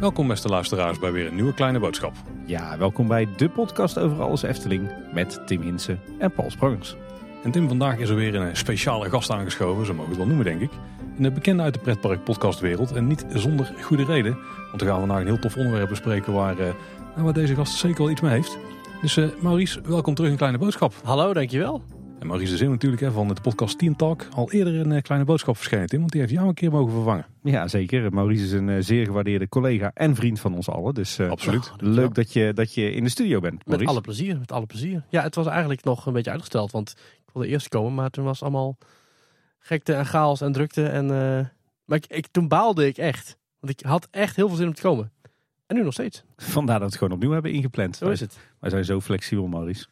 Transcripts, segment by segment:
Welkom beste luisteraars bij weer een nieuwe kleine boodschap. Ja, welkom bij de podcast over alles Efteling met Tim Hinsen en Paul Sprangers. En Tim, vandaag is er weer een speciale gast aangeschoven, zo mogen we het wel noemen denk ik. Een bekende uit de pretpark podcastwereld en niet zonder goede reden. Want we gaan vandaag een heel tof onderwerp bespreken waar, uh, waar deze gast zeker wel iets mee heeft. Dus uh, Maurice, welkom terug in Kleine Boodschap. Hallo, dankjewel. En Maurice de Zin natuurlijk hè, van de podcast Team Talk. Al eerder een uh, Kleine Boodschap verschenen Tim, want die heeft jou een keer mogen vervangen. Ja, zeker. Maurice is een zeer gewaardeerde collega en vriend van ons allen. Dus Absoluut. leuk dat je, dat je in de studio bent, Maurice. Met alle plezier, met alle plezier. Ja, het was eigenlijk nog een beetje uitgesteld, want ik wilde eerst komen, maar toen was allemaal gekte en chaos en drukte. En, maar ik, ik, toen baalde ik echt, want ik had echt heel veel zin om te komen. En nu nog steeds. Vandaar dat we het gewoon opnieuw hebben ingepland. Zo is het. Wij zijn zo flexibel, Maurice.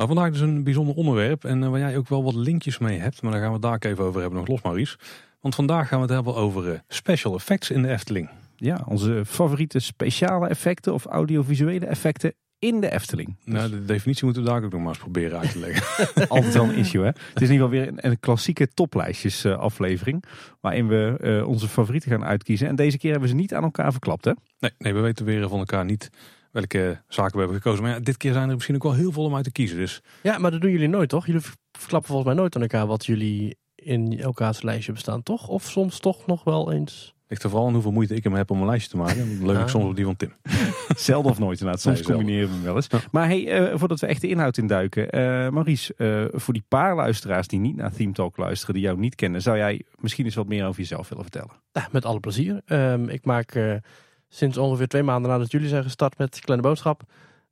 Maar vandaag dus een bijzonder onderwerp en uh, waar jij ook wel wat linkjes mee hebt. Maar daar gaan we het daar even over hebben nog los, Maurice. Want vandaag gaan we het hebben over uh, special effects in de Efteling. Ja, onze favoriete speciale effecten of audiovisuele effecten in de Efteling. Nou, de definitie moeten we daar ook nog maar eens proberen uit te leggen. Altijd wel een issue, hè? Het is in ieder geval weer een, een klassieke toplijstjes uh, aflevering. Waarin we uh, onze favorieten gaan uitkiezen. En deze keer hebben we ze niet aan elkaar verklapt, hè? Nee, nee we weten weer van elkaar niet welke zaken we hebben gekozen. Maar ja, dit keer zijn er misschien ook wel heel veel om uit te kiezen. Dus. Ja, maar dat doen jullie nooit, toch? Jullie verklappen volgens mij nooit aan elkaar wat jullie in elkaars lijstje bestaan, toch? Of soms toch nog wel eens... Ligt er vooral aan hoeveel moeite ik hem heb om een lijstje te maken. Leuk ik soms op die van Tim. Zelden of nooit inderdaad. Soms combineren we hem wel eens. Ja. Maar hey, uh, voordat we echt de inhoud induiken. Uh, Maurice, uh, voor die paar luisteraars die niet naar Theme Talk luisteren, die jou niet kennen. Zou jij misschien eens wat meer over jezelf willen vertellen? Ja, met alle plezier. Um, ik maak sinds ongeveer twee maanden nadat jullie zijn gestart met Kleine Boodschap.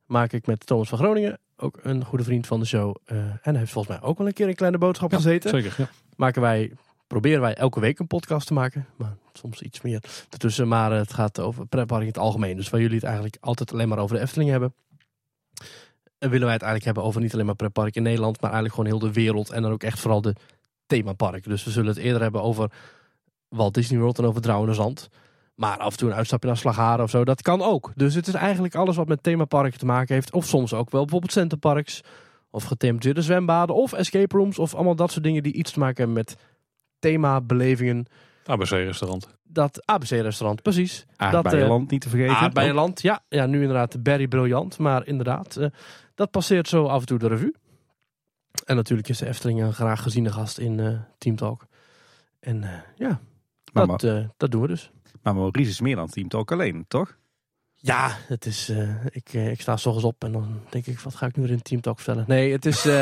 Maak ik met Thomas van Groningen, ook een goede vriend van de show. en hij heeft volgens mij ook wel een keer een Kleine Boodschap ja, gezeten. Zeker, ja. Maken wij proberen wij elke week een podcast te maken. Maar soms iets meer ertussen. Maar het gaat over pretpark in het algemeen. Dus waar jullie het eigenlijk altijd alleen maar over de Efteling hebben. En willen wij het eigenlijk hebben over niet alleen maar pretpark in Nederland. Maar eigenlijk gewoon heel de wereld. En dan ook echt vooral de themaparken. Dus we zullen het eerder hebben over Walt Disney World en over Drouwende Zand. Maar af en toe een uitstapje naar Slagharen of zo. Dat kan ook. Dus het is eigenlijk alles wat met themaparken te maken heeft. Of soms ook wel bijvoorbeeld centerparks. Of gethematiseerde zwembaden. Of escape rooms. Of allemaal dat soort dingen die iets te maken hebben met themabelevingen. ABC-restaurant. Dat ABC-restaurant, precies. Aardbeienland uh, niet te vergeten. Aardbeienland, ja. Ja, nu inderdaad Berry Briljant. Maar inderdaad, uh, dat passeert zo af en toe de revue. En natuurlijk is de Efteling een graag geziene gast in uh, Team Talk. En ja, maar dat, dat doen we dus. Maar Maurice is meer dan Team Talk alleen, toch? Ja, het is, ik, ik sta s ochtends op en dan denk ik, wat ga ik nu weer in Team Talk vertellen? Nee, het is...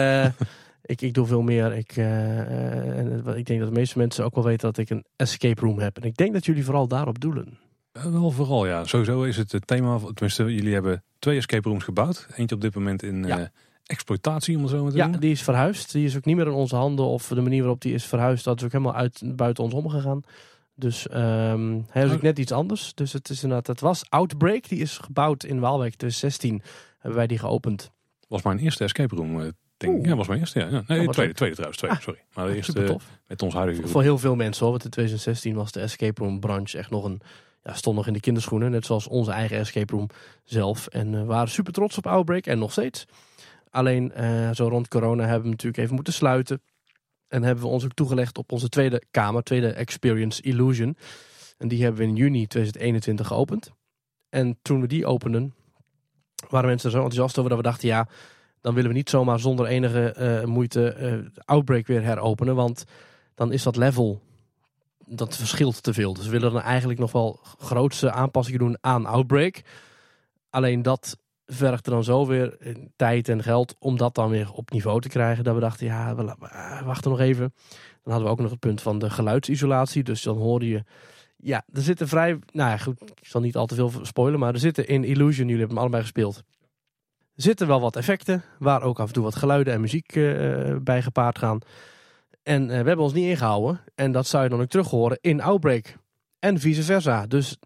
Ik, ik doe veel meer. Ik, uh, en ik denk dat de meeste mensen ook wel weten dat ik een escape room heb. En ik denk dat jullie vooral daarop doelen. Wel vooral, ja. Sowieso is het het thema. Tenminste, jullie hebben twee escape rooms gebouwd. Eentje op dit moment in ja. uh, exploitatie, om het zo maar te Ja, doen. die is verhuisd. Die is ook niet meer in onze handen. Of de manier waarop die is verhuisd, dat is ook helemaal uit, buiten ons omgegaan. Dus um, hij is ook net iets anders. Dus het is inderdaad, het was Outbreak. Die is gebouwd in Waalwijk 2016. Hebben wij die geopend. Was mijn eerste escape room Denk, ja, was mijn eerste. Ja. Nee, Oh, tweede, tweede trouwens. Tweede, ah, sorry. Maar de eerste tof. met ons huidige Voor heel veel mensen hoor. Want in 2016 was de escape room branche echt nog een... Ja, stond nog in de kinderschoenen. Net zoals onze eigen escape room zelf. En we uh, waren super trots op Outbreak. En nog steeds. Alleen uh, zo rond corona hebben we natuurlijk even moeten sluiten. En hebben we ons ook toegelegd op onze tweede kamer. Tweede Experience Illusion. En die hebben we in juni 2021 geopend. En toen we die openden... waren mensen er zo enthousiast over dat we dachten... ja dan willen we niet zomaar zonder enige uh, moeite uh, Outbreak weer heropenen. Want dan is dat level, dat verschilt te veel. Dus we willen dan eigenlijk nog wel grootste aanpassingen doen aan Outbreak. Alleen dat vergt er dan zo weer tijd en geld om dat dan weer op niveau te krijgen. Dat we dachten, ja, we wachten nog even. Dan hadden we ook nog het punt van de geluidsisolatie. Dus dan hoorde je... Ja, er zitten vrij... Nou ja, goed, ik zal niet al te veel spoilen. Maar er zitten in Illusion, jullie hebben hem allebei gespeeld zitten wel wat effecten, waar ook af en toe wat geluiden en muziek uh, bij gepaard gaan. En we hebben ons niet ingehouden. En dat zou je dan ook terug horen in Outbreak. En vice versa. Dus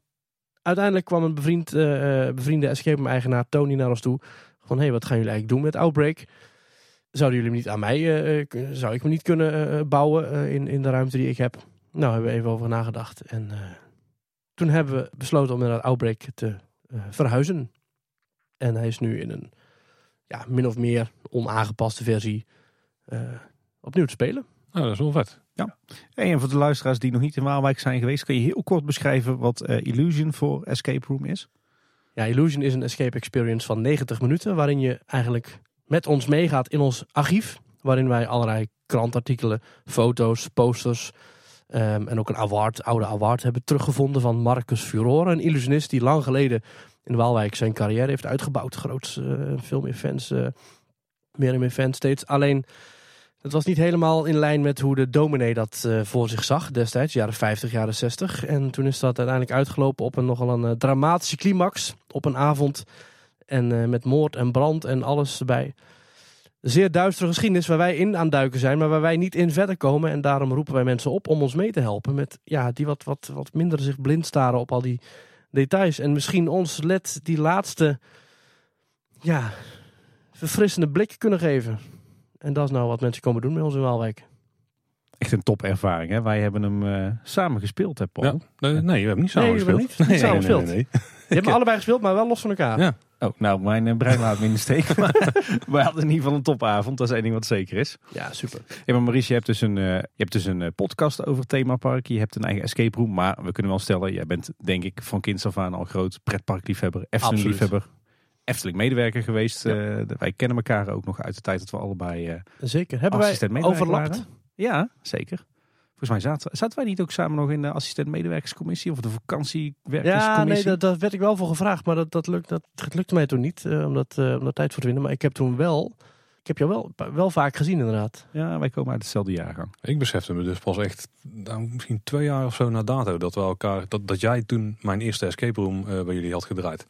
uiteindelijk kwam een bevriend, uh, bevriende escape eigenaar Tony naar ons toe. Van, hé, hey, wat gaan jullie eigenlijk doen met Outbreak? Zouden jullie hem niet aan mij, zou ik hem niet kunnen bouwen in, in de ruimte die ik heb? Nou, hebben we even over nagedacht. En toen hebben we besloten om naar Outbreak te verhuizen. En hij is nu in een ja, min of meer onaangepaste versie. Opnieuw te spelen. Nou, dat is wel vet. Ja. En voor de luisteraars die nog niet in Waalwijk zijn geweest, kun je heel kort beschrijven wat Illusion voor Escape Room is? Ja, Illusion is een escape experience van 90 minuten, waarin je eigenlijk met ons meegaat in ons archief, waarin wij allerlei krantartikelen, foto's, posters ehm, en ook een award, oude award hebben teruggevonden van Marcus Furore, een illusionist die lang geleden in Waalwijk zijn carrière heeft uitgebouwd. Groot, uh, veel meer fans, uh, meer en meer fans steeds. Alleen het was niet helemaal in lijn met hoe de dominee dat uh, voor zich zag destijds, jaren 50, jaren 60. En toen is dat uiteindelijk uitgelopen op een nogal een uh, dramatische climax op een avond. En uh, met moord en brand en alles erbij. Zeer duistere geschiedenis waar wij in aan duiken zijn, maar waar wij niet in verder komen. En daarom roepen wij mensen op om ons mee te helpen. Met ja, die wat, wat, wat minder zich blind staren op al die details. En misschien ons let die laatste ja, verfrissende blik kunnen geven. En dat is nou wat mensen komen doen met ons in Waalwijk. Echt een topervaring. Hè? Wij hebben hem uh, samen gespeeld, hè Paul? Ja. Nee, nee, we hebben niet samen nee, gespeeld. Niet, niet nee, samen nee, gespeeld. Nee, Je hebt allebei gespeeld, maar wel los van elkaar. Ja. Oh, nou, mijn uh, brein laat me in de steek. maar wij hadden in ieder geval een topavond. Dat is één ding wat zeker is. Ja, super. Hey, maar Maurice, je hebt dus een, uh, je hebt dus een podcast over het themapark. Je hebt een eigen escape room. Maar we kunnen wel stellen, jij bent denk ik van kinds af aan al groot pretparkliefhebber, Efteling-liefhebber. Efteling medewerker geweest. Ja. Uh, wij kennen elkaar ook nog uit de tijd dat we allebei uh, Zeker. Hebben wij overlapt? Ja, zeker. Volgens mij zaten, zaten wij niet ook samen nog in de assistent-medewerkerscommissie of de vakantiewerkerscommissie? Ja, nee, dat, dat werd ik wel voor gevraagd, maar dat, dat, lukt, dat, dat lukte mij toen niet uh, om, dat, uh, om dat tijd voor te winnen. Maar ik heb toen wel, ik heb jou wel, wel vaak gezien inderdaad. Ja, wij komen uit hetzelfde jaargang. Ik besefte me dus pas echt, nou, misschien twee jaar of zo na dato, dat we elkaar, dat, dat jij toen mijn eerste escape room uh, bij jullie had gedraaid.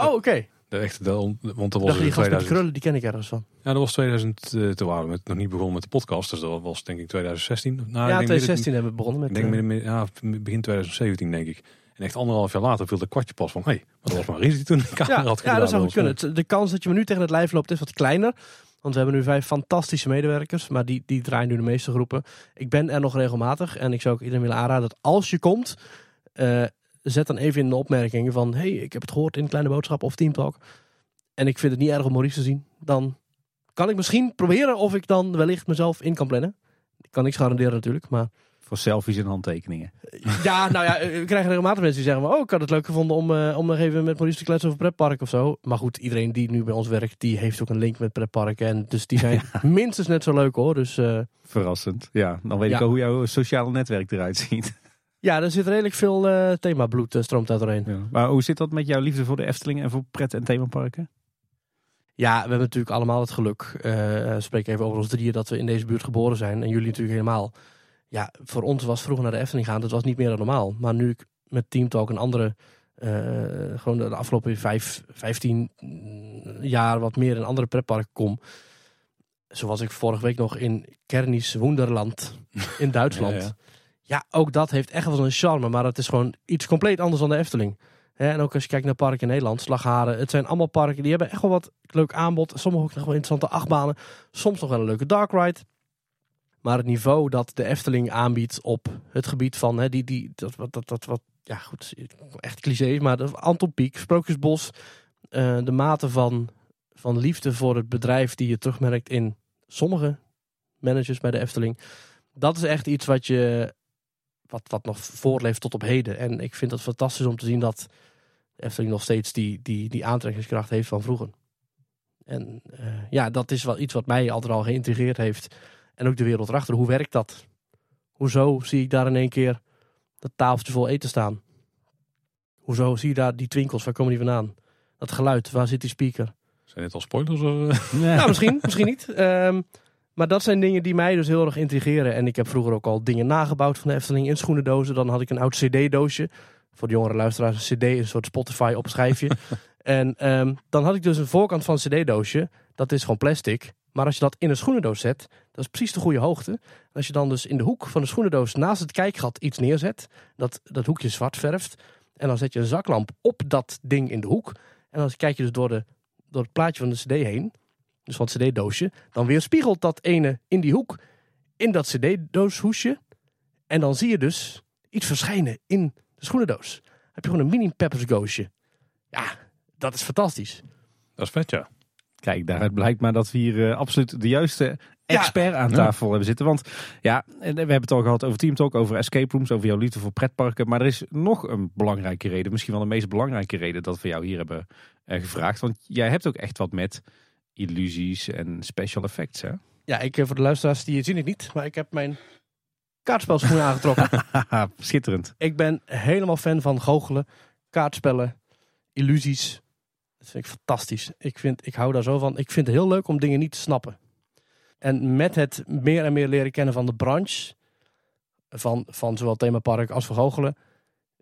Oh, oké. Okay. De echte, de, want dat was die 2000... krullen, die ken ik ergens van. Ja, dat was 2000, uh, toen waren we met, nog niet begonnen met de podcast. Dus dat was denk ik 2016. Nou, ja, 2016 hebben we begonnen met... Ik denk midden, ja, begin 2017 denk ik. En echt anderhalf jaar later viel de kwartje pas van... Hé, hey, maar dat was maar die toen de camera ja, had gedaan. Ja, dat zou goed kunnen. De kans dat je me nu tegen het lijf loopt is wat kleiner. Want we hebben nu vijf fantastische medewerkers. Maar die, die draaien nu de meeste groepen. Ik ben er nog regelmatig. En ik zou ook iedereen willen aanraden dat als je komt... Uh, zet dan even in de opmerking van... hey, ik heb het gehoord in Kleine Boodschap of Teamtalk. En ik vind het niet erg om Maurice te zien. Dan kan ik misschien proberen of ik dan wellicht mezelf in kan plannen. Ik kan niks garanderen natuurlijk, maar... Voor selfies en handtekeningen. Ja, nou ja, we krijgen regelmatig mensen die zeggen... oh, ik had het leuk gevonden om, uh, om nog even met Maurice te kletsen over pretpark of zo. Maar goed, iedereen die nu bij ons werkt, die heeft ook een link met pretparken. En dus die zijn ja. minstens net zo leuk hoor. Dus, uh, Verrassend. Ja, dan weet ja. ik al hoe jouw sociale netwerk eruit ziet. Ja, er zit redelijk veel uh, themabloed uh, stroomt uit doorheen. Ja. Maar hoe zit dat met jouw liefde voor de Efteling en voor pret- en themaparken? Ja, we hebben natuurlijk allemaal het geluk. Uh, spreek even over ons drieën dat we in deze buurt geboren zijn. En jullie natuurlijk helemaal. Ja, voor ons was vroeger naar de Efteling gaan, dat was niet meer dan normaal. Maar nu ik met Team Talk een andere, gewoon de afgelopen vijf, vijftien jaar wat meer in andere pretparken kom. Zoals ik vorige week nog in Kernis Wonderland in Duitsland. ja, ja. Ja, ook dat heeft echt wel een charme, maar het is gewoon iets compleet anders dan de Efteling. en ook als je kijkt naar parken in Nederland, Slagharen, het zijn allemaal parken die hebben echt wel wat leuk aanbod. Sommige ook nog wel interessante achtbanen, soms nog wel een leuke dark ride. Maar het niveau dat de Efteling aanbiedt op het gebied van hè, die, die, dat, dat, dat, dat wat, ja goed, echt cliché, maar de Anton Pieck, Sprookjesbos, uh, de mate van, van liefde voor het bedrijf die je terugmerkt in sommige managers bij de Efteling. Dat is echt iets wat je wat, wat nog voorleeft tot op heden. En ik vind het fantastisch om te zien dat Efteling nog steeds die, die, die aantrekkingskracht heeft van vroeger. En uh, ja, dat is wel iets wat mij altijd al geïntegreerd heeft. En ook de wereld erachter. Hoe werkt dat? Hoezo zie ik daar in één keer dat tafeltje vol eten staan? Hoezo zie je daar die twinkels? Waar komen die vandaan? Dat geluid, waar zit die speaker? Zijn dit al spoilers? Of? Ja. Nou, misschien, misschien niet. Um, maar dat zijn dingen die mij dus heel erg intrigeren. En ik heb vroeger ook al dingen nagebouwd van de Efteling in schoenendozen. Dan had ik een oud cd-doosje. Voor de jongere luisteraars, een cd een soort Spotify op schijfje. en um, dan had ik dus een voorkant van een cd-doosje. Dat is gewoon plastic. Maar als je dat in een schoenendoos zet, dat is precies de goede hoogte. En als je dan dus in de hoek van de schoenendoos naast het kijkgat iets neerzet. Dat, dat hoekje zwart verft. En dan zet je een zaklamp op dat ding in de hoek. En dan kijk je dus door, de, door het plaatje van de cd heen dus van het cd-doosje, dan weer spiegelt dat ene in die hoek, in dat cd-dooshoesje. En dan zie je dus iets verschijnen in de schoenendoos. Dan heb je gewoon een mini Peppers Ghostje. Ja, dat is fantastisch. Dat is vet, ja. Kijk, daaruit blijkt maar dat we hier absoluut de juiste expert aan tafel hebben zitten. Want ja, we hebben het al gehad over Team Talk, over escape rooms, over jouw liefde voor pretparken. Maar er is nog een belangrijke reden, misschien wel de meest belangrijke reden dat we jou hier hebben gevraagd. Want jij hebt ook echt wat met illusies en special effects, hè? Ja, ik, voor de luisteraars die zien het niet, maar ik heb mijn kaartspelschoenen aangetrokken. Schitterend. Ik ben helemaal fan van goochelen, kaartspellen, illusies. Dat vind ik fantastisch. Ik, vind, ik hou daar zo van. Ik vind het heel leuk om dingen niet te snappen. En met het meer en meer leren kennen van de branche, van, van zowel themapark als vergoochelen,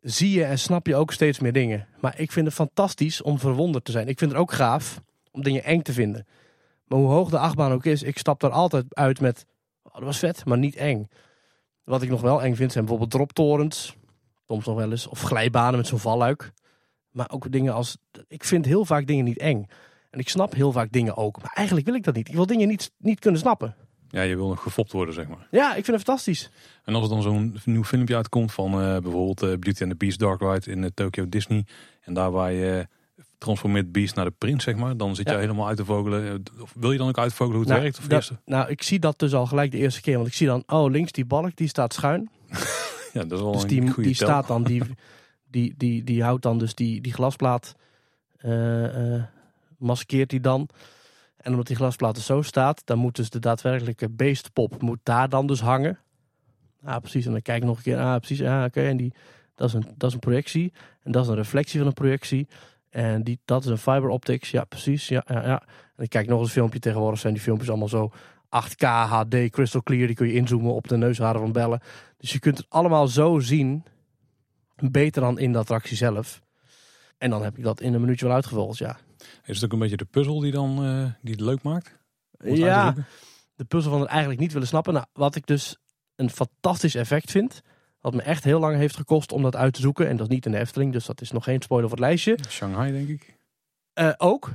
zie je en snap je ook steeds meer dingen. Maar ik vind het fantastisch om verwonderd te zijn. Ik vind het ook gaaf om dingen eng te vinden. Maar hoe hoog de achtbaan ook is, ik stap er altijd uit met, oh, dat was vet, maar niet eng. Wat ik nog wel eng vind zijn bijvoorbeeld droptorens. Soms nog wel eens. Of glijbanen met zo'n valluik. Maar ook dingen als... Ik vind heel vaak dingen niet eng. En ik snap heel vaak dingen ook. Maar eigenlijk wil ik dat niet. Ik wil dingen niet, niet kunnen snappen. Ja, je wil nog gefopt worden, zeg maar. Ja, ik vind het fantastisch. En als er dan zo'n nieuw filmpje uitkomt van uh, bijvoorbeeld uh, Beauty and the Beast Dark Ride in uh, Tokyo Disney. En daar waar je transformeert Beast naar de prins, zeg maar. Dan zit je helemaal uit te vogelen. Of wil je dan ook uitvogelen hoe het nou, werkt? Of dat, nou, ik zie dat dus al gelijk de eerste keer. Want ik zie dan, oh, links die balk, die staat schuin. ja, dat is wel dus een die, goede die staat dan, die, die, die, die houdt dan dus die, die glasplaat, uh, uh, maskeert die dan. En omdat die glasplaat er zo staat, dan moet dus de daadwerkelijke beestpop moet daar dan dus hangen. Ah, precies. En dan kijk ik nog een keer. Ah, precies. Ah, oké. En die, dat is, een, dat is een projectie. En dat is een reflectie van een projectie. En die, dat is een fiber optics. Ja, precies. Ja, ja, ja. En ik kijk nog eens een filmpje. Tegenwoordig zijn die filmpjes allemaal zo 8K HD crystal clear. Die kun je inzoomen op de neusharen van bellen. Dus je kunt het allemaal zo zien. Beter dan in de attractie zelf. En dan heb ik dat in een minuutje wel uitgevolgd, ja. Is het ook een beetje de puzzel die dan uh, die het leuk maakt? Ja, de puzzel van het eigenlijk niet willen snappen. Nou, wat ik dus een fantastisch effect vind. Wat me echt heel lang heeft gekost om dat uit te zoeken. En dat is niet in de Efteling, dus dat is nog geen spoiler voor het lijstje. Shanghai, denk ik. Uh, ook.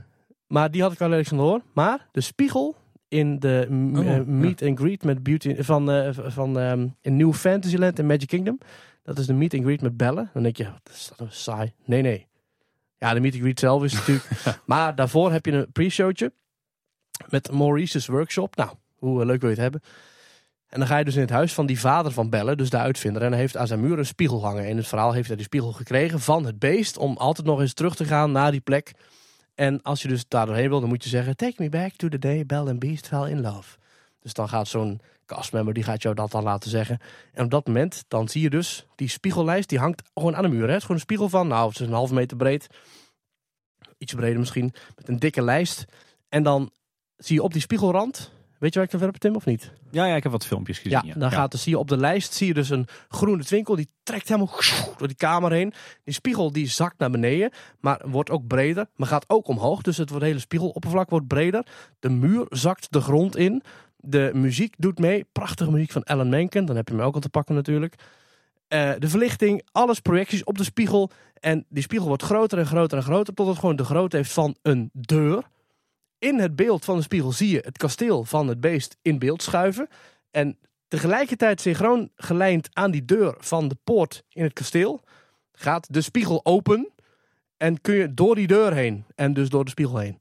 Maar die had ik wel ergens van hoor. Maar de spiegel in de oh, uh, meet and greet met Beauty van, uh, van um, in New Fantasyland en Magic Kingdom. Dat is de meet and greet met bellen. Dan denk je, dat is dat saai. Nee, nee. Ja, de meet and greet zelf is natuurlijk. maar daarvoor heb je een pre-showtje met Maurice's workshop. Nou, hoe leuk wil je het hebben? En dan ga je dus in het huis van die vader van Bellen, dus de uitvinder. En hij heeft aan zijn muur een spiegel hangen. In het verhaal heeft hij die spiegel gekregen van het beest. Om altijd nog eens terug te gaan naar die plek. En als je dus daar doorheen wil, dan moet je zeggen... Take me back to the day Belle and Beast fell in love. Dus dan gaat zo'n castmember, die gaat jou dat dan laten zeggen. En op dat moment, dan zie je dus die spiegellijst, die hangt gewoon aan de muur. Hè? Het is gewoon een spiegel van, nou, het is een half meter breed. Iets breder misschien, met een dikke lijst. En dan zie je op die spiegelrand Weet je waar ik het over heb, Tim, of niet? Ja, ja, ik heb wat filmpjes gezien. Ja, dan gaat dus, zie je op de lijst zie je dus een groene twinkel. Die trekt helemaal door die kamer heen. Die spiegel die zakt naar beneden, maar wordt ook breder. Maar gaat ook omhoog, dus het hele spiegeloppervlak wordt breder. De muur zakt de grond in. De muziek doet mee. Prachtige muziek van Alan Menken. Dan heb je hem ook al te pakken natuurlijk. Uh, de verlichting, alles projecties op de spiegel. En die spiegel wordt groter en groter en groter. Tot het gewoon de grootte heeft van een deur in het beeld van de spiegel zie je het kasteel van het beest in beeld schuiven. En tegelijkertijd synchroon gelijnd aan die deur van de poort in het kasteel gaat de spiegel open. En kun je door die deur heen en dus door de spiegel heen.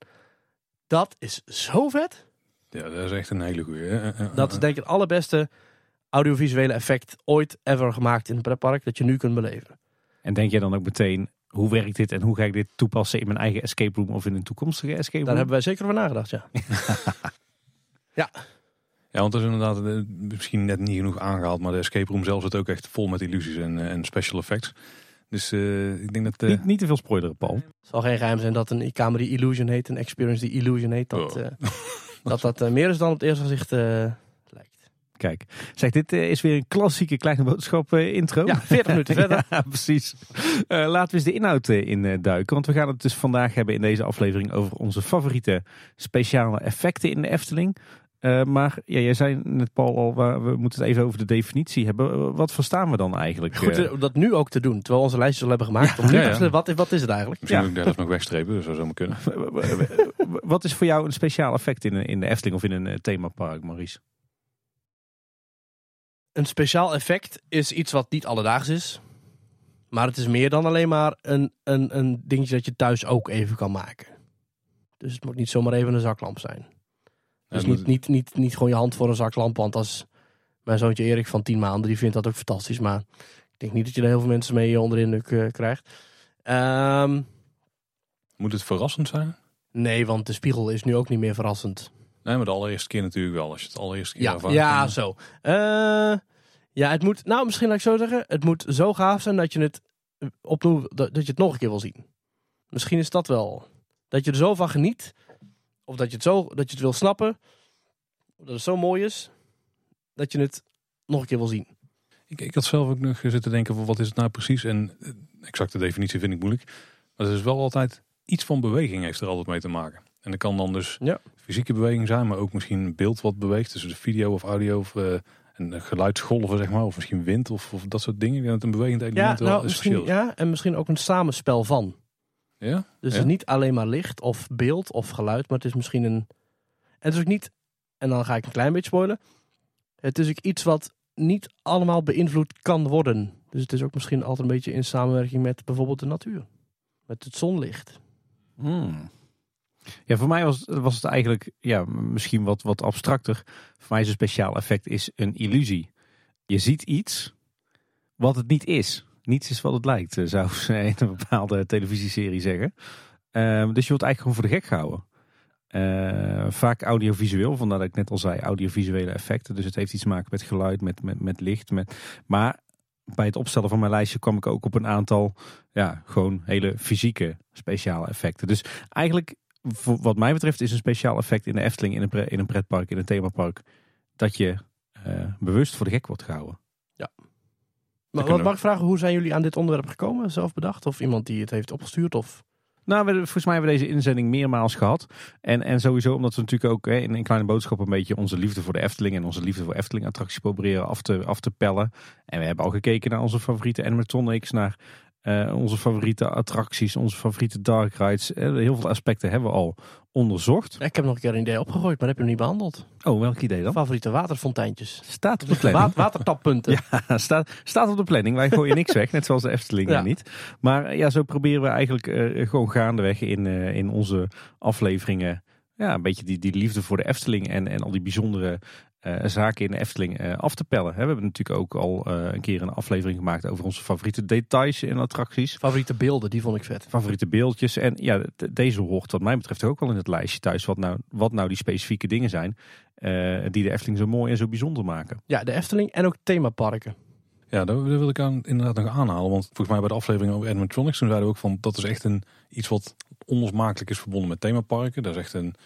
Dat is zo vet. Ja, dat is echt een hele goede. Dat is denk ik het allerbeste audiovisuele effect ooit ever gemaakt in een pretpark dat je nu kunt beleven. En denk je dan ook meteen, hoe werkt dit en hoe ga ik dit toepassen in mijn eigen escape room of in een toekomstige escape room? Daar hebben wij zeker over nagedacht, ja. ja. Ja, want dat is inderdaad eh, misschien net niet genoeg aangehaald, maar de escape room zelf zit ook echt vol met illusies en, eh, en special effects. Dus uh, ik denk dat... Uh... Niet, niet, te veel spoileren, Paul. Het zal geen geheim zijn dat een kamer die Illusion heet, een experience die Illusion heet. Dat oh. dat, dat meer is dan op het eerste gezicht Kijk, zeg, dit eh, is weer een klassieke kleine boodschap uh, intro. Ja, 40 minuten verder. ja, precies. Uh, laten we eens de inhoud in duiken. Want we gaan het dus vandaag hebben in deze aflevering over onze favoriete speciale effecten in de Efteling. maar ja, jij zei net Paul al, we moeten het even over de definitie hebben. Wat verstaan we dan eigenlijk? Goed om dat nu ook te doen, terwijl we onze lijstjes al hebben gemaakt. Om nu ja, ja. Wat, wat is het eigenlijk? Misschien moet ik dat nog wegstrepen, dat zou kunnen. wat is voor jou een speciaal effect in, in de Efteling of in een themapark, Maurice? Een speciaal effect is iets wat niet alledaags is. Maar het is meer dan alleen maar een, een, een dingetje dat je thuis ook even kan maken. Dus het moet niet zomaar even een zaklamp zijn. Dus niet, niet, niet, niet gewoon je hand voor een zaklamp. Want als mijn zoontje Erik van 10 maanden, die vindt dat ook fantastisch. Maar ik denk niet dat je er heel veel mensen mee onder de indruk uh, krijgt. Um, moet het verrassend zijn? Nee, want de spiegel is nu ook niet meer verrassend. Nee, maar de allereerste keer natuurlijk wel. Als je het allereerste keer ja, ervaart. Ja, zo. Uh, ja, het moet, nou misschien laat ik zo zeggen. Het moet zo gaaf zijn dat je het opnieuw, dat, dat je het nog een keer wil zien. Misschien is dat wel. Dat je er zo van geniet. Of dat je het zo, dat je het wil snappen. Dat het zo mooi is. Dat je het nog een keer wil zien. Ik, ik had zelf ook nog zitten denken van wat is het nou precies. En eh, exacte definitie vind ik moeilijk. Maar het is wel altijd iets van beweging heeft er altijd mee te maken. En dat kan dan dus ja. Fysieke beweging zijn, maar ook misschien beeld wat beweegt. Dus de video of audio of uh, en geluidsgolven, zeg maar. Of misschien wind of, of dat soort dingen. Dat een bewegend element ja, wel nou, misschien, Ja, en misschien ook een samenspel van. Ja? Dus het is niet alleen maar licht of beeld of geluid, maar het is misschien een... En het is ook niet, en dan ga ik een klein beetje spoilen. Het is ook iets wat niet allemaal beïnvloed kan worden. Dus het is ook misschien altijd een beetje in samenwerking met bijvoorbeeld de natuur. Met het zonlicht. Hmm. Ja, voor mij was, was het eigenlijk ja, misschien wat, wat abstracter. Voor mij is een speciaal effect is een illusie. Je ziet iets wat het niet is. Niets is wat het lijkt, eh, zou ze in een bepaalde televisieserie zeggen. Ehm, dus je wordt eigenlijk gewoon voor de gek gehouden. Uh, vaak audiovisueel, vandaar dat ik net al zei, audiovisuele effecten. Dus het heeft iets te maken met geluid, met, met, met licht. Met, maar bij het opstellen van mijn lijstje kwam ik ook op een aantal, ja, gewoon hele fysieke speciale effecten. Dus eigenlijk, wat mij betreft, is een speciaal effect in de Efteling, in een, in een pretpark, in een themapark, dat je uh, bewust voor de gek wordt gehouden. Ja. Maar wat mag ik vragen, hoe zijn jullie aan dit onderwerp gekomen? Zelf bedacht? Of iemand die het heeft opgestuurd? Of... Nou, we, volgens mij hebben we deze inzending meermaals gehad. En, en sowieso omdat we natuurlijk ook hè, in een kleine boodschap een beetje onze liefde voor de Efteling en onze liefde voor Efteling attracties proberen af te, af te pellen. En we hebben al gekeken naar onze favoriete animatronics, naar uh, onze favoriete attracties, onze favoriete dark rides. Uh, heel veel aspecten hebben we al onderzocht. Ik heb nog een keer een idee opgegooid, maar heb je hem niet behandeld. Oh, welk idee dan? Favoriete waterfonteintjes. Staat op de planning. watertappunten. ja, staat, staat op de planning. Wij gooien niks weg, net zoals de Efteling ja. niet. Maar ja, zo proberen we eigenlijk uh, gewoon gaandeweg in, in onze afleveringen ja, een beetje die, die liefde voor de Efteling en, en al die bijzondere uh, zaken in de Efteling uh, af te pellen. We hebben natuurlijk ook al uh, een keer een aflevering gemaakt over onze favoriete details in attracties. Favoriete beelden, die vond ik vet. Favoriete beeldjes. En ja, deze hoort wat mij betreft ook wel in het lijstje thuis. Wat nou, wat nou die specifieke dingen zijn die de Efteling zo mooi en zo bijzonder maken. Ja, de Efteling en ook themaparken. Ja, daar wil ik aan, inderdaad nog aanhalen. Want volgens mij bij de aflevering over animatronics toen zeiden we ook van... dat is echt een, iets wat onlosmakelijk is verbonden met themaparken. Dat is echt een eh,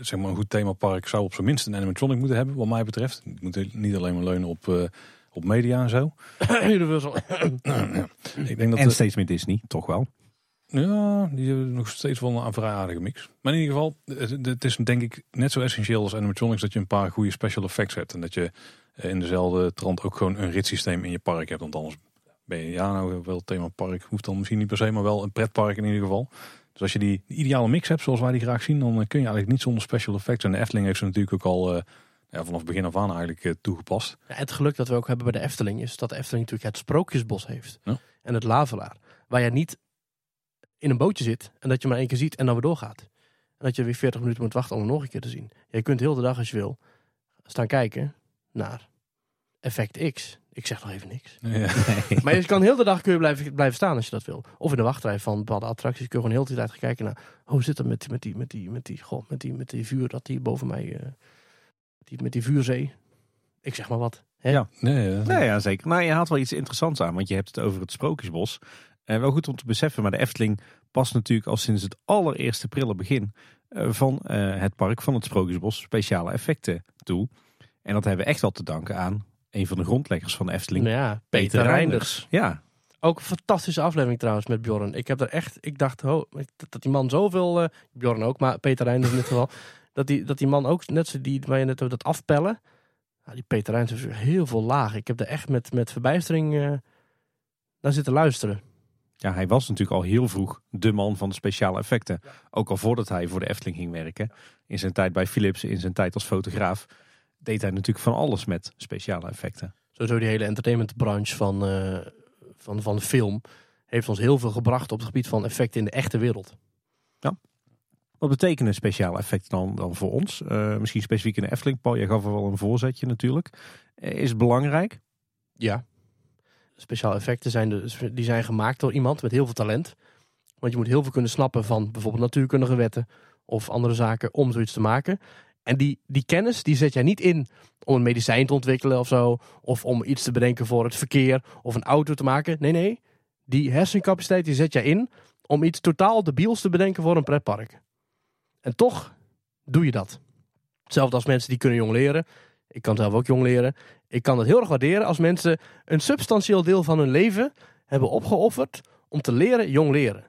zeg maar een goed themapark zou op zijn minst een animatronic moeten hebben, wat mij betreft. Het moet niet alleen maar leunen op, uh, op media en zo. Universal. ja. Ik denk dat en steeds meer Disney, toch wel? Ja, die hebben nog steeds wel een vrij aardige mix. Maar in ieder geval, het is denk ik net zo essentieel als animatronics dat je een paar goede special effects hebt. En dat je eh, in dezelfde trant ook gewoon een ritssysteem in je park hebt. Want anders ben je, ja nou wel themapark, hoeft dan misschien niet per se, maar wel een pretpark in ieder geval. Dus als je die ideale mix hebt, zoals wij die graag zien, dan eh, kun je eigenlijk niet zonder special effects. En de Efteling heeft ze natuurlijk ook al uh, ja, vanaf begin af aan eigenlijk uh, toegepast. Ja, het geluk dat we ook hebben bij de Efteling is dat de Efteling natuurlijk het Sprookjesbos heeft. Ja. En het Lavelaar. Waar je niet in een bootje zit en dat je maar één keer ziet en dan weer doorgaat. En dat je weer 40 minuten moet wachten om hem nog een keer te zien. Je kunt heel de dag als je wil staan kijken naar effect X. Ik zeg nog even niks. Ja. maar je kan heel de dag kun je blijven, blijven staan als je dat wil. Of in de wachtrij van bepaalde attracties kun je gewoon heel de tijd gaan kijken naar hoe zit het met, met die, met die, met die, goh, met die, met die vuur dat die boven mij, uh, die, met die vuurzee. Ik zeg maar wat. Hè? Ja. Nee, ja. Nee, ja, zeker. Maar je haalt wel iets interessants aan, want je hebt het over het Sprookjesbos. En wel goed om te beseffen, maar de Efteling past natuurlijk al sinds het allereerste prille begin uh, van uh, het park van het Sprookjesbos speciale effecten toe. En dat hebben we echt wel te danken aan een van de grondleggers van de Efteling. Nou ja, Peter, Reinders. Ja. Ook een fantastische aflevering trouwens met Bjorn. Ik heb er echt, ik dacht oh, dat die man zoveel, uh, Bjorn ook, maar Peter Reinders in dit geval, dat die, dat die man ook, net zo die, waar je net over dat afpellen, nou, die Peter Reinders heeft heel veel lagen. Ik heb er echt met, met verbijstering uh, naar zitten luisteren. Ja, hij was natuurlijk al heel vroeg de man van de speciale effecten. Ook al voordat hij voor de Efteling ging werken. In zijn tijd bij Philips, in zijn tijd als fotograaf deed hij natuurlijk van alles met speciale effecten. Sowieso die hele entertainmentbranche van, uh, van, van film heeft ons heel veel gebracht op het gebied van effecten in de echte wereld. Ja. Wat betekenen speciale effecten dan, dan voor ons? Uh, misschien specifiek in de Efteling. Paul, jij gaf er wel een voorzetje natuurlijk. Is het belangrijk? Ja. Speciale effecten zijn, dus, die zijn gemaakt door iemand met heel veel talent. Want je moet heel veel kunnen snappen van bijvoorbeeld natuurkundige wetten of andere zaken om zoiets te maken. En die, die kennis die zet jij niet in om een medicijn te ontwikkelen of zo. Of om iets te bedenken voor het verkeer of een auto te maken. Nee, nee. Die hersencapaciteit die zet jij in om iets totaal debiels te bedenken voor een pretpark. En toch doe je dat. Hetzelfde als mensen die kunnen jong leren. Ik kan zelf ook jong leren. Ik kan het heel erg waarderen als mensen een substantieel deel van hun leven hebben opgeofferd om te leren jong leren.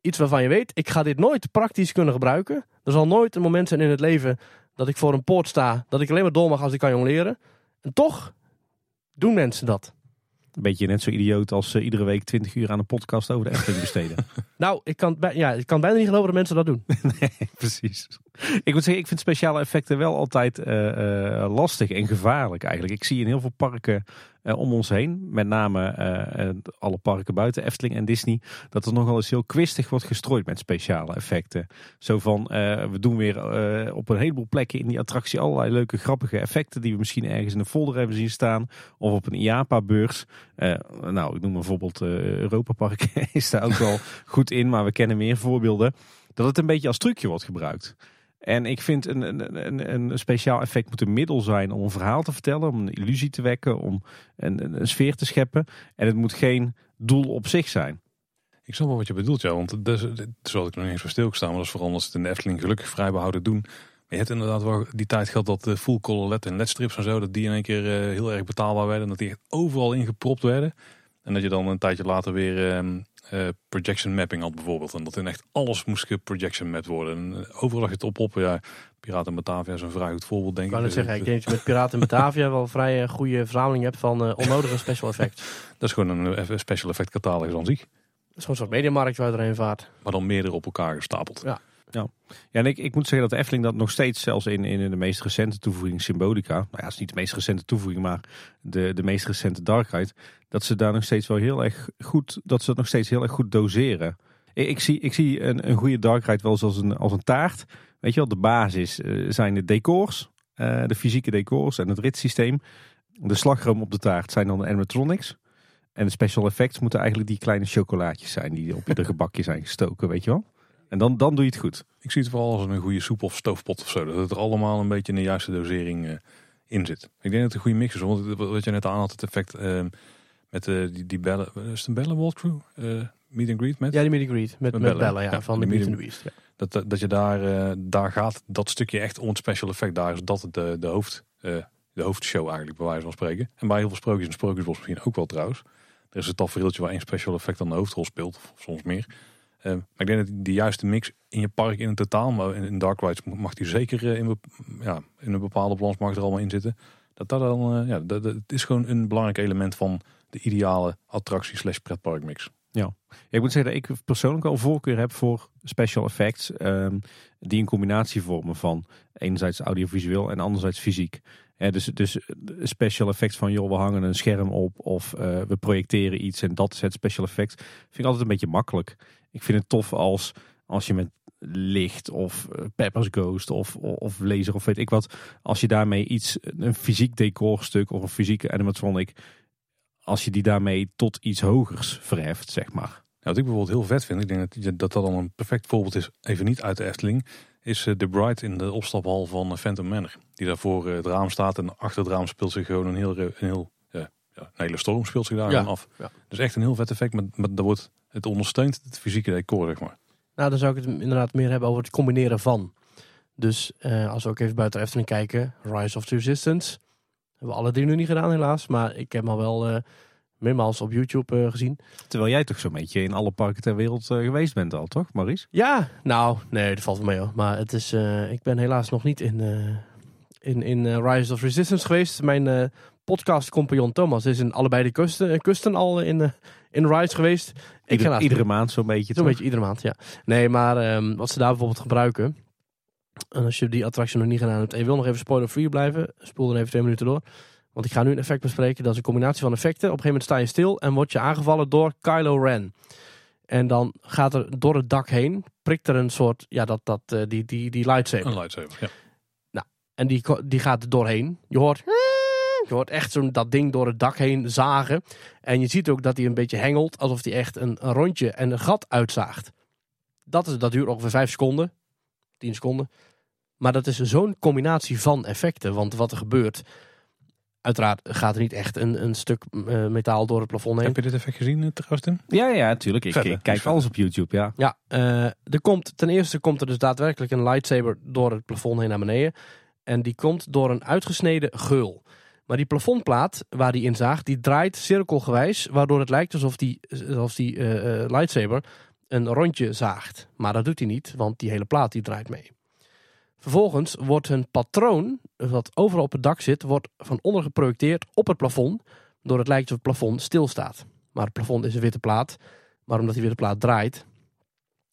Iets waarvan je weet, ik ga dit nooit praktisch kunnen gebruiken. Er zal nooit een moment zijn in het leven dat ik voor een poort sta, dat ik alleen maar door mag als ik kan jong leren. En toch doen mensen dat. Een beetje net zo idioot als uh, iedere week 20 uur aan een podcast over de Efteling besteden. nou, ik kan, ja, ik kan bijna niet geloven dat mensen dat doen. nee, precies. Ik moet zeggen, ik vind speciale effecten wel altijd uh, uh, lastig en gevaarlijk eigenlijk. Ik zie in heel veel parken om ons heen, met name alle parken buiten Efteling en Disney, dat er nogal eens heel kwistig wordt gestrooid met speciale effecten. Zo van, we doen weer op een heleboel plekken in die attractie allerlei leuke grappige effecten die we misschien ergens in een folder hebben zien staan. Of op een IAPA-beurs. nou, ik noem bijvoorbeeld Europa Park is daar ook wel goed in, maar we kennen meer voorbeelden. Dat het een beetje als trucje wordt gebruikt. En ik vind een, een, een, speciaal effect moet een middel zijn om een verhaal te vertellen, om een illusie te wekken, om een, een sfeer te scheppen. En het moet geen doel op zich zijn. Ik snap wel wat je bedoelt, ja. Want is, zoals ik nog niet eens voor stilgestaan, maar dat is vooral als het in de Efteling gelukkig vrij behouden doen. Maar je hebt inderdaad wel die tijd gehad dat de full color LED en LED strips en zo, dat die in één keer uh, heel erg betaalbaar werden. En dat die echt overal ingepropt werden. En dat je dan een tijdje later weer uh, uh, projection mapping had bijvoorbeeld. En dat in echt alles moest geprojection mapped worden. En eh, overal lag het op op. Ja, Piraten Batavia is een vrij goed voorbeeld denk ik. Ik het zeggen, ik denk dat je met Piraten Batavia wel een vrij eh, goede verzameling hebt van onnodige special effects. dat is gewoon een special effect catalogus aan zich. Dat is gewoon een soort mediamarkt waar er een vaart. Maar dan meerdere op elkaar gestapeld. Ja. Ja, ja en ik, ik moet zeggen dat de dat nog steeds, zelfs in, in de meest recente toevoeging Symbolica, nou ja, het is niet de meest recente toevoeging, maar de, de meest recente Dark Ride, dat ze daar nog steeds wel heel erg goed, dat ze het nog steeds heel erg goed doseren. Ik, zie, ik zie een, een goede Dark Ride wel zoals een, als een taart. Weet je wel, de basis uh, zijn de decors, uh, de fysieke decors en het ritssysteem. De slagroom op de taart zijn dan de animatronics. En de special effects moeten eigenlijk die kleine chocolaatjes zijn die op ieder gebakje zijn gestoken, weet je wel. En dan, dan doe je het goed. Ik zie het vooral als een goede soep of stoofpot of zo. Dat het er allemaal een beetje in de juiste dosering uh, in zit. Ik denk dat het een goede mix is. Want wat je net aan had, het effect uh, met uh, die, die bellen. Is het een bellen walkthrough? meet and greet met? Ja, die meet and greet. Met, met, bellen, bellen, ja, ja, van de Meet and Beast. Ja. Dat, dat je daar, daar gaat, dat stukje echt om het special effect. Daar is dat de, de, hoofd, de hoofdshow eigenlijk, bij wijze van spreken. En bij heel veel sprookjes en sprookjesbos misschien ook wel trouwens. Er is een tafereeltje waar één special effect dan de hoofdrol speelt. Of soms meer. Uh, maar ik denk dat de juiste mix in je park in het totaal, maar in, Dark Rides mag die zeker uh, in, ja, in een bepaalde balans er allemaal in zitten. Dat dat dan, uh, ja, dat, het is gewoon een belangrijk element van de ideale attractie slash pretpark mix. Ja. ik moet zeggen dat ik persoonlijk al voorkeur heb voor special effects um, die een combinatie vormen van enerzijds audiovisueel en anderzijds fysiek. Dus, dus special effects van joh, we hangen een scherm op of we projecteren iets en dat is het special effect. Vind ik altijd een beetje makkelijk. Ik vind het tof als, als je met licht of uh, Peppers Ghost of, of laser of weet ik wat. Als je daarmee iets, een fysiek decorstuk of een fysieke animatronic, als je die daarmee tot iets hogers verheft, zeg maar. wat ik bijvoorbeeld heel vet vind, ik denk dat dat, dat dan een perfect voorbeeld is, even niet uit de Efteling, is uh, The Bright in de opstaphal van uh, Phantom Manor. Die daar voor het raam staat en achter het raam speelt zich gewoon een heel, een heel ja, een hele storm speelt zich daar ja, af. Ja. Dus echt een heel vet effect, maar, maar dat wordt het ondersteunt het fysieke decor, zeg maar. Nou, dan zou ik het inderdaad meer hebben over het combineren van. Dus uh, als we ook even buiten Efteling kijken, Rise of the Resistance. Hebben we alle drie nu niet gedaan helaas, maar ik heb hem al wel uh, meermaals op YouTube uh, gezien. Terwijl jij toch zo'n beetje in alle parken ter wereld geweest bent al, toch Maurice? Ja, nou, nee, dat valt wel mee hoor. Maar het is, ik ben helaas nog niet in, in, in Rise of Resistance geweest. Mijn podcast-compagnon Thomas is in allebei de kusten, kusten al in, in Rise geweest. Ik ga iedere maand zo'n beetje. Zo'n beetje iedere maand, ja. Nee, maar um, wat ze daar bijvoorbeeld gebruiken. En als je die attractie nog niet gedaan hebt en je wil nog even spoiler-free blijven, spoel dan even twee minuten door. Want ik ga nu een effect bespreken. Dat is een combinatie van effecten. Op een gegeven moment sta je stil en word je aangevallen door Kylo Ren. En dan gaat er door het dak heen, prikt er een soort, ja, dat, dat, uh, die, die, die lightsaber. Een lightsaber, ja. Nou, en die, die gaat er doorheen. Je hoort, je hoort echt zo'n dat ding door het dak heen zagen. En je ziet ook dat hij een beetje hengelt, alsof hij echt een, een rondje en een gat uitzaagt. Dat, is, dat duurt ongeveer 5 seconden, 10 seconden. Maar dat is zo'n combinatie van effecten. Want wat er gebeurt, Uiteraard gaat er niet echt een, een stuk uh, metaal door het plafond heen. Heb je dit effect gezien uh, trouwens? Ja, ja, natuurlijk. Ik, ik kijk alles op YouTube, ja. Ja, uh, er komt, ten eerste komt er dus daadwerkelijk een lightsaber door het plafond heen naar beneden. En die komt door een uitgesneden geul. Maar die plafondplaat waar die in zaagt, die draait cirkelgewijs. Waardoor het lijkt alsof die, alsof die lightsaber een rondje zaagt. Maar dat doet hij niet, want die hele plaat die draait mee. Vervolgens wordt een patroon, dat overal op het dak zit, wordt van onder geprojecteerd op het plafond. Door het lijkt alsof het plafond stilstaat. Maar het plafond is een witte plaat. Maar omdat die witte plaat draait,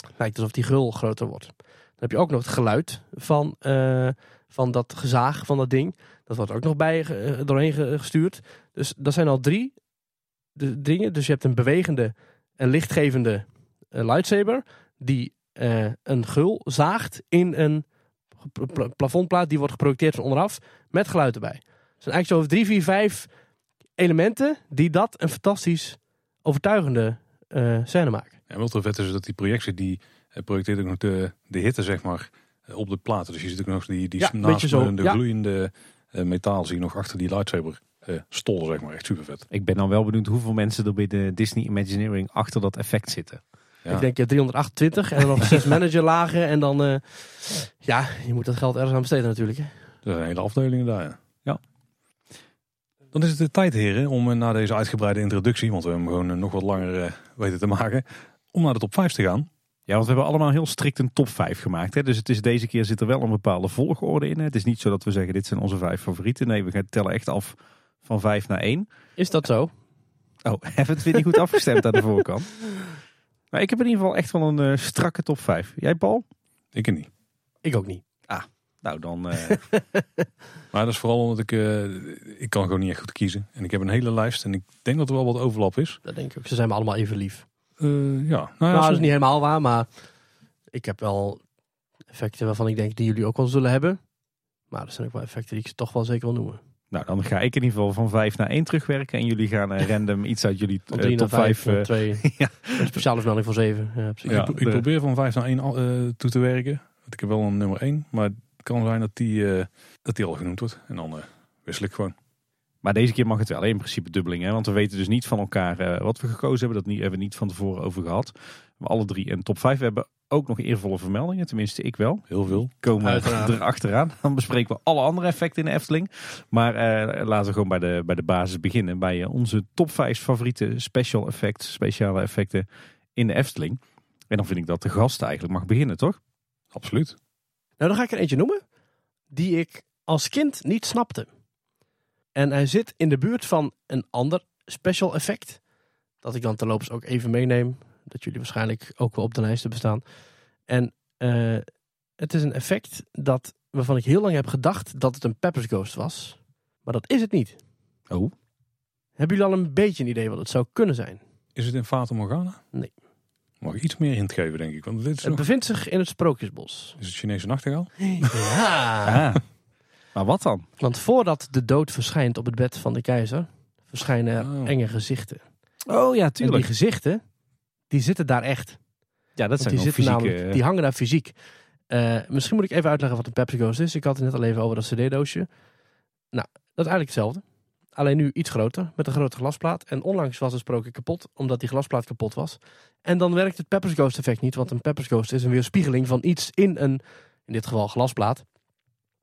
lijkt het alsof die gul groter wordt. Dan heb je ook nog het geluid van, uh, van dat gezaag van dat ding. Dat wordt ook nog bij uh, doorheen gestuurd. Dus dat zijn al drie de dingen. Dus je hebt een bewegende en lichtgevende uh, lightsaber. Die een gul zaagt in een plafondplaat die wordt geprojecteerd van onderaf met geluid erbij. Het zijn eigenlijk zo drie, vier, vijf elementen die dat een fantastisch overtuigende scène maken. En wat er vet is dat die projectie die projecteert ook nog de, de hitte zeg maar op de platen. Dus je ziet ook nog die, die ja, naast zo, de ja. gloeiende metaal zie je nog achter die lightsaber stollen zeg maar. Echt super vet. Ik ben dan wel benieuwd hoeveel mensen er bij de Disney Imagineering achter dat effect zitten. Ja. Ik denk 328 en dan nog zes managerlagen. En dan, uh, ja, je moet dat geld ergens aan besteden natuurlijk. Hè. Er zijn hele afdelingen daar, ja. ja. Dan is het de tijd, heren, om uh, na deze uitgebreide introductie, want we hebben hem gewoon uh, nog wat langer uh, weten te maken, om naar de top 5 te gaan. Ja, want we hebben allemaal heel strikt een top 5 gemaakt. Hè? Dus het is, deze keer zit er wel een bepaalde volgorde in. Hè? Het is niet zo dat we zeggen, dit zijn onze vijf favorieten. Nee, we gaan tellen echt af van 5 naar 1. Is dat zo? Oh, hebben we het weer niet goed afgestemd aan de voorkant? Maar ik heb in ieder geval echt wel een uh, strakke top 5. Jij, Paul? Ik niet. Ik ook niet. Ah, nou dan. Uh... maar dat is vooral omdat ik. Uh, ik kan gewoon niet echt goed kiezen. En ik heb een hele lijst en ik denk dat er wel wat overlap is. Dat denk ik ook. Ze zijn me allemaal even lief. Ja, nou, ja, nou dat is niet helemaal waar, maar ik heb wel effecten waarvan ik denk die jullie ook wel zullen hebben. Maar er zijn ook wel effecten die ik toch wel zeker wil noemen. Nou, dan ga ik in ieder geval van 5 naar 1 terugwerken. En jullie gaan uh, random iets uit jullie uh, top 5. Uh, 2. ja. Een speciale vermelding voor 7. Ja, ja, ik, ik probeer van 5 naar 1 toe te werken. Want ik heb wel een nummer 1. Maar het kan zijn dat die, dat die al genoemd wordt. En dan wissel ik gewoon. Maar deze keer mag het wel in principe dubbeling. Hè? Want we weten dus niet van elkaar wat we gekozen hebben. Dat niet, hebben we niet van tevoren over gehad. We alle drie een top 5 hebben ook nog eervolle vermeldingen. Tenminste, ik wel. Heel veel. Komen Uiteraard. er achteraan. Dan bespreken we alle andere effecten in de Efteling. Maar uh, laten we gewoon bij de, bij de basis beginnen. Bij uh, onze top 5 favoriete special effects, speciale effecten in de Efteling. En dan vind ik dat de gast eigenlijk mag beginnen, toch? Absoluut. Nou, dan ga ik er eentje noemen. Die ik als kind niet snapte. En hij zit in de buurt van een ander special effect. Dat ik dan terloops ook even meeneem dat jullie waarschijnlijk ook wel op de lijst bestaan. En uh, het is een effect dat, waarvan ik heel lang heb gedacht dat het een Peppers Ghost was. Maar dat is het niet. Oh. Hebben jullie al een beetje een idee wat het zou kunnen zijn? Is het in Fata Morgana? Nee. Mag ik iets meer hint geven, denk ik? Want dit is het nog... bevindt zich in het Sprookjesbos. Is het Chinese nachtegaal? ja. Ah. Maar wat dan? Want voordat de dood verschijnt op het bed van de keizer, verschijnen er oh. enge gezichten. Oh ja, tuurlijk. En die gezichten, die zitten daar echt. Ja, dat zijn die, fysieke... namelijk, die hangen daar fysiek. Uh, misschien moet ik even uitleggen wat een Pepsi Ghost is. Ik had het net al even over dat cd-doosje. Nou, dat is eigenlijk hetzelfde. Alleen nu iets groter, met een grote glasplaat. En onlangs was het sprookje kapot, omdat die glasplaat kapot was. En dan werkt het Peppers Ghost effect niet, want een Peppers Ghost is een weerspiegeling van iets in een, in dit geval glasplaat.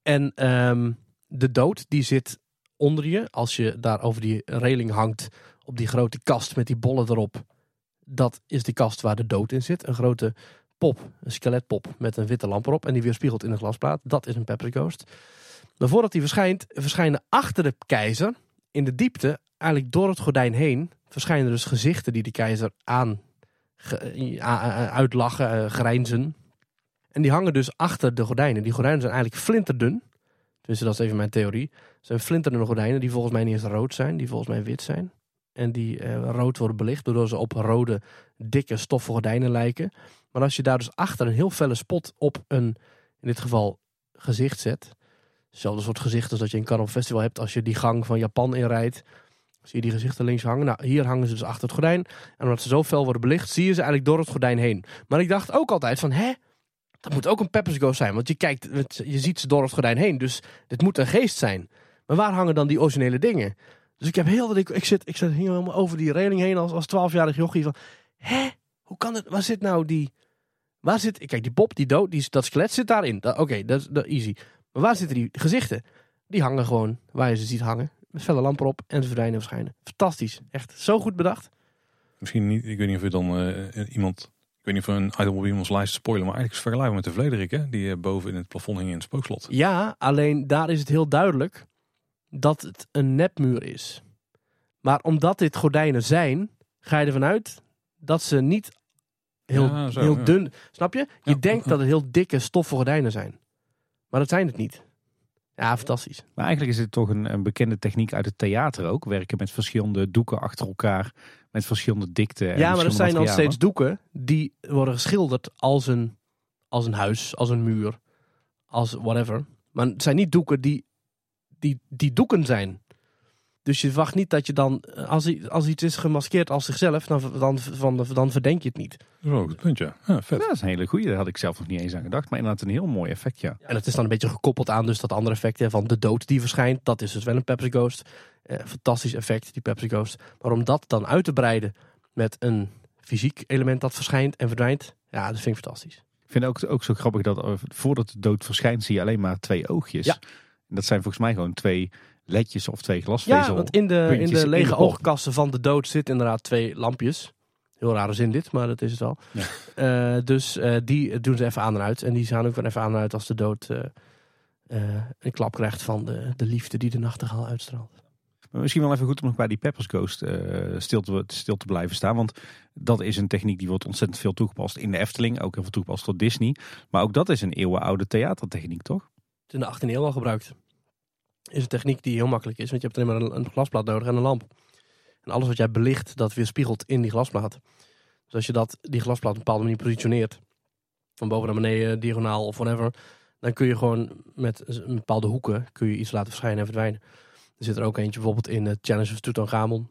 En um, de dood, die zit onder je, als je daar over die reling hangt, op die grote kast met die bollen erop. Dat is de kast waar de dood in zit. Een grote pop, een skeletpop met een witte lamp erop. En die weerspiegelt in een glasplaat. Dat is een Pepper Ghost. Maar voordat die verschijnt, verschijnen achter de keizer in de diepte, eigenlijk door het gordijn heen, verschijnen dus gezichten die de keizer aan uitlachen, grijnzen. En die hangen dus achter de gordijnen. Die gordijnen zijn eigenlijk flinterdun. Dus dat is even mijn theorie. Het zijn flinterdunne gordijnen die volgens mij niet eens rood zijn, die volgens mij wit zijn. En die eh, rood worden belicht, waardoor ze op rode, dikke, stoffen gordijnen lijken. Maar als je daar dus achter een heel felle spot op een, in dit geval, gezicht zet. Hetzelfde soort gezicht als dat je in Carnival Festival hebt als je die gang van Japan inrijdt. Zie je die gezichten links hangen? Nou, hier hangen ze dus achter het gordijn. En omdat ze zo fel worden belicht, zie je ze eigenlijk door het gordijn heen. Maar ik dacht ook altijd van, hè? Dat moet ook een Peppers Ghost zijn. Want je kijkt, je ziet ze door het gordijn heen. Dus dit moet een geest zijn. Maar waar hangen dan die originele dingen? Dus ik heb heel dat ik, ik zit, ik zit helemaal over die reling heen als als twaalfjarig jochie van, hè? Hoe kan het? Waar zit nou die? Waar zit? Kijk, die Bob, die dood, die, dat skelet zit daarin. Oké, dat is easy. Maar waar zitten die gezichten? Die hangen gewoon waar je ze ziet hangen. Met felle lampen op en ze verdwijnen verschijnen. Fantastisch. Echt zo goed bedacht. Misschien niet, ik weet niet of je dan uh, iemand, ik weet niet of een item op iemands lijst spoilen, maar eigenlijk is het vergelijkbaar met de Vlederik, hè? die uh, boven in het plafond hing in het spookslot. Ja, alleen daar is het heel duidelijk dat het een nepmuur is. Maar omdat dit gordijnen zijn, ga je ervan uit dat ze niet heel, ja, zo, heel dun. Snap je? Je denkt dat het heel dikke stoffen gordijnen zijn. Maar dat zijn het niet. Ja, fantastisch. Maar eigenlijk is het toch een, een, bekende techniek uit het theater ook. Werken met verschillende doeken achter elkaar. Met verschillende dikte. ja, maar er zijn nog steeds doeken die worden geschilderd als een, als een huis, als een muur, als whatever. Maar het zijn niet doeken die, die, die doeken zijn. Dus je wacht niet dat je dan, als, als iets is gemaskeerd als zichzelf, dan, dan, dan, dan verdenk je het niet. Zo, goed punt, ja. vet. Ja, dat is een hele goede. Daar had ik zelf nog niet eens aan gedacht. Maar inderdaad een heel mooi effect, ja. En het is dan een beetje gekoppeld aan dus dat andere effect van de dood die verschijnt. Dat is dus wel een Pepsi Ghost. Eh, fantastisch effect, die Pepsi Ghost. Maar om dat dan uit te breiden met een fysiek element dat verschijnt en verdwijnt, ja, dat vind ik fantastisch. Ik vind het ook, ook zo grappig dat eh, voordat de dood verschijnt, zie je alleen maar twee oogjes. Ja. En dat zijn volgens mij gewoon twee ledjes of twee glasvezel. Ja, want in de, in de lege oogkassen van de dood zitten inderdaad twee lampjes. Heel rare zin dit, maar dat is het. Ja. Uh, dus uh, die doen ze even aan en uit. En die gaan ook weer even aan en uit als de dood uh, een klap krijgt van de, de liefde die de nachtegaal uitstraalt. Maar misschien wel even goed om nog bij die Peppers Ghost stil, te, stil te blijven staan. Want dat is een techniek die wordt ontzettend veel toegepast in de Efteling. Ook heel veel toegepast door Disney. Maar ook dat is een eeuwenoude theatertechniek, toch? Het is in de 18e eeuw al gebruikt is een techniek die heel makkelijk is. Want je hebt alleen maar een, glasplaat nodig en een lamp. En alles wat jij belicht, dat weerspiegelt in die glasplaat. Dus als je dat, die glasplaat op een bepaalde manier positioneert, van boven naar beneden, diagonaal of whatever, dan kun je gewoon met een bepaalde hoeken kun je iets laten verschijnen en verdwijnen. Er zit er ook eentje bijvoorbeeld in uh, Challenge of Tutankhamon.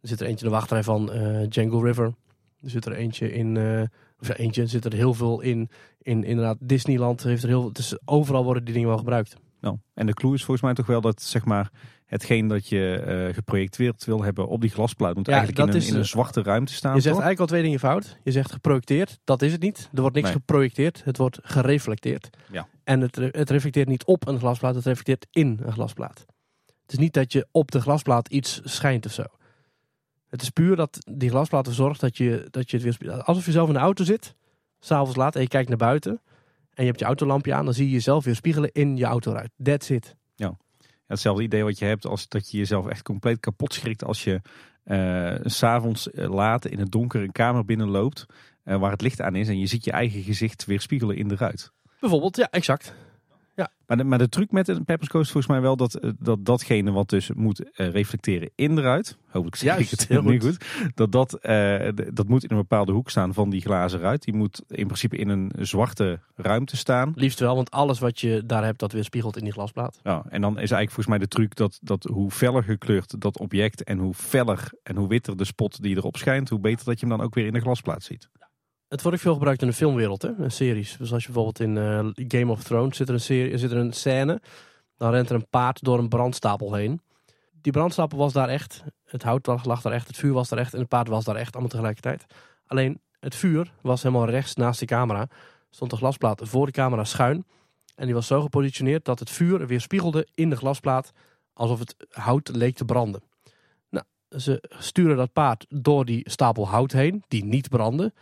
Er zit er eentje in de wachtrij van uh, Django River. Er zit er eentje in, uh, of ja, eentje, er zit er heel veel in, in inderdaad Disneyland. Heeft er heel, dus overal worden die dingen wel gebruikt. Nou, en de clue is volgens mij toch wel dat zeg maar, hetgeen dat je uh, geprojecteerd wil hebben op die glasplaat moet eigenlijk in een, in een, zwarte ruimte staan. Je zegt eigenlijk al twee dingen fout. Je zegt geprojecteerd, dat is het niet. Er wordt niks geprojecteerd, het wordt gereflecteerd. Ja. En het, het reflecteert niet op een glasplaat, het reflecteert in een glasplaat. Het is niet dat je op de glasplaat iets schijnt of zo. Het is puur dat die glasplaat ervoor zorgt dat je, dat je het weer... Alsof je zelf in de auto zit, s'avonds laat, en je kijkt naar buiten en je hebt je autolampje aan, dan zie je jezelf weer spiegelen in je autoruit. That's it. Ja. Hetzelfde idee wat je hebt als dat je jezelf echt compleet kapot schrikt als je uh, s'avonds uh, laat in het donker een kamer binnenloopt uh, waar het licht aan is en je ziet je eigen gezicht weer spiegelen in de ruit. Bijvoorbeeld, ja, exact. Ja. Maar, de, maar de truc met een Peppers Coast volgens mij wel dat, eh, dat datgene wat dus moet uh, reflecteren in de ruit. Hopelijk zeg ik het heel goed. goed. Dat dat, uh, dat moet in een bepaalde hoek staan van die glazen ruit. Die moet in principe in een zwarte ruimte staan. Liefst wel, want alles wat je daar hebt dat weerspiegelt in die glasplaat. Ja, en dan is eigenlijk volgens mij de truc dat, dat hoe feller gekleurd dat object en hoe feller en hoe witter de spot die erop schijnt, hoe beter dat je hem dan ook weer in de glasplaat ziet. Het wordt ook veel gebruikt in de filmwereld, hè? Een series. Dus als je bijvoorbeeld in uh, Game of Thrones zit er, een serie, zit er een scène. Dan rent er een paard door een brandstapel heen. Die brandstapel was daar echt. Het hout lag daar echt. Het vuur was daar echt. En het paard was daar echt. Allemaal tegelijkertijd. Alleen het vuur was helemaal rechts naast de camera. Stond de glasplaat voor de camera schuin. En die was zo gepositioneerd dat het vuur weer spiegelde in de glasplaat. Alsof het hout leek te branden. Nou, ze sturen dat paard door die stapel hout heen. Die niet brandde.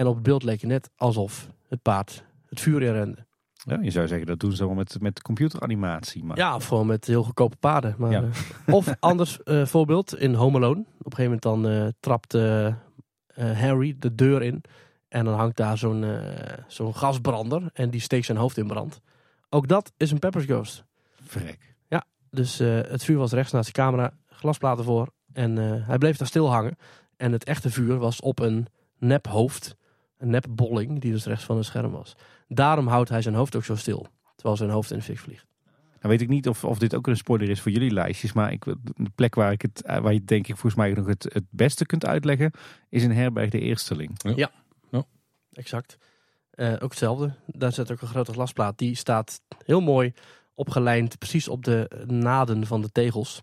En op het beeld leek het net alsof het paard het vuur in rende. Ja, je zou zeggen dat doen ze wel met, met computeranimatie. Maar... Ja, of gewoon met heel goedkope paarden. Maar, ja. uh, of anders uh, voorbeeld in Home Alone. Op een gegeven moment dan uh, trapt Harry de deur in. En dan hangt daar zo'n zo'n gasbrander. En die steekt zijn hoofd in brand. Ook dat is een Peppers Ghost. Verrek. Ja, dus het vuur was rechts naast de camera. Glasplaten voor. En hij bleef daar stil hangen. En het echte vuur was op een nephoofd. Een nepbolling die dus rechts van het scherm was. Daarom houdt hij zijn hoofd ook zo stil. Terwijl zijn hoofd in de fik vliegt. Nou weet ik niet of, of dit ook een spoiler is voor jullie lijstjes. Maar ik, de plek waar, ik het, waar je denk ik volgens mij nog het, het beste kunt uitleggen. Is in Herberg de Eersteling. Ja, ja. ja. exact. Uh, ook hetzelfde. Daar zit ook een grote glasplaat. Die staat heel mooi opgelijnd. Precies op de naden van de tegels.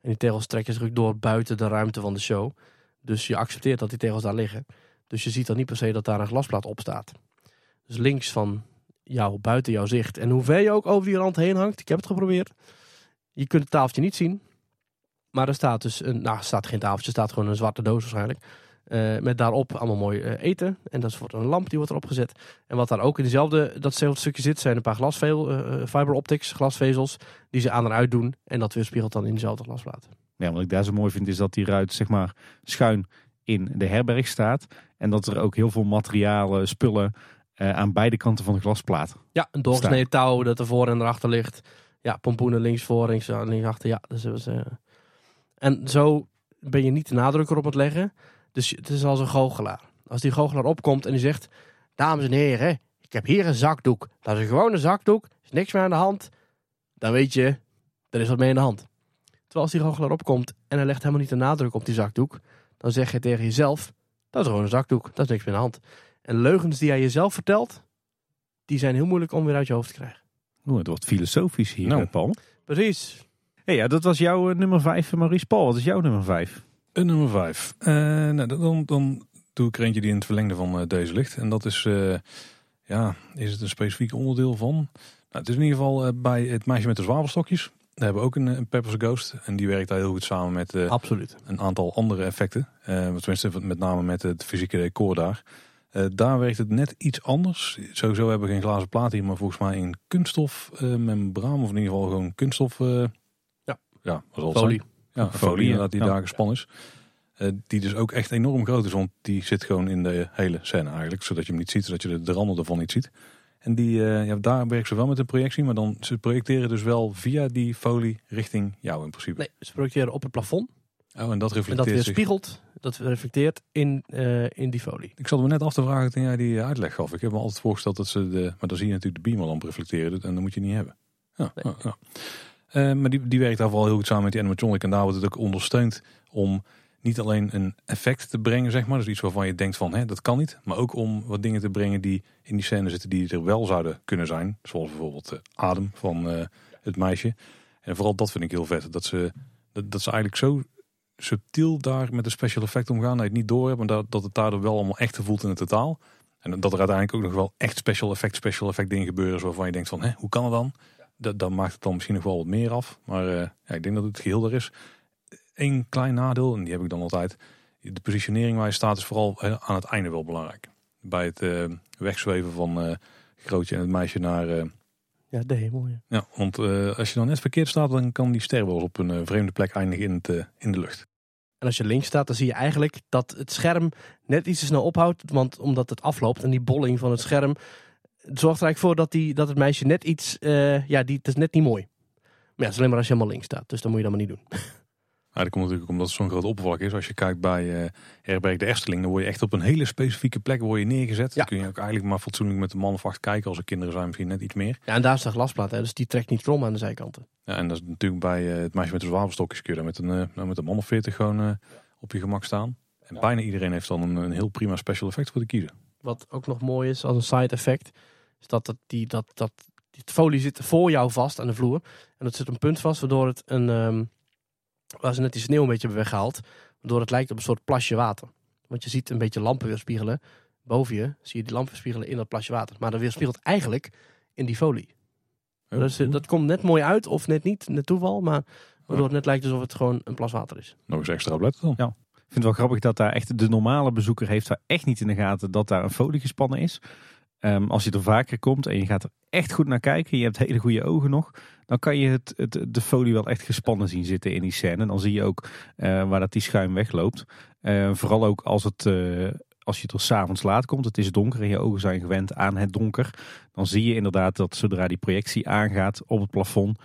En die tegels trekken zich ook door buiten de ruimte van de show. Dus je accepteert dat die tegels daar liggen. Dus je ziet dan niet per se dat daar een glasplaat op staat. Dus links van jou, buiten jouw zicht. En hoe ver je ook over die rand heen hangt, ik heb het geprobeerd. Je kunt het tafeltje niet zien. Maar er staat dus, een, nou staat geen tafeltje, er staat gewoon een zwarte doos waarschijnlijk. Uh, met daarop allemaal mooi uh, eten. En dat voor een lamp die wordt erop gezet. En wat daar ook in dezelfde, datzelfde stukje zit, zijn een paar glasvel, uh, fiber optics, glasvezels, die ze aan en uit doen. En dat weerspiegelt dan in dezelfde glasplaat. Ja, wat ik daar zo mooi vind is dat die ruit zeg maar schuin in de herberg staat. En dat er ook heel veel materialen, spullen uh, aan beide kanten van de glasplaat. Ja, een doorgesneden touw dat er voor en erachter ligt. Ja, pompoenen links voor, links, links achter. Ja, dus was, uh... En zo ben je niet de nadruk erop het leggen. Dus het is als een goochelaar. Als die goochelaar opkomt en die zegt... Dames en heren, ik heb hier een zakdoek. Dat is een gewone zakdoek. Er is niks meer aan de hand. Dan weet je, er is wat mee in de hand. Terwijl als die goochelaar opkomt en hij legt helemaal niet de nadruk op die zakdoek... dan zeg je tegen jezelf... Dat is gewoon een zakdoek. Dat is niks meer aan de hand. En leugens die jij jezelf vertelt, die zijn heel moeilijk om weer uit je hoofd te krijgen. Oeh, het wordt filosofisch hier, nou. Paul. Precies. Hey, ja, dat was jouw uh, nummer 5, Maurice Paul. Wat is jouw nummer 5? Een nummer 5. Uh, nou, dan, dan doe ik er eentje die in het verlengde van uh, deze ligt. En dat is, uh, ja, is het een specifiek onderdeel van? Nou, het is in ieder geval bij het meisje met de zwavelstokjes. We hebben ook een, een Peppers Ghost. En die werkt daar heel goed samen met Absoluut. een aantal andere effecten. tenminste, met name met het fysieke decor daar. Uh, daar werkt het net iets anders. Sowieso hebben we geen glazen plaat hier, maar volgens mij in kunststof uh, membraan. Of in ieder geval gewoon kunststof. Uh, ja, ja folie. Ja, folie, inderdaad, die ja. daar gespannen is. die dus ook echt enorm groot is, want die zit gewoon in de hele scène eigenlijk. Zodat je hem niet ziet, zodat je de, de randen ervan niet ziet. En die, ja, daar werkt ze wel met een projectie, maar dan ze projecteren dus wel via die folie richting jou in principe. Nee, ze projecteren op het plafond. Oh, en dat reflecteert en dat weerspiegelt, dat reflecteert in, uh, in die folie. Ik zat me net af te vragen toen jij die uitleg gaf. Ik heb me altijd voorgesteld dat ze de, maar dan zie je natuurlijk de beamerlamp reflecteren en dat moet je niet hebben. Ja, nee. ja, ja. Uh, maar die, die werkt daar vooral heel goed samen met die animatronic en daar wordt het ook ondersteund om niet alleen een effect te brengen, zeg maar, dus iets waarvan je denkt van, hè, dat kan niet, maar ook om wat dingen te brengen die in die scène zitten die er wel zouden kunnen zijn, zoals bijvoorbeeld de adem van uh, het meisje. En vooral dat vind ik heel vet, dat ze, dat, dat ze eigenlijk zo subtiel daar met de special effect omgaan. Dat je het niet maar dat, dat het daardoor wel allemaal echt voelt in het totaal. En dat er uiteindelijk ook nog wel echt special effect, special effect dingen gebeuren. Waarvan je denkt van, hè, hoe kan het dan? Dat, maakt het dan misschien nog wel wat meer af. Maar uh, ja, ik denk dat het geheel er is. Eén klein nadeel, en die heb ik dan altijd. De positionering waar je staat is vooral aan het einde wel belangrijk. Bij het uh, wegzweven van uh, Grootje en het meisje naar ja, de hemel. Ja, ja want als je dan net verkeerd staat, dan kan die ster wel eens op een vreemde plek eindigen in, het, in de lucht. En als je links staat, dan zie je eigenlijk dat het scherm net iets te snel ophoudt. Want omdat het afloopt en die bolling van het scherm zorgt er eigenlijk voor dat, die, dat het meisje net iets, ja, die, dat is net niet mooi. Maar ja, het is alleen maar als je helemaal links staat. Dus dan moet je dat maar niet doen. Ja, dat komt natuurlijk omdat het zo'n groot oppervlak is. Als je kijkt bij uh, Herberg de Esteling, dan word je echt op een hele specifieke plek word je neergezet. Ja. Dan kun je ook eigenlijk maar fatsoenlijk met de man of acht kijken. Als er kinderen zijn, misschien net iets meer. Ja, en daar is de glasplaat, hè, dus die trekt niet krom aan de zijkanten. Ja, en dat is natuurlijk bij uh, het meisje met de zwavelstokjes kun je daar met een, uh, nou, met een man of veertig gewoon op je gemak staan. En bijna iedereen heeft dan een, een, heel prima special effect voor te kiezen. Wat ook nog mooi is als een side effect, is dat, dat, die, dat, dat die folie zit voor jou vast aan de vloer. En dat zit een punt vast, waardoor het een... Um, waar ze net die sneeuw een beetje hebben weggehaald. Waardoor het lijkt op een soort plasje water. Want je ziet een beetje lampen weerspiegelen. Boven je zie je die lampen weerspiegelen in dat plasje water. Maar dat weerspiegelt eigenlijk in die folie. dus dat komt net mooi uit, of net niet, net toeval. Maar waardoor het net lijkt alsof het gewoon een plas water is. Nog eens extra opletten dan. Ja. Ik vind het wel grappig dat daar echt de normale bezoeker heeft daar echt niet in de gaten dat daar een folie gespannen is. Um, als je er vaker komt en je gaat er echt goed naar kijken, je hebt hele goede ogen nog, dan kan je het, het, de folie wel echt gespannen zien zitten in die scène. Dan zie je ook uh, waar dat die schuim wegloopt. Uh, vooral ook als, het, uh, als je er s'avonds laat komt, het is donker en je ogen zijn gewend aan het donker. Dan zie je inderdaad dat zodra die projectie aangaat op het plafond,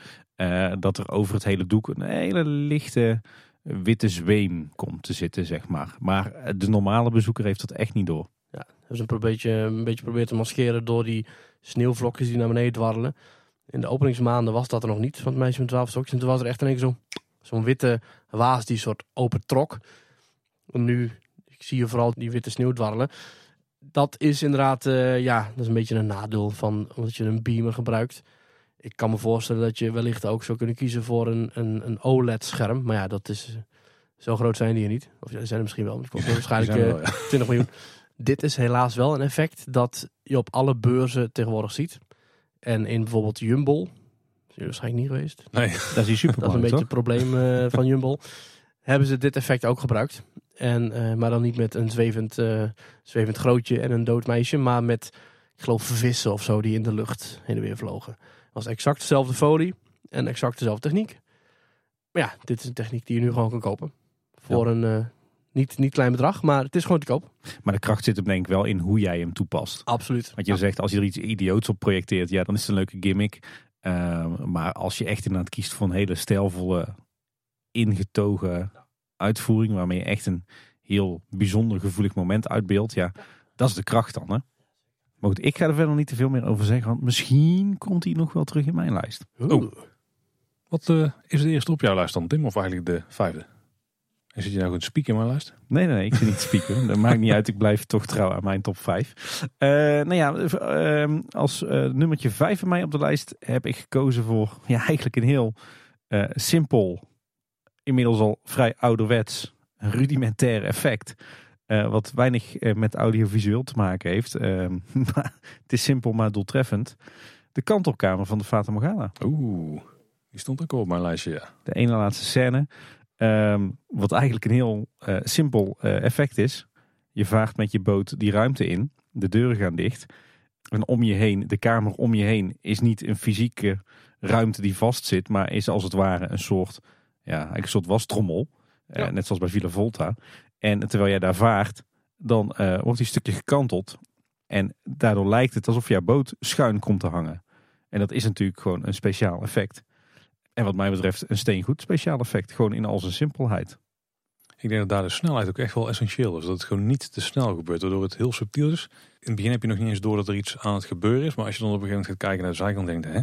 dat er over het hele doek een hele lichte witte zweem komt te zitten, zeg maar. Maar de normale bezoeker heeft dat echt niet door. Ja, hebben ze een beetje, een beetje proberen te maskeren door die sneeuwvlokjes die naar beneden dwarrelen. In de openingsmaanden was dat er nog niet van het meisje met twaalf stokjes. En toen was er echt in één zo'n witte waas die soort open trok. En nu ik zie je vooral die witte sneeuw dwarrelen. Dat is inderdaad, uh, ja, dat is een beetje een nadeel van omdat je een beamer gebruikt. Ik kan me voorstellen dat je wellicht ook zou kunnen kiezen voor een, een, een OLED-scherm. Maar ja, dat is, zo groot zijn die er niet. Of ja, zijn er misschien wel. Het kost waarschijnlijk wel, ja. 20 miljoen. Dit is helaas wel een effect dat je op alle beurzen tegenwoordig ziet. En in bijvoorbeeld Jumbo, is je waarschijnlijk niet geweest. Nee, dat is super. Dat is een beetje het probleem uh, van Jumbo. Hebben ze dit effect ook gebruikt. En, uh, maar dan niet met een zwevend, uh, zwevend grootje en een dood meisje. Maar met, ik geloof, vissen of zo die in de lucht heen en weer vlogen. Het was exact dezelfde folie en exact dezelfde techniek. Maar ja, dit is een techniek die je nu gewoon kan kopen. Voor ja. een niet, niet klein bedrag, maar het is gewoon te koop. Maar de kracht zit hem denk ik wel in hoe jij hem toepast. Absoluut. Want je zegt, als je er iets idioots op projecteert, ja, dan is het een leuke gimmick. Uh, maar als je echt inderdaad kiest voor een hele stijlvolle, ingetogen uitvoering, waarmee je echt een heel bijzonder gevoelig moment uitbeeldt, ja, dat is de kracht dan. Hè? Maar goed, ik ga er verder niet te veel meer over zeggen, want misschien komt hij nog wel terug in mijn lijst. Oh. Wat uh, is de eerste op jouw lijst dan, Tim? Of eigenlijk de vijfde? En zit je nou goed spieken mijn lijst? Nee, nee, nee ik zit niet te spieken. dat maakt niet uit. Ik blijf toch trouw aan mijn top 5. Uh, nou ja, uh, als uh, nummertje 5 van mij op de lijst heb ik gekozen voor ja, eigenlijk een heel uh, simpel, inmiddels al vrij ouderwets, rudimentair effect. wat weinig met audiovisueel te maken heeft. Ehm, het is simpel maar doeltreffend. De kantelkamer van de Fata Morgana. Oeh, die stond ook op mijn lijstje, ja. De ene laatste scène. Um, wat eigenlijk een heel uh, simpel uh, effect is. Je vaart met je boot die ruimte in. De deuren gaan dicht. En om je heen, de kamer om je heen, is niet een fysieke ruimte die vastzit. Maar is als het ware een soort, ja, een soort wastrommel. Ja. Uh, net zoals bij Villa Volta. En terwijl jij daar vaart, dan wordt die stukje gekanteld. En daardoor lijkt het alsof jouw boot schuin komt te hangen. En dat is natuurlijk gewoon een speciaal effect. En wat mij betreft een steengoed speciaal effect. Gewoon in al zijn simpelheid. Ik denk dat daar de snelheid ook echt wel essentieel is. Dat het gewoon niet te snel gebeurt, waardoor het heel subtiel is. In het begin heb je nog niet eens door dat er iets aan het gebeuren is. Maar als je dan op een gegeven moment gaat kijken naar de zijkant denkt, hè,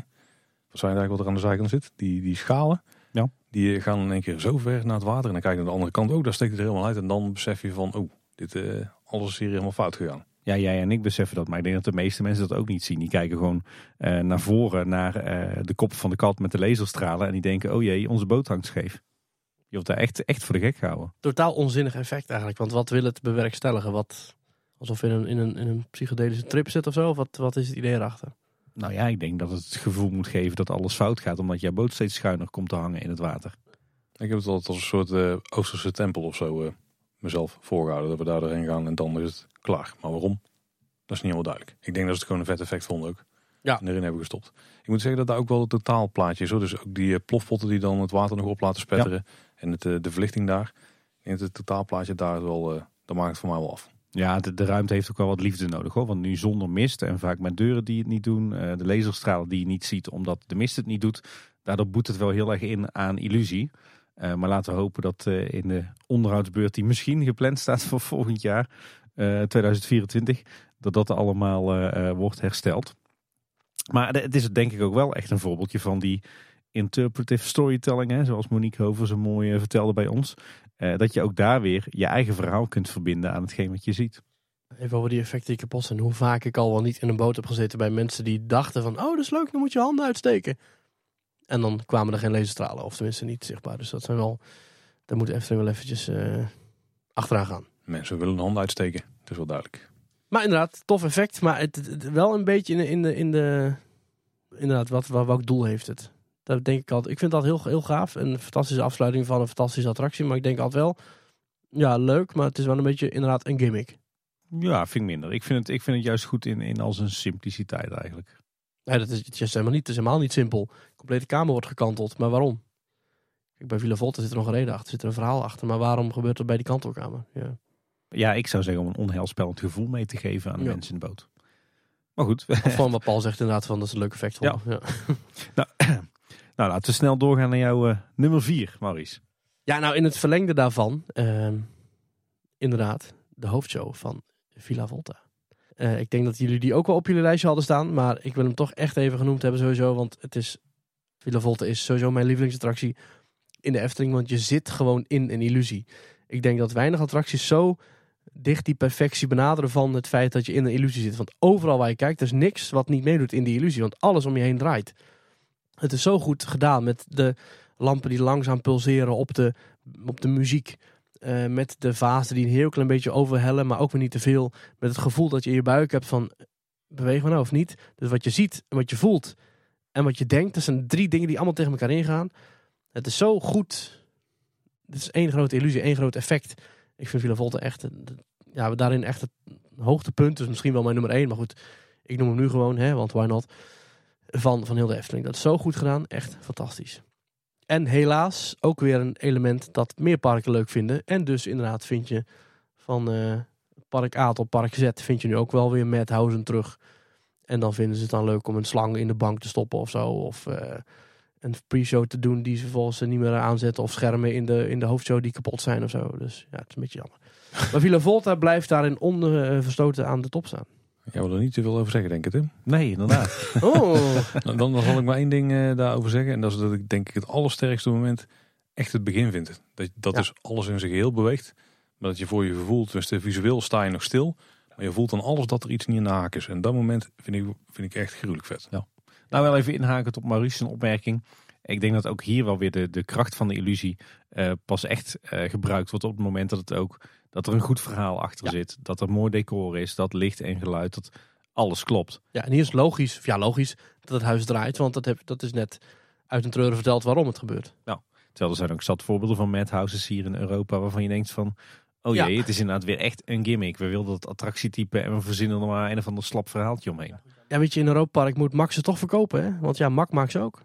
wat zijn eigenlijk wat er aan de zijkant zit? Die, die schalen, ja. die gaan in één keer zo ver naar het water. En dan kijk je naar de andere kant ook, daar steekt het er helemaal uit. En dan besef je van, oh, dit, uh, alles is hier helemaal fout gegaan. Ja, jij en ik beseffen dat, maar ik denk dat de meeste mensen dat ook niet zien. Die kijken gewoon uh, naar voren, naar uh, de kop van de kat met de laserstralen. En die denken, oh jee, onze boot hangt scheef. Je wordt daar echt, echt voor de gek gehouden. Totaal onzinnig effect eigenlijk. Want wat wil het bewerkstelligen? Wat, alsof je in een, in een, in een psychedelische trip zit of zo? Of wat, wat is het idee erachter? Nou ja, ik denk dat het het gevoel moet geven dat alles fout gaat. Omdat jouw boot steeds schuiner komt te hangen in het water. Ik heb het altijd als een soort uh, Oosterse tempel of zo mezelf voorgehouden. Dat we daar doorheen gaan en dan is het klaar. Maar waarom? Dat is niet helemaal duidelijk. Ik denk dat ze het gewoon een vet effect vonden ook. Ja. En erin hebben gestopt. Ik moet zeggen dat daar ook wel het totaalplaatje is. Hoor. Dus ook die plofpotten die dan het water nog op laten spetteren. En het, de verlichting daar. In het totaalplaatje daar wel, uh, dat maakt het voor mij wel af. Ja, de, de, ruimte heeft ook wel wat liefde nodig hoor. Want nu zonder mist en vaak met deuren die het niet doen. De laserstralen die je niet ziet omdat de mist het niet doet. Daardoor boet het wel heel erg in aan illusie. Uh, maar laten we hopen dat in de onderhoudsbeurt die misschien gepland staat voor volgend jaar, 2024, dat dat allemaal wordt hersteld. Maar het is denk ik ook wel echt een voorbeeldje van die interpretive storytelling, hè, zoals Monique Hover zo mooi vertelde bij ons. Dat je ook daar weer je eigen verhaal kunt verbinden aan hetgeen wat je ziet. Even over die effecten die kapot zijn. Hoe vaak ik al wel niet in een boot heb gezeten bij mensen die dachten van... Oh, dat is leuk, dan moet je handen uitsteken. En dan kwamen er geen laserstralen, of tenminste niet zichtbaar. Dus dat zijn wel... Daar moet Efteling wel eventjes achteraan gaan. Mensen willen een hand uitsteken, dat is wel duidelijk. Maar inderdaad, tof effect. Maar het, het, wel een beetje in de, in de, in de inderdaad, wat, wat, welk doel heeft het? Dat denk ik altijd. Ik vind dat heel, heel gaaf. Een fantastische afsluiting van een fantastische attractie. Maar ik denk altijd wel, ja, leuk. Maar het is wel een beetje inderdaad een gimmick. Ja, vind ik minder. Ik vind het, ik vind het juist goed in, in al zijn simpliciteit eigenlijk. Nee, dat is, het is helemaal niet, het is helemaal niet simpel. De complete kamer wordt gekanteld. Maar waarom? Kijk, bij Villa Volta zit er nog een reden achter. Zit er een verhaal achter. Maar waarom gebeurt dat bij die kantelkamer? Ja. Ja, ik zou zeggen om een onheilspellend gevoel mee te geven aan de mensen in de boot. Maar goed. Of van wat Paul zegt inderdaad, van dat is een leuk effect. Ja. ja. nou, nou, laten we snel doorgaan naar jouw uh, nummer 4, Maurice. Ja, nou in het verlengde daarvan, ehm, inderdaad, de hoofdshow van Villa Volta. Eh, ik denk dat jullie die ook wel op jullie lijstje hadden staan, maar ik wil hem toch echt even genoemd hebben sowieso, want het is, Villa Volta is sowieso mijn lievelingsattractie in de Efteling, want je zit gewoon in een illusie. Ik denk dat weinig attracties zo dicht die perfectie benaderen van het feit dat je in een illusie zit. Want overal waar je kijkt, er is niks wat niet meedoet in die illusie, want alles om je heen draait. Het is zo goed gedaan met de lampen die langzaam pulseren op de, op de muziek. Uh, met de vazen die een heel klein beetje overhellen, maar ook weer niet te veel. Met het gevoel dat je in je buik hebt van bewegen we nou of niet. Dus wat je ziet wat je voelt en wat je denkt, dat zijn drie dingen die allemaal tegen elkaar ingaan. Het is zo goed. Het is één grote illusie, één groot effect. Ik vind Villa Volta echt, ja, daarin echt het hoogtepunt. Dus misschien wel mijn nummer één, maar goed. Ik noem hem nu gewoon, hè, want why not? Van, van heel de Efteling. Dat is zo goed gedaan, echt fantastisch. En helaas ook weer een element dat meer parken leuk vinden. En dus inderdaad vind je van uh, park A tot park Z vind je nu ook wel weer Madhausen terug. En dan vinden ze het dan leuk om een slang in de bank te stoppen of zo. Of uh, een pre-show te doen die ze vervolgens niet meer aanzetten. Of schermen in de, in de hoofdshow die kapot zijn of zo. Dus ja, het is een beetje jammer. maar Villa Volta blijft daarin onverstoten aan de top staan. Jij wil er niet te veel over zeggen, denk ik, Tim? Nee, inderdaad. oh. dan, dan zal ik maar één ding uh, daarover zeggen. En dat is dat ik denk ik het allersterkste moment echt het begin vind. Dat, dat ja. dus alles in zijn geheel beweegt. Maar dat je voor je gevoel, dus visueel sta je nog stil. Maar je voelt dan alles dat er iets niet in de haak is. En dat moment vind ik, vind ik echt gruwelijk vet. Ja. Nou, wel even inhakend op Maurice's opmerking. Ik denk dat ook hier wel weer de, de kracht van de illusie uh, pas echt uh, gebruikt wordt op het moment dat het ook dat er een goed verhaal achter ja. zit. Dat er mooi decor is, dat licht en geluid, dat alles klopt. Ja, en hier is logisch, ja logisch, dat het huis draait. Want dat, heb, dat is net uit een treuren verteld waarom het gebeurt. Ja, terwijl er zijn ook zat voorbeelden van madhouses hier in Europa waarvan je denkt van... Oh jee, ja. het is inderdaad weer echt een gimmick. We wilden het attractietype en we verzinnen er maar een of ander slap verhaaltje omheen. Ja, weet je, in Europa Park moet Max ze toch verkopen, hè? Want ja, Mac maakt ze ook.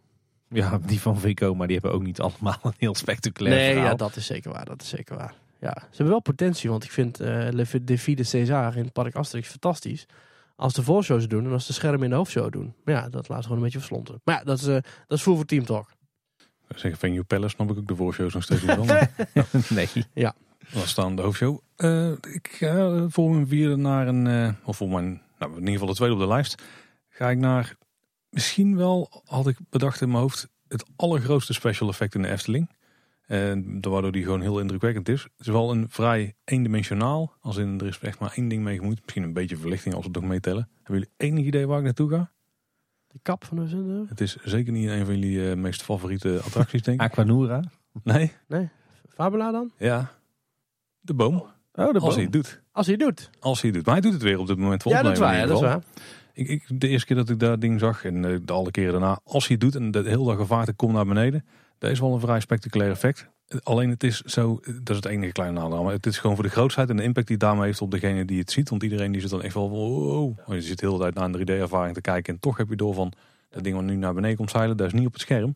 Ja, die van Vico, maar die hebben ook niet allemaal een heel spectaculair nee, verhaal. ja, dat is zeker waar. Dat is zeker waar. Ja, ze hebben wel potentie, want ik vind uh, Le César in het Park Asterix fantastisch. Als de voorshows doen en als de schermen in de hoofdshow doen. Maar ja, dat laat gewoon een beetje verslonten. Maar ja, dat is, uh, dat is voer voor Team Talk. Zeggen van New Palace snap ik ook de voorshows nog steeds niet van. nee. Ja. Wat staan de hoofdshow? Uh, ik ga voor mijn vierde naar een, of voor mijn, nou in ieder geval de tweede op de lijst. Ga ik naar, misschien wel had ik bedacht in mijn hoofd, het allergrootste special effect in de Efteling. En waardoor die gewoon heel indrukwekkend is. Het is wel een vrij eendimensionaal. Als in er is echt maar één ding mee gemoeid. Misschien een beetje verlichting als we het nog meetellen. Hebben jullie enig idee waar ik naartoe ga? De kap van de zin. Het is zeker niet een van jullie uh, meest favoriete attracties, denk ik. Aquanura? Nee. Nee. Fabula dan? Ja. De boom. Oh, de boom. Als hij het doet. Als hij het doet. Als hij het doet. Maar hij doet het weer op dit moment Ja, dat is waar. Ja, dat is waar. Ik, ik, de eerste keer dat ik dat ding zag en uh, de alle keren daarna. Als hij het doet en de hele dag gevaarte komt naar beneden. Dat is wel een vrij spectaculair effect. Alleen het is zo, dat is het enige kleine nadeel. Maar het is gewoon voor de grootheid en de impact die het daarmee heeft op degene die het ziet. Want iedereen die zit dan echt wel, wow. Je zit heel de tijd naar een 3D-ervaring te kijken. En toch heb je door van, dat ding wat nu naar beneden komt zeilen, dat is niet op het scherm.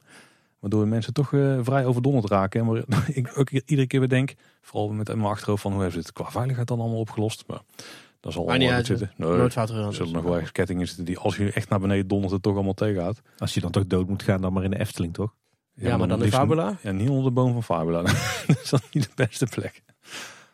Waardoor mensen toch uh, vrij overdonderd raken. En waar ik ook iedere keer weer denk, vooral met mijn achterhoofd van hoe hebben ze het qua veiligheid dan allemaal opgelost. Maar dat zal niet zitten. Nee. Er zullen nog wel kettingen zitten die als je echt naar beneden dondert het toch allemaal tegenhoudt. Als je dan toch dood moet gaan, dan maar in de Efteling toch? Ja, ja maar dan in Fabula? Ja, niet onder de boom van Fabula. dat is dan niet de beste plek.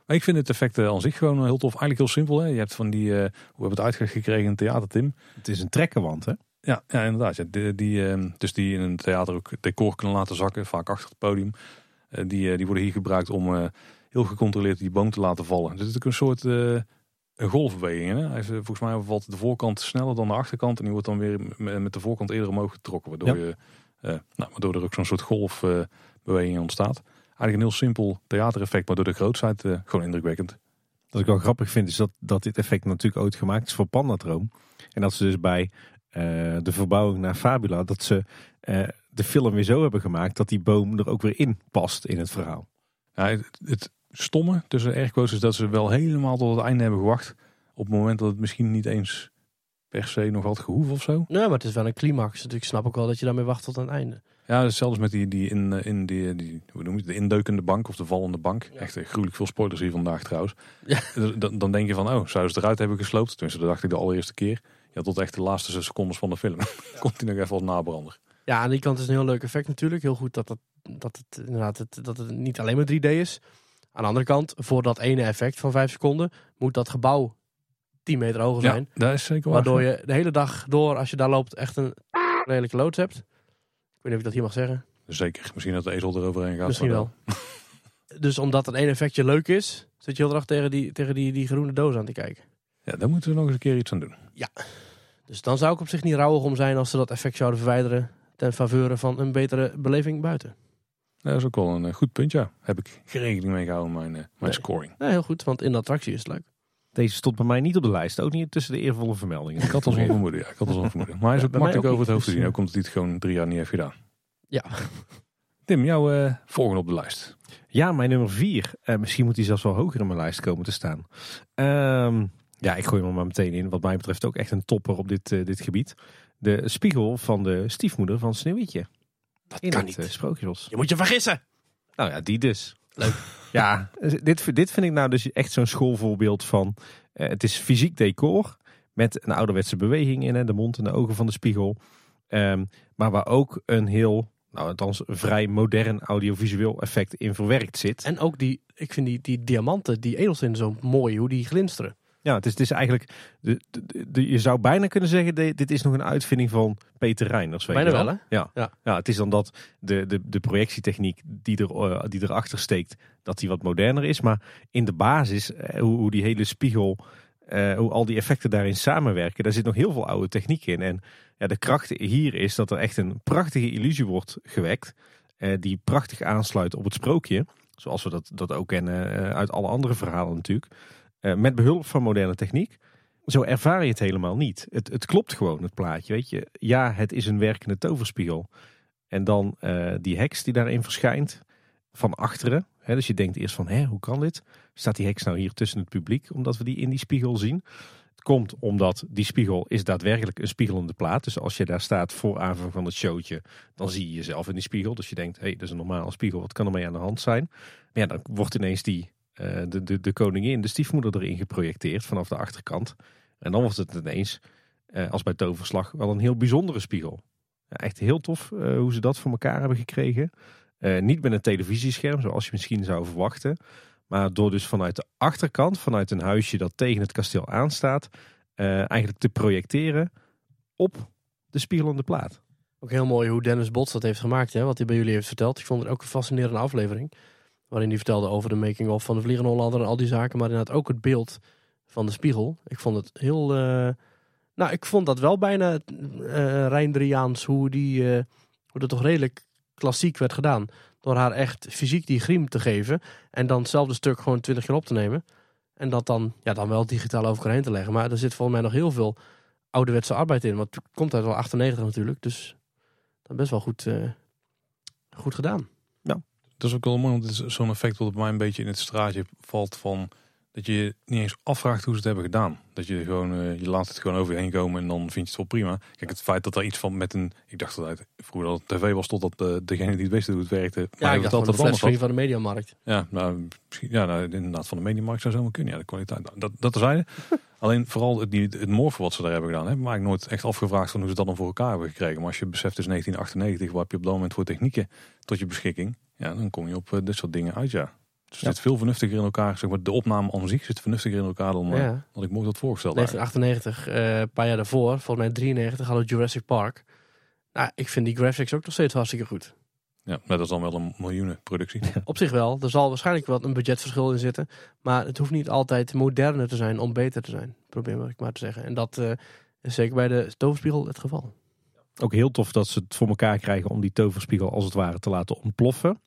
Maar ik vind het effect aan zich gewoon heel tof. Eigenlijk heel simpel. Hè? Je hebt van die, uh, hoe hebben we het uitgekregen in het theater, Tim? Het is een trekkenwand, hè? Ja, ja inderdaad. Ja. Die, die, uh, dus die in een theater ook decor kunnen laten zakken, vaak achter het podium. Uh, die, die worden hier gebruikt om heel gecontroleerd die boom te laten vallen. Dus het is ook een soort een golfbeweging. Hè? Hij, volgens mij valt de voorkant sneller dan de achterkant. En die wordt dan weer met de voorkant eerder omhoog getrokken. Waardoor ja. je nou, waardoor er ook zo'n soort golfbeweging uh, ontstaat. Eigenlijk een heel simpel theatereffect, maar door de grootheid uh, gewoon indrukwekkend. Wat ik wel grappig vind is dat, dat dit effect natuurlijk ooit gemaakt is voor Pandatroom. En dat ze dus bij de verbouwing naar Fabula, dat ze de film weer zo hebben gemaakt dat die boom er ook weer in past in het verhaal. Ja, het, het stomme tussen airquotes is dat ze wel helemaal tot het einde hebben gewacht. Op het moment dat het misschien niet eens per se nog had gehoeven of zo. Nee, maar het is wel een climax. Dus ik snap ook wel dat je daarmee wacht tot aan het einde. Ja, zelfs met die, die, in, in die, die hoe noem je de indeukende bank of de vallende bank. Ja. Echt gruwelijk veel spoilers hier vandaag trouwens. Ja. Dan, dan denk je van, oh, zou ze eruit hebben gesloopt? Tenminste, dat dacht ik de allereerste keer. Ja, tot echt de laatste zes secondes van de film. Ja. Komt hij nog even als nabrander. Ja, aan die kant is een heel leuk effect natuurlijk. Heel goed dat het, dat het, inderdaad, het, dat het niet alleen maar 3D is. Aan de andere kant, voor dat ene effect van 5 seconden, moet dat gebouw 10 meter hoger zijn. Ja, dat is zeker waar. Waardoor je de hele dag door, als je daar loopt, echt een redelijke loods hebt. Ik weet niet of ik dat hier mag zeggen. Zeker. Misschien dat de ezel eroverheen gaat. Misschien wel. dus omdat dat één effectje leuk is, zit je heel erg tegen die, tegen die, die groene doos aan te kijken. Ja, daar moeten we nog eens een keer iets aan doen. Ja. Dus dan zou ik op zich niet rouwig om zijn als ze dat effect zouden verwijderen ten faveur van een betere beleving buiten. Dat is ook wel een eh, goed punt, ja. Heb ik geen rekening mee gehouden mijn, uh, mijn Nee. scoring. Ja, heel goed, want in de attractie is het leuk. Deze stond bij mij niet op de lijst. Ook niet tussen de eervolle vermeldingen. Ik had al zo'n vermoeden, ja. Ik had al zo'n vermoeden. Maar hij is ook bij mij makkelijk ook over het hoofd te zien. Ook omdat hij het gewoon drie jaar niet heeft gedaan. Ja. Tim, jouw eh, volgende op de lijst. Ja, mijn nummer vier. Eh, misschien moet hij zelfs wel hoger in mijn lijst komen te staan. Ehm, ja, ik gooi hem er maar meteen in. Wat mij betreft ook echt een topper op dit, eh, dit gebied. De spiegel van de stiefmoeder van Sneeuwwitje. Dat In kan het niet. Sprookjesbos. Je moet je vergissen. Nou ja, die dus. Leuk. Ja, dit, dit vind ik nou dus echt zo'n schoolvoorbeeld van... eh, het is fysiek decor met een ouderwetse beweging in. Hè, de mond en de ogen van de spiegel. Ehm, maar waar ook een heel, nou althans vrij modern audiovisueel effect in verwerkt zit. En ook die, ik vind die, die diamanten, die edelstenen zo mooi, hoe die glinsteren. Ja, het is, het is eigenlijk... De, de, de- je zou bijna kunnen zeggen, dit is nog een uitvinding van Peter Reiners. Weet Bijna je wel, hè? Ja. Ja. Ja. het is dan dat de, de, de projectietechniek die, er, eh, die erachter steekt, dat die wat moderner is. Maar in de basis, eh, hoe, hoe die hele spiegel, eh, hoe al die effecten daarin samenwerken, daar zit nog heel veel oude techniek in. En ja, de kracht hier is dat er echt een prachtige illusie wordt gewekt, die prachtig aansluit op het sprookje. Zoals we dat, dat ook kennen uit alle andere verhalen natuurlijk. Eh, met behulp van moderne techniek. Zo ervaar je het helemaal niet. Het, het klopt gewoon, het plaatje. Weet je, ja, het is een werkende toverspiegel. En dan eh, die heks die daarin verschijnt van achteren. Hè, dus je denkt eerst van, hè, hoe kan dit? Staat die heks nou hier tussen het publiek, omdat we die in die spiegel zien? Het komt omdat die spiegel is daadwerkelijk een spiegelende plaat. Dus als je daar staat voor aanvang van het showtje, dan zie je jezelf in die spiegel. Dus je denkt, hé, hey, dat is een normale spiegel, wat kan er mee aan de hand zijn? Maar ja, dan wordt ineens die, eh, de, de, de koningin, de stiefmoeder erin geprojecteerd vanaf de achterkant. En dan wordt het ineens, eh, als bij toverslag, wel een heel bijzondere spiegel. Ja, echt heel tof eh, hoe ze dat voor elkaar hebben gekregen. Niet met een televisiescherm, zoals je misschien zou verwachten. Maar door dus vanuit de achterkant, vanuit een huisje dat tegen het kasteel aanstaat, eigenlijk te projecteren op de spiegelende plaat. Ook heel mooi hoe Dennis Bots dat heeft gemaakt, hè, wat hij bij jullie heeft verteld. Ik vond het ook een fascinerende aflevering. Waarin hij vertelde over de making-of van de Vliegende Hollander en al die zaken. Maar inderdaad ook het beeld van de spiegel. Ik vond het heel... eh, nou, ik vond dat wel bijna uh, Reindriaans, hoe, die, eh, hoe dat toch redelijk klassiek werd gedaan. Door haar echt fysiek die griem te geven. En dan hetzelfde stuk gewoon 20 keer op te nemen. En dat dan, ja, dan wel digitaal over elkaar heen te leggen. Maar er zit volgens mij nog heel veel ouderwetse arbeid in. Want het komt uit wel 98 natuurlijk. Dus dat best wel goed, goed gedaan. Dat is ook wel mooi, want het is zo'n effect wat op mij een beetje in het straatje valt van dat je niet eens afvraagt hoe ze het hebben gedaan. Dat je gewoon, uh, je laat het gewoon over je heen komen en dan vind je het wel prima. Kijk, het feit dat er iets van met een, ik dacht dat het vroeger dat het tv was totdat uh, degene die het hoe het werkte. Ja, maar ik dacht altijd van de van de mediamarkt. Ja, nou, ja, nou, inderdaad van de mediamarkt zou zomaar kunnen. Ja, de kwaliteit. Nou, dat, dat terzijde. Alleen vooral het, het, het morfen wat ze daar hebben gedaan. Heb ik me eigenlijk nooit echt afgevraagd van hoe ze dat dan voor elkaar hebben gekregen. Maar als je beseft is 1998, wat heb je op dat moment voor technieken tot je beschikking. Ja, dan kom je op uh, dit soort dingen uit, ja. Dus het Ja. zit veel vernuftiger in elkaar. Zeg maar, de opname aan zich zit vernuftiger in elkaar dan, uh, Ja. dan ik me ook had voorgesteld. eigenlijk. 1998, eh, een paar jaar daarvoor, volgens mij 93, hadden we Jurassic Park. Nou, ik vind die graphics ook nog steeds hartstikke goed. Ja, dat is dan wel een miljoenenproductie. Op zich wel. Er zal waarschijnlijk wel een budgetverschil in zitten. Maar het hoeft niet altijd moderner te zijn om beter te zijn. Probeer ik maar te zeggen. En dat eh, is zeker bij de toverspiegel het geval. Ook heel tof dat ze het voor elkaar krijgen om die toverspiegel als het ware te laten ontploffen.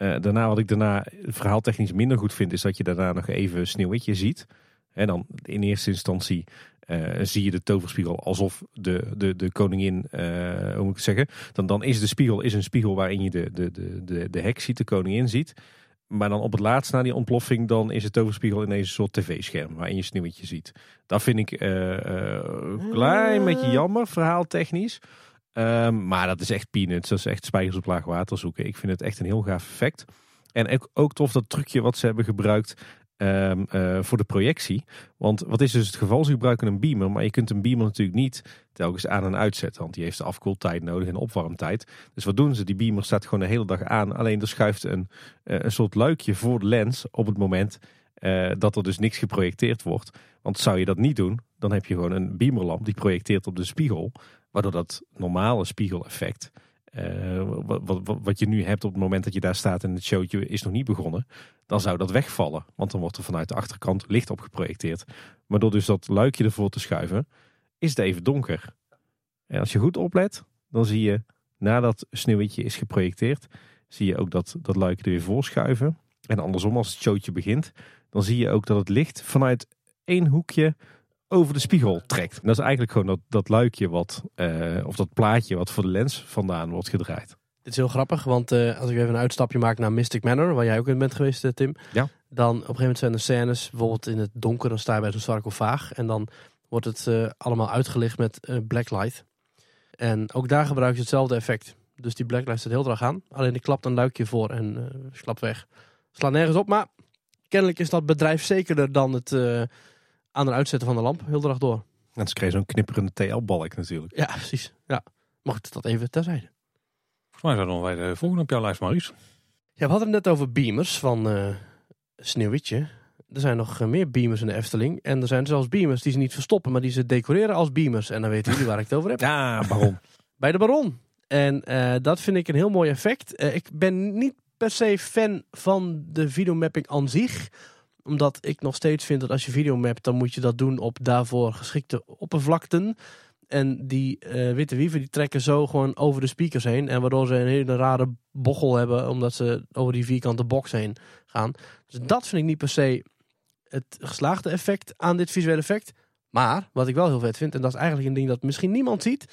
Eh, daarna, wat ik daarna verhaaltechnisch minder goed vind, is dat je daarna nog even Sneeuwwitje ziet. En dan in eerste instantie eh, zie je de toverspiegel alsof de, de, de koningin, eh, hoe moet ik zeggen, dan, dan is de spiegel is een spiegel waarin je de, de, de, de, de heks ziet, de koningin ziet. Maar dan op het laatst na die ontploffing, dan is de toverspiegel ineens een soort tv-scherm waarin je Sneeuwwitje ziet. Dat vind ik een klein beetje jammer, verhaaltechnisch. Um, maar dat is echt peanuts. Dat is echt spijkers op laag water zoeken. Ik vind het echt een heel gaaf effect. En ook, ook tof dat trucje wat ze hebben gebruikt. ehm, eh, voor de projectie. Want wat is dus het geval? Ze gebruiken een beamer, maar je kunt een beamer natuurlijk niet telkens aan en uitzetten. Want die heeft de afkoeltijd nodig en opwarmtijd. Dus wat doen ze? Die beamer staat gewoon de hele dag aan. Alleen er schuift een, eh, een soort luikje voor de lens op het moment eh, dat er dus niks geprojecteerd wordt. Want zou je dat niet doen, dan heb je gewoon een beamerlamp die projecteert op de spiegel. Waardoor dat normale spiegeleffect wat, wat, wat, je nu hebt op het moment dat je daar staat en het showtje is nog niet begonnen, dan zou dat wegvallen. Want dan wordt er vanuit de achterkant licht op geprojecteerd. Maar door dus dat luikje ervoor te schuiven, is het even donker. En als je goed oplet, dan zie je nadat sneeuwwitje is geprojecteerd, zie je ook dat, dat luikje er weer voor schuiven. En andersom, als het showtje begint, dan zie je ook dat het licht vanuit één hoekje over de spiegel trekt. En dat is eigenlijk gewoon dat, dat luikje wat, uh, of dat plaatje wat voor de lens vandaan wordt gedraaid. Dit is heel grappig, want uh, als ik even een uitstapje maak naar Mystic Manor, waar jij ook in bent geweest, uh, Tim. Ja. Dan op een gegeven moment zijn er scènes, bijvoorbeeld in het donker, dan sta je bij zo'n sarcofaag. En dan wordt het allemaal uitgelicht met blacklight. En ook daar gebruik je hetzelfde effect. Dus die blacklight staat heel erg aan. Alleen die klapt een luikje voor en klapt weg. Slaat nergens op, maar kennelijk is dat bedrijf zekerder dan het aan het uitzetten van de lamp heel de dag door. En ze kreeg zo'n knipperende TL-balk natuurlijk. Ja, precies. Ja. Mocht dat even terzijde. Volgens mij zouden wij de volgende op jouw lijst, Maurice. Ja, we hadden het net over beamers van uh, Sneeuwwitje. Er zijn nog eh, meer beamers in de Efteling. En er zijn zelfs beamers die ze niet verstoppen, maar die ze decoreren als beamers. En dan weten jullie waar ik het over heb. Ja, Baron. Bij de Baron. En uh, dat vind ik een heel mooi effect. Uh, ik ben niet per se fan van de videomapping aan zich omdat ik nog steeds vind dat als je video mapt, dan moet je dat doen op daarvoor geschikte oppervlakten. En die uh, witte wieven die trekken zo gewoon over de speakers heen. En waardoor ze een hele rare bochel hebben, omdat ze over die vierkante box heen gaan. Dus dat vind ik niet per se het geslaagde effect aan dit visuele effect. Maar wat ik wel heel vet vind, en dat is eigenlijk een ding dat misschien niemand ziet.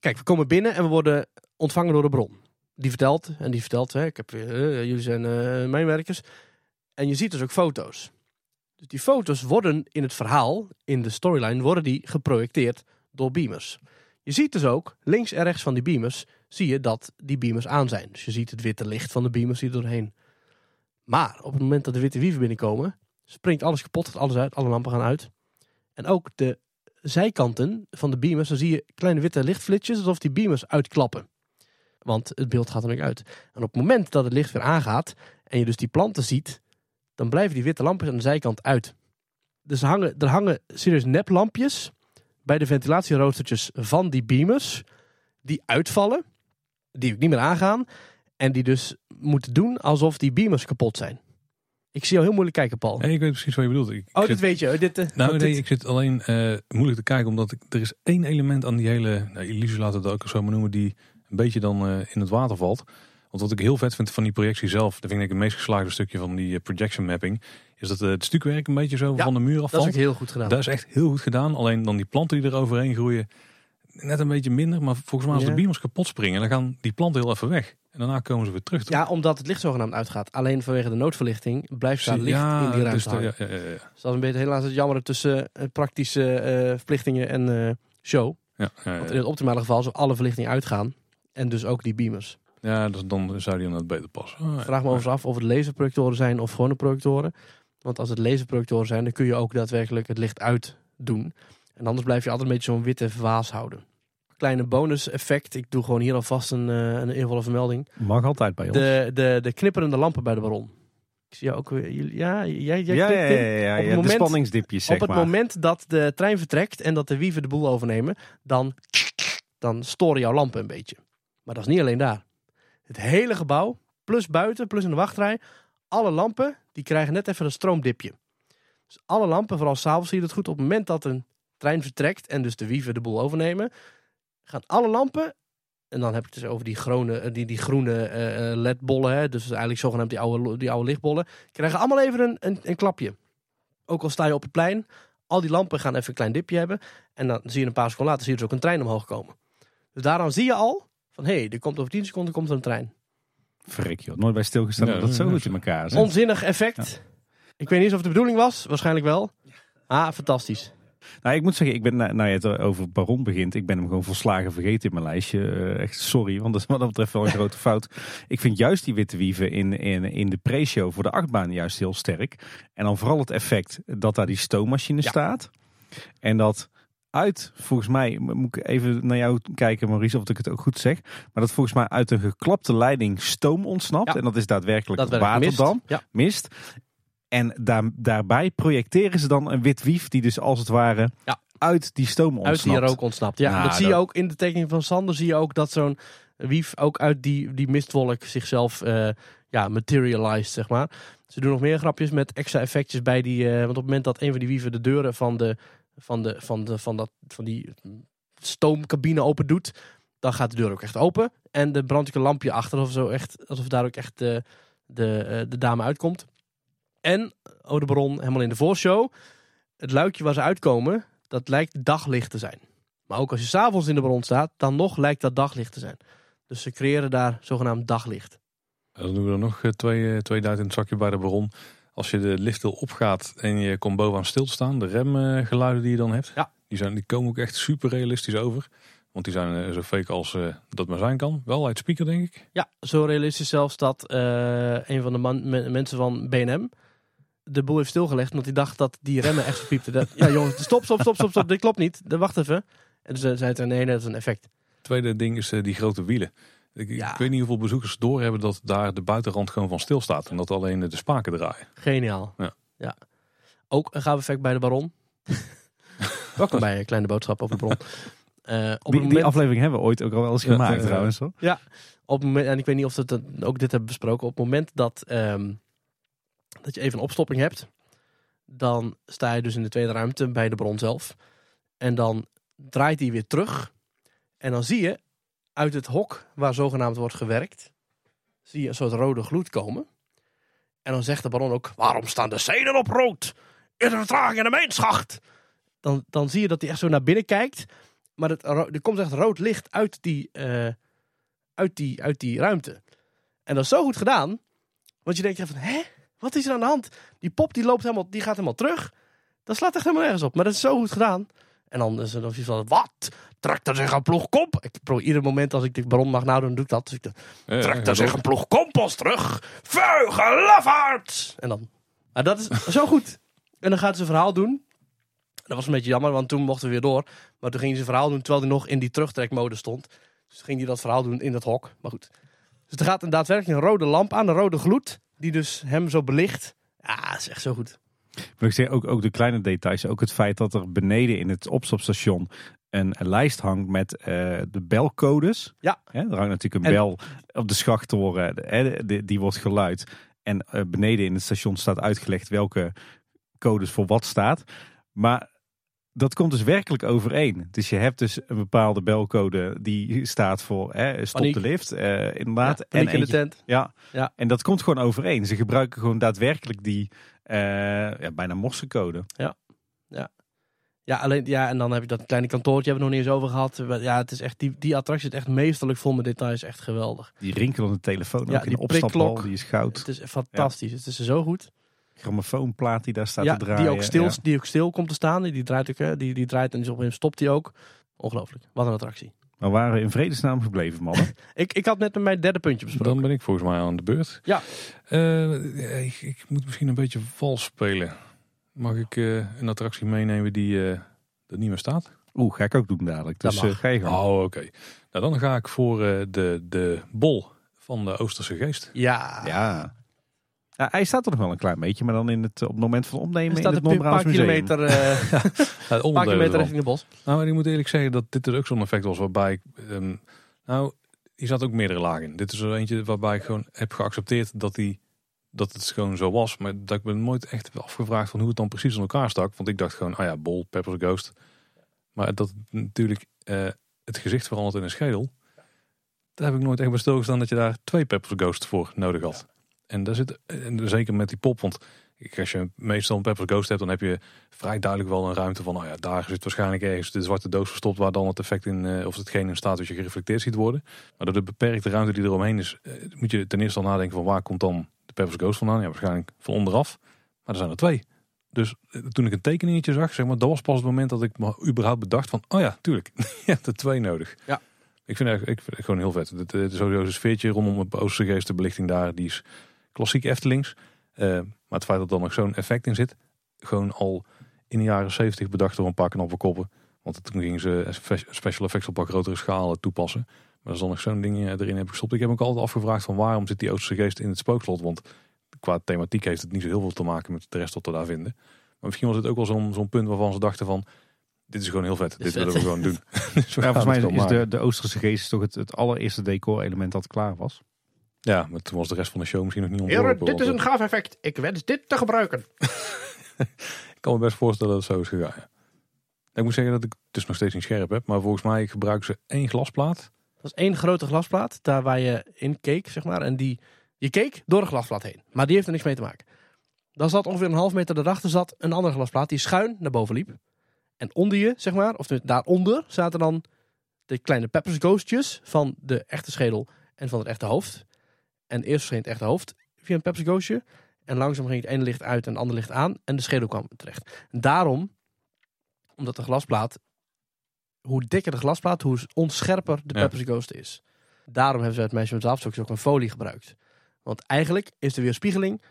Kijk, we komen binnen en we worden ontvangen door de bron. Die vertelt, en die vertelt, hè, ik heb, uh, jullie zijn uh, mijnwerkers. En je ziet dus ook foto's. Dus die foto's worden in het verhaal, in de storyline, worden die geprojecteerd door beamers. Je ziet dus ook, links en rechts van die beamers, zie je dat die beamers aan zijn. Dus je ziet het witte licht van de beamers hier doorheen. Maar op het moment dat de witte wieven binnenkomen, springt alles kapot, alles uit, alle lampen gaan uit. En ook de zijkanten van de beamers, dan zie je kleine witte lichtflitsjes, alsof die beamers uitklappen. Want het beeld gaat er nu uit. En op het moment dat het licht weer aangaat en je dus die planten ziet, dan blijven die witte lampjes aan de zijkant uit. Dus er hangen, er hangen serieus neplampjes bij de ventilatieroostertjes van die beamers die uitvallen, die ook niet meer aangaan en die dus moeten doen alsof die beamers kapot zijn. Ik zie jou heel moeilijk kijken, Paul. Nee, ik weet precies wat je bedoelt. Ik, oh, zit, dit weet je. Dit, uh, nou, nee, ik zit alleen uh, moeilijk te kijken, omdat ik, er is één element aan die hele, nou, illusie laat het ook zo maar noemen, die een beetje dan uh, in het water valt. Want wat ik heel vet vind van die projectie zelf, dat vind ik het meest geslaagde stukje van die eh, projection mapping, is dat eh, het stukwerk een beetje zo van de muur afvalt. Dat is ook heel goed gedaan. Dat is echt heel goed gedaan. Alleen dan die planten die er overheen groeien, net een beetje minder. Maar volgens mij als de beamers kapot springen, dan gaan die planten heel even weg. En daarna komen ze weer terug. Ja, omdat het licht zogenaamd uitgaat. Alleen vanwege de noodverlichting blijft daar licht in die ruimte dus ja, ja, ja, ja. Dus dat is een beetje helaas het jammer tussen uh, praktische uh, verlichtingen en uh, show. Ja, ja, Want in het optimale geval zou alle verlichtingen uitgaan. En dus ook die beamers. Ja, dus dan zou die het beter passen. Oh, Vraag me overigens af of het laserprojectoren zijn of gewone projectoren. Want als het laserprojectoren zijn, dan kun je ook daadwerkelijk het licht uit doen. En anders blijf je altijd een beetje zo'n witte vaas houden. Kleine bonus effect. Ik doe gewoon hier alvast een, uh, een eervolle vermelding. Mag altijd bij ons. De, de, de knipperende lampen bij de baron. Ik zie jou ook weer. Ja, jij, jij ja, ja, ja, ja, ja, op het de spanningsdipjes. Op het maar. moment dat de trein vertrekt en dat de wieven de boel overnemen, dan, dan storen jouw lampen een beetje. Maar dat is niet alleen daar. Het hele gebouw, plus buiten, plus in de wachtrij, alle lampen, die krijgen net even een stroomdipje. Dus alle lampen, vooral s'avonds zie je het goed, op het moment dat een trein vertrekt en dus de wieven de boel overnemen, gaan alle lampen, en dan heb ik het dus over die groene, die, die groene uh, ledbollen, hè, dus eigenlijk zogenaamd die oude, die oude lichtbollen, krijgen allemaal even een, een, een klapje. Ook al sta je op het plein, al die lampen gaan even een klein dipje hebben. En dan zie je een paar seconden later zie je dus ook een trein omhoog komen. Dus daaraan zie je al van hé, hey, er komt over 10 seconden komt er een trein. Frik joh, nooit bij stilgestaan dat dat zo goed in elkaar zit. Onzinnig effect. Ik weet niet of het de bedoeling was, waarschijnlijk wel. Ah, fantastisch. Nou, ik moet zeggen, ik ben, nou je het over Baron begint, ik ben hem gewoon volslagen vergeten in mijn lijstje. Uh, echt sorry, want dat is wat dat betreft wel een grote fout. Ik vind juist die witte wieven in, in, in de pre-show voor de achtbaan juist heel sterk. En dan vooral het effect dat daar die stoommachine staat. En dat uit, volgens mij, moet ik even naar jou kijken, Maurice, of ik het ook goed zeg. Maar dat volgens mij uit een geklapte leiding stoom ontsnapt. En dat is daadwerkelijk dat waterdam, mist. Ja. mist. En daar, daarbij projecteren ze dan een wit wief die dus als het ware ja. uit die stoom ontsnapt. Uit die rook ontsnapt. Ja, dat, zie je ook in de tekening van Sander. Zie je ook dat zo'n wief ook uit die, die mistwolk zichzelf uh, ja, materialized, zeg maar. Ze doen nog meer grapjes met extra effectjes bij die... Uh, want op het moment dat een van die wieven de deuren van, de, van, de, van, de, van, dat, van die stoomcabine open doet... dan gaat de deur ook echt open. En de brandt een lampje achter, of zo echt, alsof daar ook echt de, de, de dame uitkomt. En Ode Baron helemaal in de voorshow. Het luikje waar ze uitkomen, dat lijkt daglicht te zijn. Maar ook als je s'avonds in de bron staat, dan nog lijkt dat daglicht te zijn. Dus ze creëren daar zogenaamd daglicht. Dan doen we er nog eh, twee, eh, twee duit in zakje bij de bron. Als je de lift opgaat en je komt bovenaan stil te staan, de remgeluiden die je dan hebt, ja. die, zijn, die komen ook echt super realistisch over. Want die zijn eh, zo fake als dat maar zijn kan. Wel uit speaker, denk ik. Ja, zo realistisch zelfs dat een van de man, mensen van BNM, de boel heeft stilgelegd. Omdat hij dacht dat die remmen echt verpiepten. ja jongens, stop, stop, stop, stop, stop. Dit klopt niet. Wacht even. En ze zei het nee, dat is een effect. Tweede ding is eh, die grote wielen. Ik, ik, weet niet hoeveel bezoekers doorhebben dat daar de buitenrand gewoon van stil staat. En dat alleen de spaken draaien. Geniaal. Ja. ja. Ook een gaaf effect bij de Baron. Welkom bij een kleine boodschap over de Baron. Uh, op die, moment... die, aflevering hebben we ooit ook al wel eens gemaakt trouwens. Hoor. Ja, op het moment, en ik weet niet of we ook dit hebben besproken. Op het moment dat ehm, dat je even een opstopping hebt. Dan sta je dus in de tweede ruimte bij de bron zelf. En dan draait hij weer terug. En dan zie je uit het hok waar zogenaamd wordt gewerkt, zie je een soort rode gloed komen. En dan zegt de baron ook, waarom staan de zeden op rood? Is er vertraging in de meenschacht? Dan, dan zie je dat hij echt zo naar binnen kijkt. Maar het, er komt echt rood licht uit die, uh, uit, die, uit die ruimte. En dat is zo goed gedaan. Want je denkt van, hè? Wat is er aan de hand? Die pop die loopt helemaal, die gaat helemaal terug. Dat slaat echt helemaal nergens op. Maar dat is zo goed gedaan. En dan is er van, wat? Trekt er zich een ploeg komp? Ik probeer ieder moment als ik de baron mag nadoen, doe ik dat. Dus ik trekt er zich een ploeg kompos terug? Vuige lafaard! En dan, maar dat is zo goed. En dan gaat ze een verhaal doen. Dat was een beetje jammer, want toen mochten we weer door. Maar toen ging ze een verhaal doen terwijl hij nog in die terugtrekmode stond. Dus ging hij dat verhaal doen in dat hok. Maar goed. Dus er gaat een daadwerkelijk een rode lamp aan, een rode gloed die dus hem zo belicht. Ja, dat is echt zo goed. Maar ik zeg ook, ook de kleine details. Ook het feit dat er beneden in het opstapstation een, lijst hangt met uh, de belcodes. Ja. er hangt natuurlijk een bel op de schachttoren. Hè, die, die wordt geluid. En uh, beneden in het station staat uitgelegd welke codes voor wat staat. Maar dat komt dus werkelijk overeen. Dus je hebt dus een bepaalde belcode die staat voor hè, stop de lift, uh, inderdaad. Ja, en in de tent. Ja, ja, en dat komt gewoon overeen. Ze gebruiken gewoon daadwerkelijk die ja, bijna morsecode. Ja, ja. Ja, alleen, ja, en dan heb je dat kleine kantoortje, hebben we nog niet eens over gehad. Ja, het is echt, die, die attractie is echt meesterlijk vol met details, echt geweldig. Die rinkelende telefoon, ja, ook die opstapbal, die is goud. Het is fantastisch, het is zo goed grammofoonplaat die daar staat te draaien. Die ook, stil, die ook stil komt te staan. Die, draait ook, die, die draait en op een stopt hij ook. Ongelooflijk. Wat een attractie. Maar waren we in vredesnaam gebleven, mannen? ik, ik had net mijn derde puntje besproken. Dan ben ik volgens mij aan de beurt. Ja. Uh, ik, ik, moet misschien een beetje vals spelen. Mag ik uh, een attractie meenemen die uh, er niet meer staat? Oeh, ga ik ook doen dadelijk. Dus ga je. Oh, oké. Nou, dan ga ik voor de, de bol van de Oosterse geest. Ja. Ja. Ja, hij staat er nog wel een klein beetje, maar dan in het, op het moment van opnemen in het een paar kilometer, uh, ja, een paar kilometer richting de bos. Nou, maar ik moet eerlijk zeggen dat dit dus ook zo'n effect was waarbij ik... Um, nou, hier zat ook meerdere lagen in. Dit is er eentje waarbij ik gewoon heb geaccepteerd dat, die, dat het gewoon zo was. Maar dat ik me nooit echt afgevraagd van hoe het dan precies in elkaar stak. Want ik dacht gewoon, ah ja, Bol, Pepper's Ghost. Maar dat natuurlijk uh, het gezicht verandert in een schedel. Daar heb ik nooit echt bij stilgestaan dat je daar twee Pepper's Ghost voor nodig had. En daar zit, en zeker met die pop, want als je meestal een Pepper Ghost hebt, dan heb je vrij duidelijk wel een ruimte van, nou ja, daar zit waarschijnlijk ergens de zwarte doos verstopt waar dan het effect in, uh, of hetgeen in staat dat je gereflecteerd ziet worden. Maar door de beperkte ruimte die eromheen is, uh, moet je ten eerste al nadenken van waar komt dan de Pepper's Ghost vandaan? Ja, waarschijnlijk van onderaf. Maar er zijn er twee. Dus eh, toen ik een tekeningetje zag, zeg maar, dat was pas het moment dat ik me überhaupt bedacht van, oh ja, tuurlijk, je hebt er twee nodig. Ja. Ik vind, het, ik vind het gewoon heel vet. Het, het is sowieso een sfeertje rondom het Oosterse geestenbelichting daar, die is klassiek Eftelings. Uh, maar het feit dat er nog zo'n effect in zit, gewoon al in de jaren 70 bedacht door een paar knappe koppen. Want toen gingen ze special effects op een grotere schaal toepassen. Maar er is dan nog zo'n ding erin heb gestopt. Ik heb me ook altijd afgevraagd van waarom zit die Oosterse geest in het spookslot? Want qua thematiek heeft het niet zo heel veel te maken met de rest wat we daar vinden. Maar misschien was het ook wel zo'n zo'n punt waarvan ze dachten van... Dit is gewoon heel vet. Dit, willen we gewoon doen. dus volgens mij is de, de Oosterse geest toch het, het allereerste decor-element dat klaar was. Ja, maar toen was de rest van de show misschien nog niet ontworpen. dit is een gaaf effect. Ik wens dit te gebruiken. ik kan me best voorstellen dat het zo is gegaan. Ik moet zeggen dat ik het dus nog steeds niet scherp heb. Maar volgens mij gebruiken ze één glasplaat. Dat was één grote glasplaat. Daar waar je in keek, zeg maar. En die je keek door de glasplaat heen, maar die heeft er niks mee te maken. Dan zat ongeveer een half meter daarachter zat een andere glasplaat die schuin naar boven liep. En onder je, zeg maar, of daaronder, zaten dan de kleine peppers ghostjes van de echte schedel en van het echte hoofd. En eerst verscheen het echte hoofd via een peppers ghostje. En langzaam ging het ene licht uit en het andere licht aan. En de schedel kwam terecht. En daarom, omdat de glasplaat, hoe dikker de glasplaat, hoe onscherper de ghost is. Daarom hebben ze het meisje met zwavelstokjes ook een folie gebruikt. Want eigenlijk is de weerspiegeling.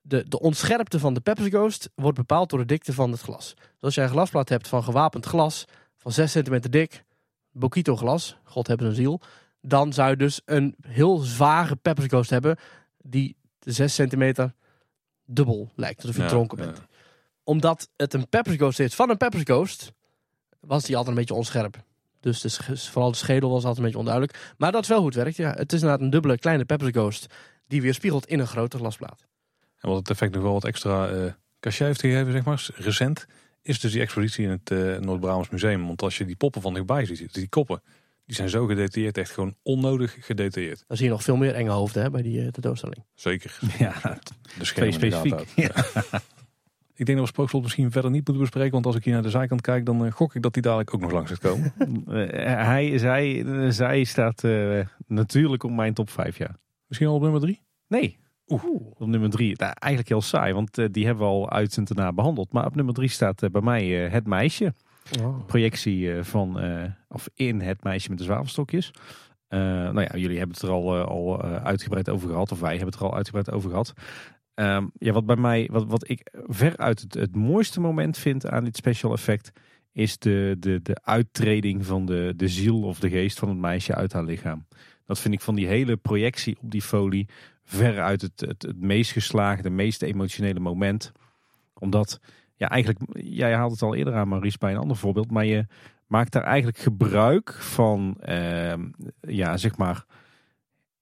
De, de onscherpte van de Ghost wordt bepaald door de dikte van het glas. Dus als jij een glasplaat hebt van gewapend glas van 6 centimeter dik, Bokito glas, God hebben een ziel, dan zou je dus een heel zware Peppers Ghost hebben die de 6 centimeter dubbel lijkt, alsof je ja, dronken bent. Omdat het een Peppers Ghost is van een Ghost, was die altijd een beetje onscherp. Dus de, vooral de schedel was altijd een beetje onduidelijk. Maar dat is wel hoe het werkt. Ja. Het is inderdaad een dubbele kleine Ghost die weer spiegelt in een grote glasplaat. En wat het effect nog wel wat extra uh, cachet heeft gegeven, zeg maar, recent, is dus die expositie in het uh, Noord-Brabants Museum. Want als je die poppen van dichtbij ziet, die koppen, die zijn zo gedetailleerd, echt gewoon onnodig gedetailleerd. Dan zie je nog veel meer enge hoofden hè, bij die uh, tentoonstelling. Zeker. Ja, de schermen specifiek. Ja. Ik denk dat we Spookslot misschien verder niet moeten bespreken. Want als ik hier naar de zijkant kijk, dan gok ik dat hij dadelijk ook nog langs gaat komen. hij, zij, zij staat natuurlijk op mijn top 5, ja. Misschien al op nummer drie? Nee. Oeh. Op nummer drie. Nou, eigenlijk heel saai, want uh, die hebben we al uit en daarna behandeld. Maar op nummer drie staat uh, bij mij uh, Het Meisje. Oh. Projectie van, of in Het Meisje met de zwavelstokjes. nou ja, jullie hebben het er al, al uitgebreid over gehad. Of wij hebben het er al uitgebreid over gehad. Um, ja, wat bij mij, wat, wat ik veruit het, het mooiste moment vind aan dit special effect is de, de, de uittreding van de, de ziel of de geest van het meisje uit haar lichaam. Dat vind ik van die hele projectie op die folie veruit het, het, het meest geslaagde, meest emotionele moment. Omdat, ja, eigenlijk, jij haalt het al eerder aan, Maurice, bij een ander voorbeeld. Maar je maakt daar eigenlijk gebruik van, uh, ja, zeg maar,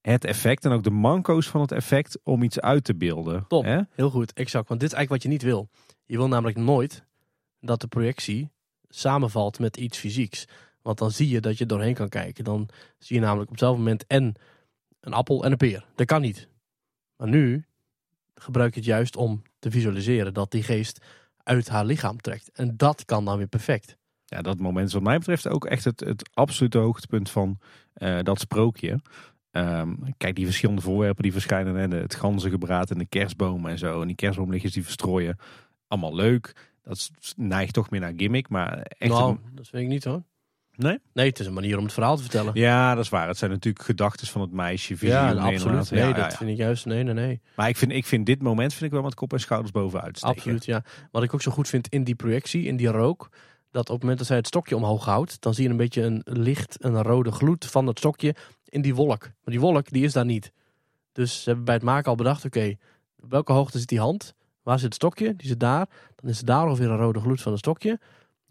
het effect en ook de manco's van het effect om iets uit te beelden. Top, hè? heel goed, exact. Want dit is eigenlijk wat je niet wil. Je wil namelijk nooit dat de projectie samenvalt met iets fysieks. Want dan zie je dat je doorheen kan kijken. Dan zie je namelijk op hetzelfde moment en een appel en een peer. Dat kan niet. Maar nu gebruik je het juist om te visualiseren dat die geest uit haar lichaam trekt. En dat kan dan weer perfect. Ja, dat moment is wat mij betreft ook echt het, het absolute hoogtepunt van uh, dat sprookje. Um, kijk, die verschillende voorwerpen die verschijnen. Hè, het ganzengebraad en de kerstboom en zo. En die kerstboomlichtjes die verstrooien. Allemaal leuk. Dat neigt toch meer naar gimmick. Maar echt nou, dat vind ik niet hoor. Nee? Nee, het is een manier om het verhaal te vertellen. Ja, dat is waar. Het zijn natuurlijk gedachten van het meisje. Ja, absoluut. Nee, dat vind ik juist. Nee, nee, nee. Maar ik vind, ik vind dit moment vind ik wel met kop en schouders bovenuit steken. Absoluut, ja. Wat ik ook zo goed vind in die projectie, in die rook, dat op het moment dat zij het stokje omhoog houdt, dan zie je een beetje een licht, een rode gloed van het stokje in die wolk. Maar die wolk, die is daar niet. Dus ze hebben bij het maken al bedacht, oké, op welke hoogte zit die hand? Waar zit het stokje? Die zit daar. Dan is er daar ongeveer een rode gloed van het stokje.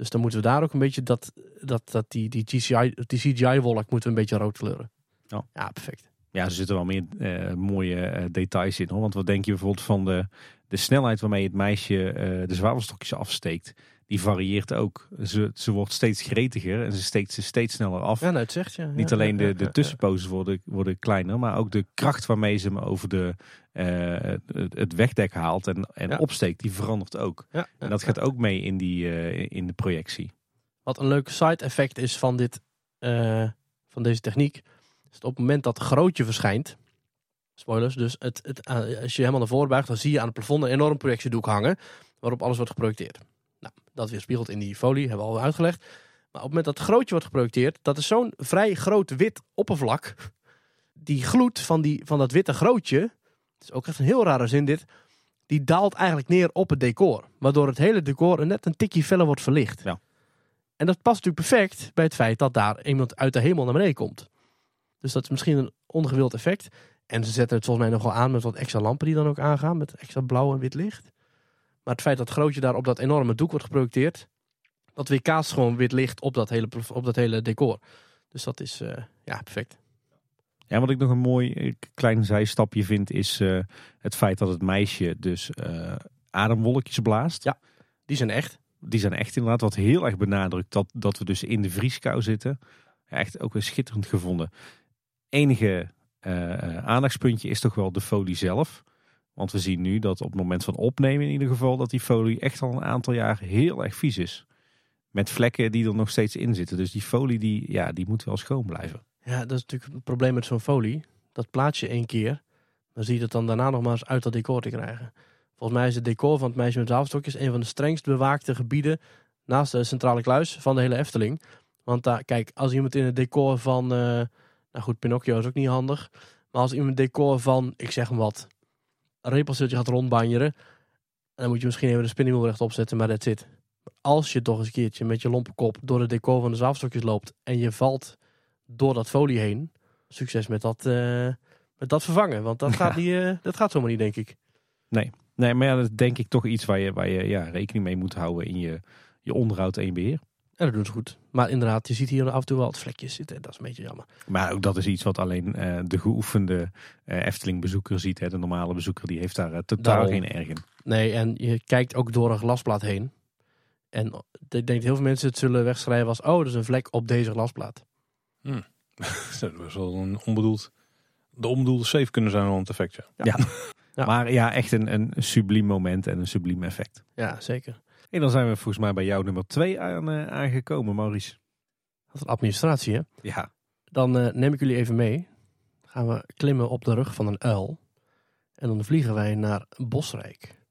Dus dan moeten we daar ook een beetje dat, dat, dat die, die, CGI, die CGI-wolk moeten we een beetje rood kleuren. Ja, ja perfect. Ja, er zitten wel meer uh, mooie uh, details in. Hoor. Want wat denk je bijvoorbeeld van de, de snelheid waarmee het meisje uh, de zwavelstokjes afsteekt? Die varieert ook. Ze, ze wordt steeds gretiger en ze steekt ze steeds sneller af. Ja, nou, het zegt je. Niet alleen de, de tussenposes worden, worden kleiner, maar ook de kracht waarmee ze hem over de, het wegdek haalt en, en opsteekt, die verandert ook. en dat gaat ook mee in, die, in de projectie. Wat een leuk side effect is van, dit, van deze techniek dus op het moment dat het grootje verschijnt, spoilers, dus het, het, eh, als je helemaal naar voren buigt, dan zie je aan het plafond een enorm projectiedoek hangen. waarop alles wordt geprojecteerd. Nou, dat weerspiegelt in die folie, hebben we al uitgelegd. Maar op het moment dat het grootje wordt geprojecteerd, dat is zo'n vrij groot wit oppervlak. Die gloed van, die, van dat witte grootje, het is ook echt een heel rare zin dit, die daalt eigenlijk neer op het decor. Waardoor het hele decor net een tikje feller wordt verlicht. Ja. En dat past natuurlijk perfect bij het feit dat daar iemand uit de hemel naar beneden komt. Dus dat is misschien een ongewild effect. En ze zetten het volgens mij nog wel aan met wat extra lampen die dan ook aangaan. Met extra blauw en wit licht. Maar het feit dat grootje daar op dat enorme doek wordt geprojecteerd. Dat weerkaatst gewoon wit licht op dat hele, op dat hele decor. Dus dat is uh, ja, perfect. Ja, wat ik nog een mooi eh, klein zijstapje vind is uh, het feit dat het meisje dus uh, ademwolkjes blaast. Ja, die zijn echt. Die zijn echt inderdaad. Wat heel erg benadrukt dat, dat we dus in de vrieskou zitten. Ja, echt ook weer schitterend gevonden. Enige aandachtspuntje is toch wel de folie zelf. Want we zien nu dat op het moment van opnemen in ieder geval... dat die folie echt al een aantal jaar heel erg vies is. Met vlekken die er nog steeds in zitten. Dus die folie die, ja, die moet wel schoon blijven. Ja, dat is natuurlijk het probleem met zo'n folie. Dat plaats je één keer. Dan zie je het dan daarna nog maar eens uit dat decor te krijgen. Volgens mij is het decor van het meisje met zwavelstokjes... een van de strengst bewaakte gebieden... naast de centrale kluis van de hele Efteling. Want daar, kijk, als iemand in het decor van... Uh, nou goed, Pinocchio is ook niet handig. Maar als iemand decor van, ik zeg hem wat repelsteeltje gaat rondbanjeren. Dan moet je misschien even de spinningwiel rechtop zetten, maar dat zit. Als je toch eens een keertje met je lompe kop door het decor van de zwavelstokjes loopt en je valt door dat folie heen, succes met dat, uh, met dat vervangen. Want dat gaat, niet, uh, dat gaat zomaar niet, denk ik. Nee, nee maar ja, dat is denk ik toch iets waar je, waar je ja, rekening mee moet houden in je, je onderhoud en je beheer. En dat doen ze goed. Maar inderdaad, je ziet hier af en toe wel wat vlekjes zitten. Dat is een beetje jammer. Maar ook dat is iets wat alleen uh, de geoefende uh, Efteling-bezoeker ziet. Hè. De normale bezoeker die heeft daar uh, totaal geen erg in. Nee, en je kijkt ook door een glasplaat heen. En ik denk dat heel veel mensen het zullen wegschrijven als... oh, er is een vlek op deze glasplaat. Hmm. dat is wel een onbedoeld... De onbedoelde safe kunnen zijn wel een effectje. Ja. ja. ja. Maar ja, echt een, een subliem moment en een subliem effect. Ja, zeker. En dan zijn we volgens mij bij jou nummer twee aan, uh, aangekomen, Maurice. Dat is administratie, hè? Ja. Dan uh, neem ik jullie even mee. Gaan we klimmen op de rug van een uil. En dan vliegen wij naar Bosrijk.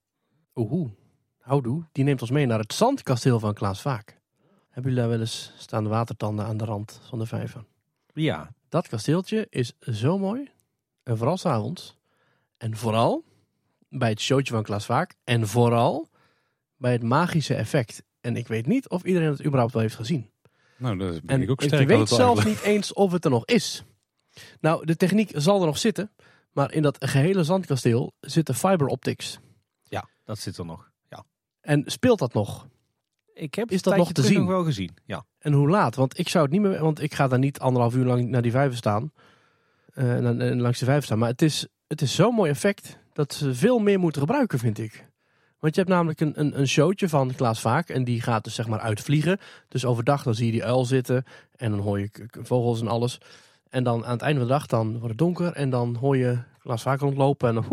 Oeh, houdoe. Die neemt ons mee naar het zandkasteel van Klaas Vaak. Hebben jullie daar wel eens staande watertanden aan de rand van de vijver? Ja. Dat kasteeltje is zo mooi. En vooral s'avonds. En vooral bij het showtje van Klaas Vaak. En vooral bij het magische effect. En ik weet niet of iedereen het überhaupt wel heeft gezien. Nou, dat ben ik ook sterk Ik weet zelfs niet eens of het er nog is. Nou, de techniek zal er nog zitten. Maar in dat gehele zandkasteel zitten fiber optics. Ja, dat zit er nog. Ja. En speelt dat nog? Ik heb is dat nog te zien? Nog wel gezien. Ja. En hoe laat? Want ik zou het niet meer, want ik ga daar niet anderhalf uur lang naar die vijver staan. Uh, langs de vijver staan. Maar het is, het is zo'n mooi effect dat ze veel meer moeten gebruiken, vind ik. Want je hebt namelijk een, een, een showtje van Klaas Vaak. En die gaat dus zeg maar uitvliegen. Dus overdag dan zie je die uil zitten. En dan hoor je vogels en alles. En dan aan het einde van de dag dan wordt het donker. En dan hoor je Klaas Vaak rondlopen. En dan,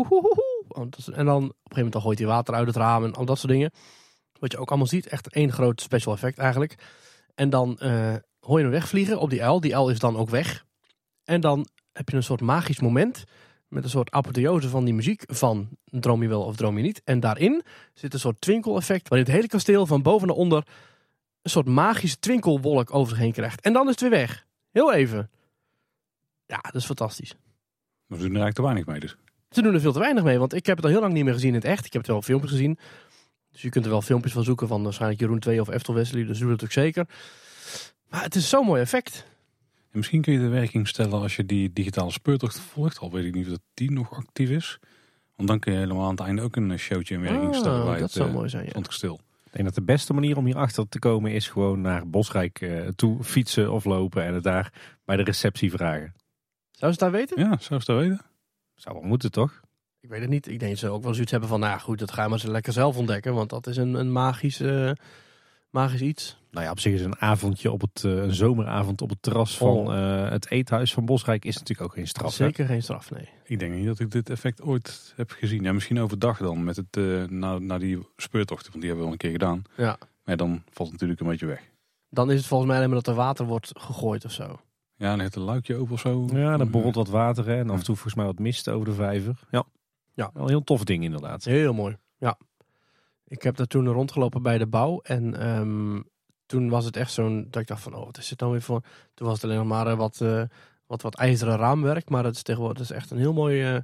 en dan op een gegeven moment dan gooit hij water uit het raam. En al dat soort dingen. Wat je ook allemaal ziet. Echt één groot special effect eigenlijk. En dan uh, hoor je hem wegvliegen op die uil. Die uil is dan ook weg. En dan heb je een soort magisch moment met een soort apotheose van die muziek van Droom je wel of droom je niet. En daarin zit een soort twinkeleffect waarin het hele kasteel van boven naar onder een soort magische twinkelwolk over zich heen krijgt. En dan is het weer weg. Heel even. Ja, dat is fantastisch. Maar ze doen er eigenlijk te weinig mee dus. Ze doen er veel te weinig mee, want ik heb het al heel lang niet meer gezien in het echt. Ik heb het wel filmpjes gezien. Dus je kunt er wel filmpjes van zoeken van waarschijnlijk Jeroen 2 of Eftel Wesley. Dus doe dat ook zeker. Maar het is zo'n mooi effect. En misschien kun je de werking stellen als je die digitale speurtocht volgt. Al weet ik niet of die nog actief is. Want dan kun je helemaal aan het einde ook een showtje in werking oh, stellen. bij dat het, zou uh, mooi zijn, ja. kasteel. Ik denk dat de beste manier om hierachter te komen is gewoon naar Bosrijk uh, toe fietsen of lopen. En het daar bij de receptie vragen. Zou ze daar weten? Ja, zou ze het daar weten. Zou wel moeten toch? Ik weet het niet. Ik denk dat ze ook wel zoiets hebben van, nou goed, dat gaan we ze lekker zelf ontdekken. Want dat is een, een magisch, uh, magisch iets. Nou ja, op zich is een avondje op het, uh, een zomeravond op het terras van Oh. uh, het eethuis van Bosrijk is natuurlijk ook geen straf. hè? Zeker geen straf, nee. Ik denk niet dat ik dit effect ooit heb gezien. Ja, misschien overdag dan met het, uh, na, na die speurtochten. Want die hebben we al een keer gedaan. Ja. Maar dan valt het natuurlijk een beetje weg. Dan is het volgens mij alleen maar dat er water wordt gegooid of zo. Ja, dan heeft een luikje open of zo. Ja, dan borrelt wat water hè, en af en toe volgens mij wat mist over de vijver. Ja, Ja. wel een heel tof ding inderdaad. Heel mooi, ja. Ik heb daar toen rondgelopen bij de bouw. En ehm, toen was het echt zo'n, dat ik dacht van, oh, wat is het dan weer voor? Toen was het alleen nog maar eh, wat, uh, wat, wat ijzeren raamwerk. Maar het is tegenwoordig is echt een heel mooi, uh,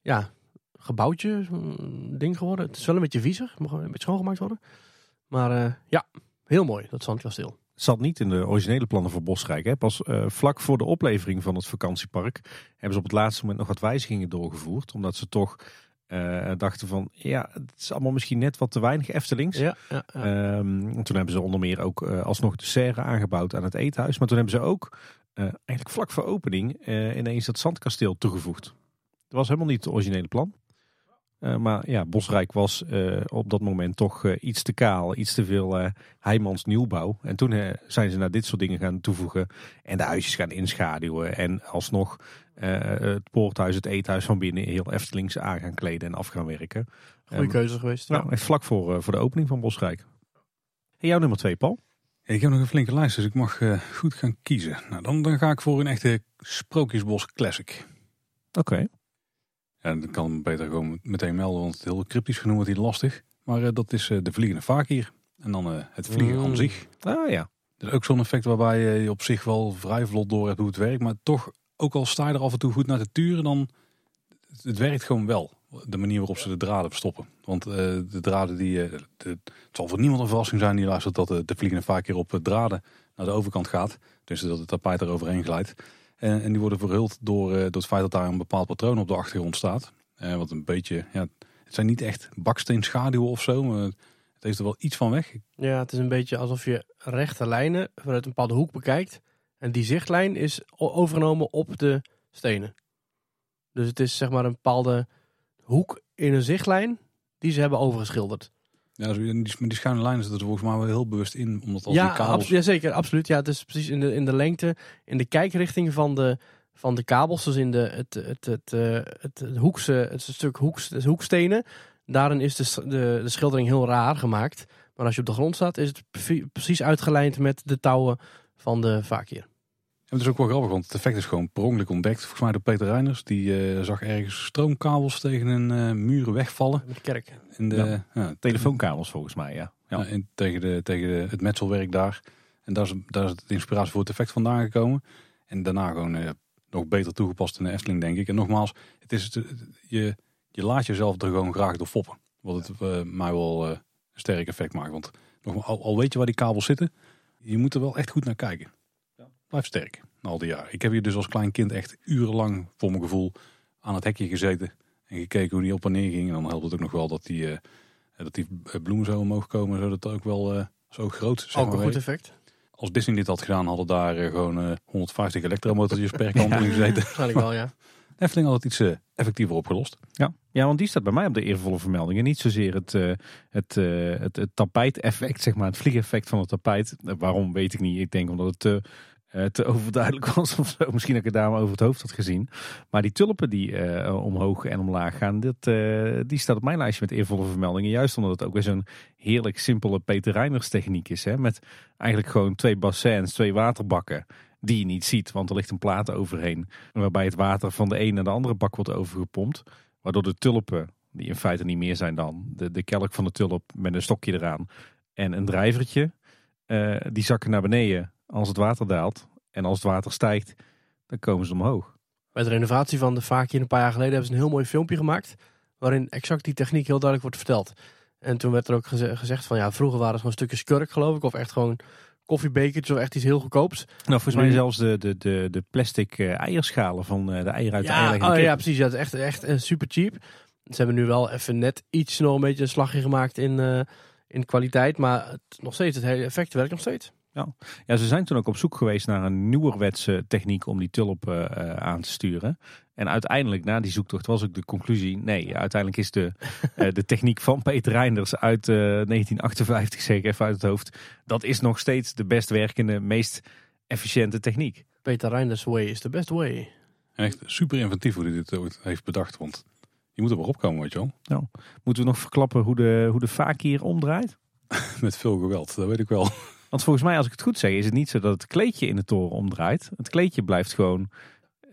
ja, gebouwtje, ding geworden. Het is wel een beetje viezig, mag een beetje schoongemaakt worden. Maar ja, heel mooi, dat zandkasteel. Zat niet in de originele plannen voor Bosrijk. Hè? Pas vlak voor de oplevering van het vakantiepark hebben ze op het laatste moment nog wat wijzigingen doorgevoerd. Omdat ze toch uh, dachten van ja, het is allemaal misschien net wat te weinig Eftelings. Ja, ja, ja. Um, toen hebben ze onder meer ook uh, alsnog de serre aangebouwd aan het eethuis. Maar toen hebben ze ook uh, eigenlijk vlak voor opening ineens dat zandkasteel toegevoegd. Dat was helemaal niet het originele plan. Maar ja, Bosrijk was op dat moment toch iets te kaal, iets te veel Heimans nieuwbouw. En toen zijn ze naar dit soort dingen gaan toevoegen en de huisjes gaan inschaduwen. En alsnog het poorthuis, het eethuis van binnen heel Eftelings aan gaan kleden en af gaan werken. Goeie um, keuze geweest. Nou, echt vlak voor, voor de opening van Bosrijk. En jouw nummer twee, Paul? ik heb nog een flinke lijst, dus ik mag goed gaan kiezen. Nou, dan, dan ga ik voor een echte Sprookjesbos Classic. Oké. Okay. Ja, dat kan beter gewoon meteen melden, want het heel cryptisch genoemd wordt hier lastig. Maar uh, dat is uh, de vliegende fakir. En dan uh, het vliegen mm. aan zich. Ah ja. Dat is ook zo'n effect waarbij je op zich wel vrij vlot door hebt hoe het werkt. Maar toch, ook al sta je er af en toe goed naar te turen, dan het werkt gewoon wel. De manier waarop ze de draden verstoppen. Want de draden die, de, het zal voor niemand een verrassing zijn die luistert dat de vliegende fakir op draden naar de overkant gaat. Dus dat het tapijt er overheen glijdt. En, en die worden verhuld door, uh, door het feit dat daar een bepaald patroon op de achtergrond staat. Uh, wat een beetje, ja, het zijn niet echt baksteenschaduwen of zo, maar het heeft er wel iets van weg. Ja, het is een beetje alsof je rechte lijnen vanuit een bepaalde hoek bekijkt. En die zichtlijn is overgenomen op de stenen. Dus het is zeg maar een bepaalde hoek in een zichtlijn die ze hebben overgeschilderd. Ja, die, die schuine lijnen zitten er volgens mij wel heel bewust in. Omdat als ja, die kabels... ja, zeker, absoluut. Ja, het is precies in de, in de lengte, in de kijkrichting van de, van de kabels. Dus in de, het, het, het, het, het, hoekse, het stuk hoeks, hoekstenen. Daarin is de, de, de schildering heel raar gemaakt. Maar als je op de grond staat, is het precies uitgelijnd met de touwen van de vaakje. En het is ook wel grappig, want het effect is gewoon per ongeluk ontdekt. Volgens mij door Peter Reiners. Die uh, zag ergens stroomkabels tegen een uh, muur wegvallen. Met de kerk. In de, ja. Ja, Telefoonkabels volgens mij, ja. ja. In, tegen de, tegen de, het metselwerk daar. En daar is, daar is de inspiratie voor het effect vandaan gekomen. En daarna gewoon uh, nog beter toegepast in de Efteling, denk ik. En nogmaals, het is het, je, je laat jezelf er gewoon graag door foppen. Wat het mij wel een sterk effect maakt. Want nogmaals, al, al weet je waar die kabels zitten, je moet er wel echt goed naar kijken blijft sterk. Al die jaren. Ik heb hier dus als klein kind echt urenlang, voor mijn gevoel, aan het hekje gezeten. En gekeken hoe die op en neer ging. En dan helpt het ook nog wel dat die, uh, dat die bloemen zo omhoog komen. Zodat het ook wel uh, zo groot zeg Ook een goed effect. Als Disney dit had gedaan, hadden daar uh, gewoon 150 elektromotortjes per kant in gezeten. Waarschijnlijk wel, ja. Efteling had het iets effectiever opgelost. Ja. Ja, want die staat bij mij op de eervolle vermeldingen. Niet zozeer het, uh, het, uh, het, het tapijteffect, zeg maar, het vliegeffect van het tapijt. waarom weet ik niet. Ik denk omdat het uh, te overduidelijk was of. Misschien dat ik het daar over het hoofd had gezien. Maar die tulpen die omhoog en omlaag gaan, uh, die staat op mijn lijstje met eervolle vermeldingen. Juist omdat het ook weer zo'n heerlijk simpele Peter Reiners techniek is. Hè? Met eigenlijk gewoon twee bassins, twee waterbakken die je niet ziet. Want er ligt een plaat overheen. Waarbij het water van de een naar de andere bak wordt overgepompt. Waardoor de tulpen, die in feite niet meer zijn dan de, de kelk van de tulp met een stokje eraan. En een drijvertje. die zakken naar beneden als het water daalt en als het water stijgt, dan komen ze omhoog. Bij de renovatie van de Vaakje een paar jaar geleden hebben ze een heel mooi filmpje gemaakt. Waarin exact die techniek heel duidelijk wordt verteld. En toen werd er ook gezegd van ja, vroeger waren het gewoon stukjes kurk geloof ik. Of echt gewoon koffiebekertjes of echt iets heel goedkoops. Nou, volgens mij zelfs de, de, de, de plastic uh, eierschalen van uh, de eieren uit ja, de Oh ja, precies. Dat is echt, echt uh, super cheap. Ze hebben nu wel even net iets nog een beetje een slagje gemaakt in, in kwaliteit. Maar het, nog steeds, het hele effect werkt nog steeds. Ja. ja, ze zijn toen ook op zoek geweest naar een nieuwerwetse techniek om die tulpen uh, aan te sturen. En uiteindelijk, na die zoektocht, was ook de conclusie: nee, uiteindelijk is de, uh, de techniek van Peter Reinders uit uh, 1958, zeker even uit het hoofd, dat is nog steeds de best werkende, meest efficiënte techniek. Peter Reinders' way is the best way. echt super inventief hoe hij dit ooit heeft bedacht, want je moet er maar opkomen, weet je wel. Nou, moeten we nog verklappen hoe de, hoe de vaak hier omdraait? Met veel geweld, dat weet ik wel. Want volgens mij, als ik het goed zeg, is het niet zo dat het kleedje in de toren omdraait. Het kleedje blijft gewoon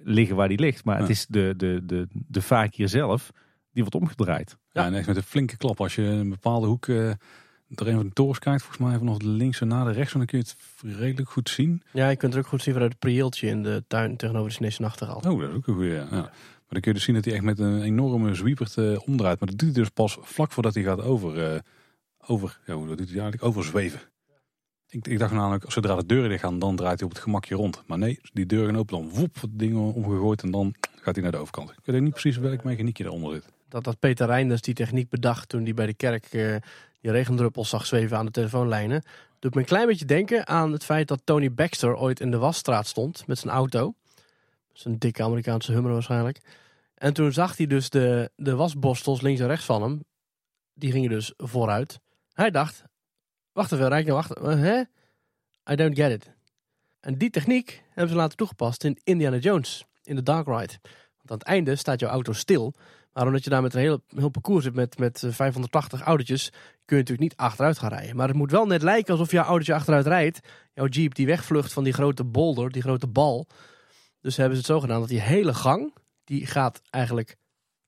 liggen waar die ligt. Maar het is de, de, de, de vaak hier zelf die wordt omgedraaid. Ja, en echt met een flinke klap. Als je een bepaalde hoek uh, door een van de torens kijkt, volgens mij vanaf de linkse naar de rechts, dan kun je het redelijk goed zien. Ja, je kunt het ook goed zien vanuit het prieeltje in de tuin tegenover de Chinese nachtegaal. Oh, dat is ook een goede. Ja. Maar dan kun je dus zien dat hij echt met een enorme zwiepert uh, omdraait. Maar dat doet hij dus pas vlak voordat hij gaat over, uh, over ja, hoe doet hij eigenlijk? Overzweven. Ik, ik dacht namelijk, zodra de deuren dicht gaan, dan draait hij op het gemakje rond. Maar nee, die deuren gaan open, dan woep, het ding omgegooid en dan gaat hij naar de overkant. Ik weet niet precies welk mechaniekje eronder zit. Dat dat Peter Reinders die techniek bedacht toen hij bij de kerk uh, die regendruppels zag zweven aan de telefoonlijnen. Doet me een klein beetje denken aan het feit dat Tony Baxter ooit in de wasstraat stond met zijn auto. Zijn dikke Amerikaanse hummer waarschijnlijk. En toen zag hij dus de, de wasborstels links en rechts van hem. Die gingen dus vooruit. Hij dacht, wacht even, Rijk, wacht, hè? I don't get it. En die techniek hebben ze later toegepast in Indiana Jones, in de Dark Ride. Want aan het einde staat jouw auto stil. Maar omdat je daar met een heel, heel parcours zit met, met 580 eh, autootjes, kun je natuurlijk niet achteruit gaan rijden. Maar het moet wel net lijken alsof jouw autootje achteruit rijdt. Jouw jeep die wegvlucht van die grote boulder, die grote bal. Dus hebben ze het zo gedaan dat die hele gang, die gaat eigenlijk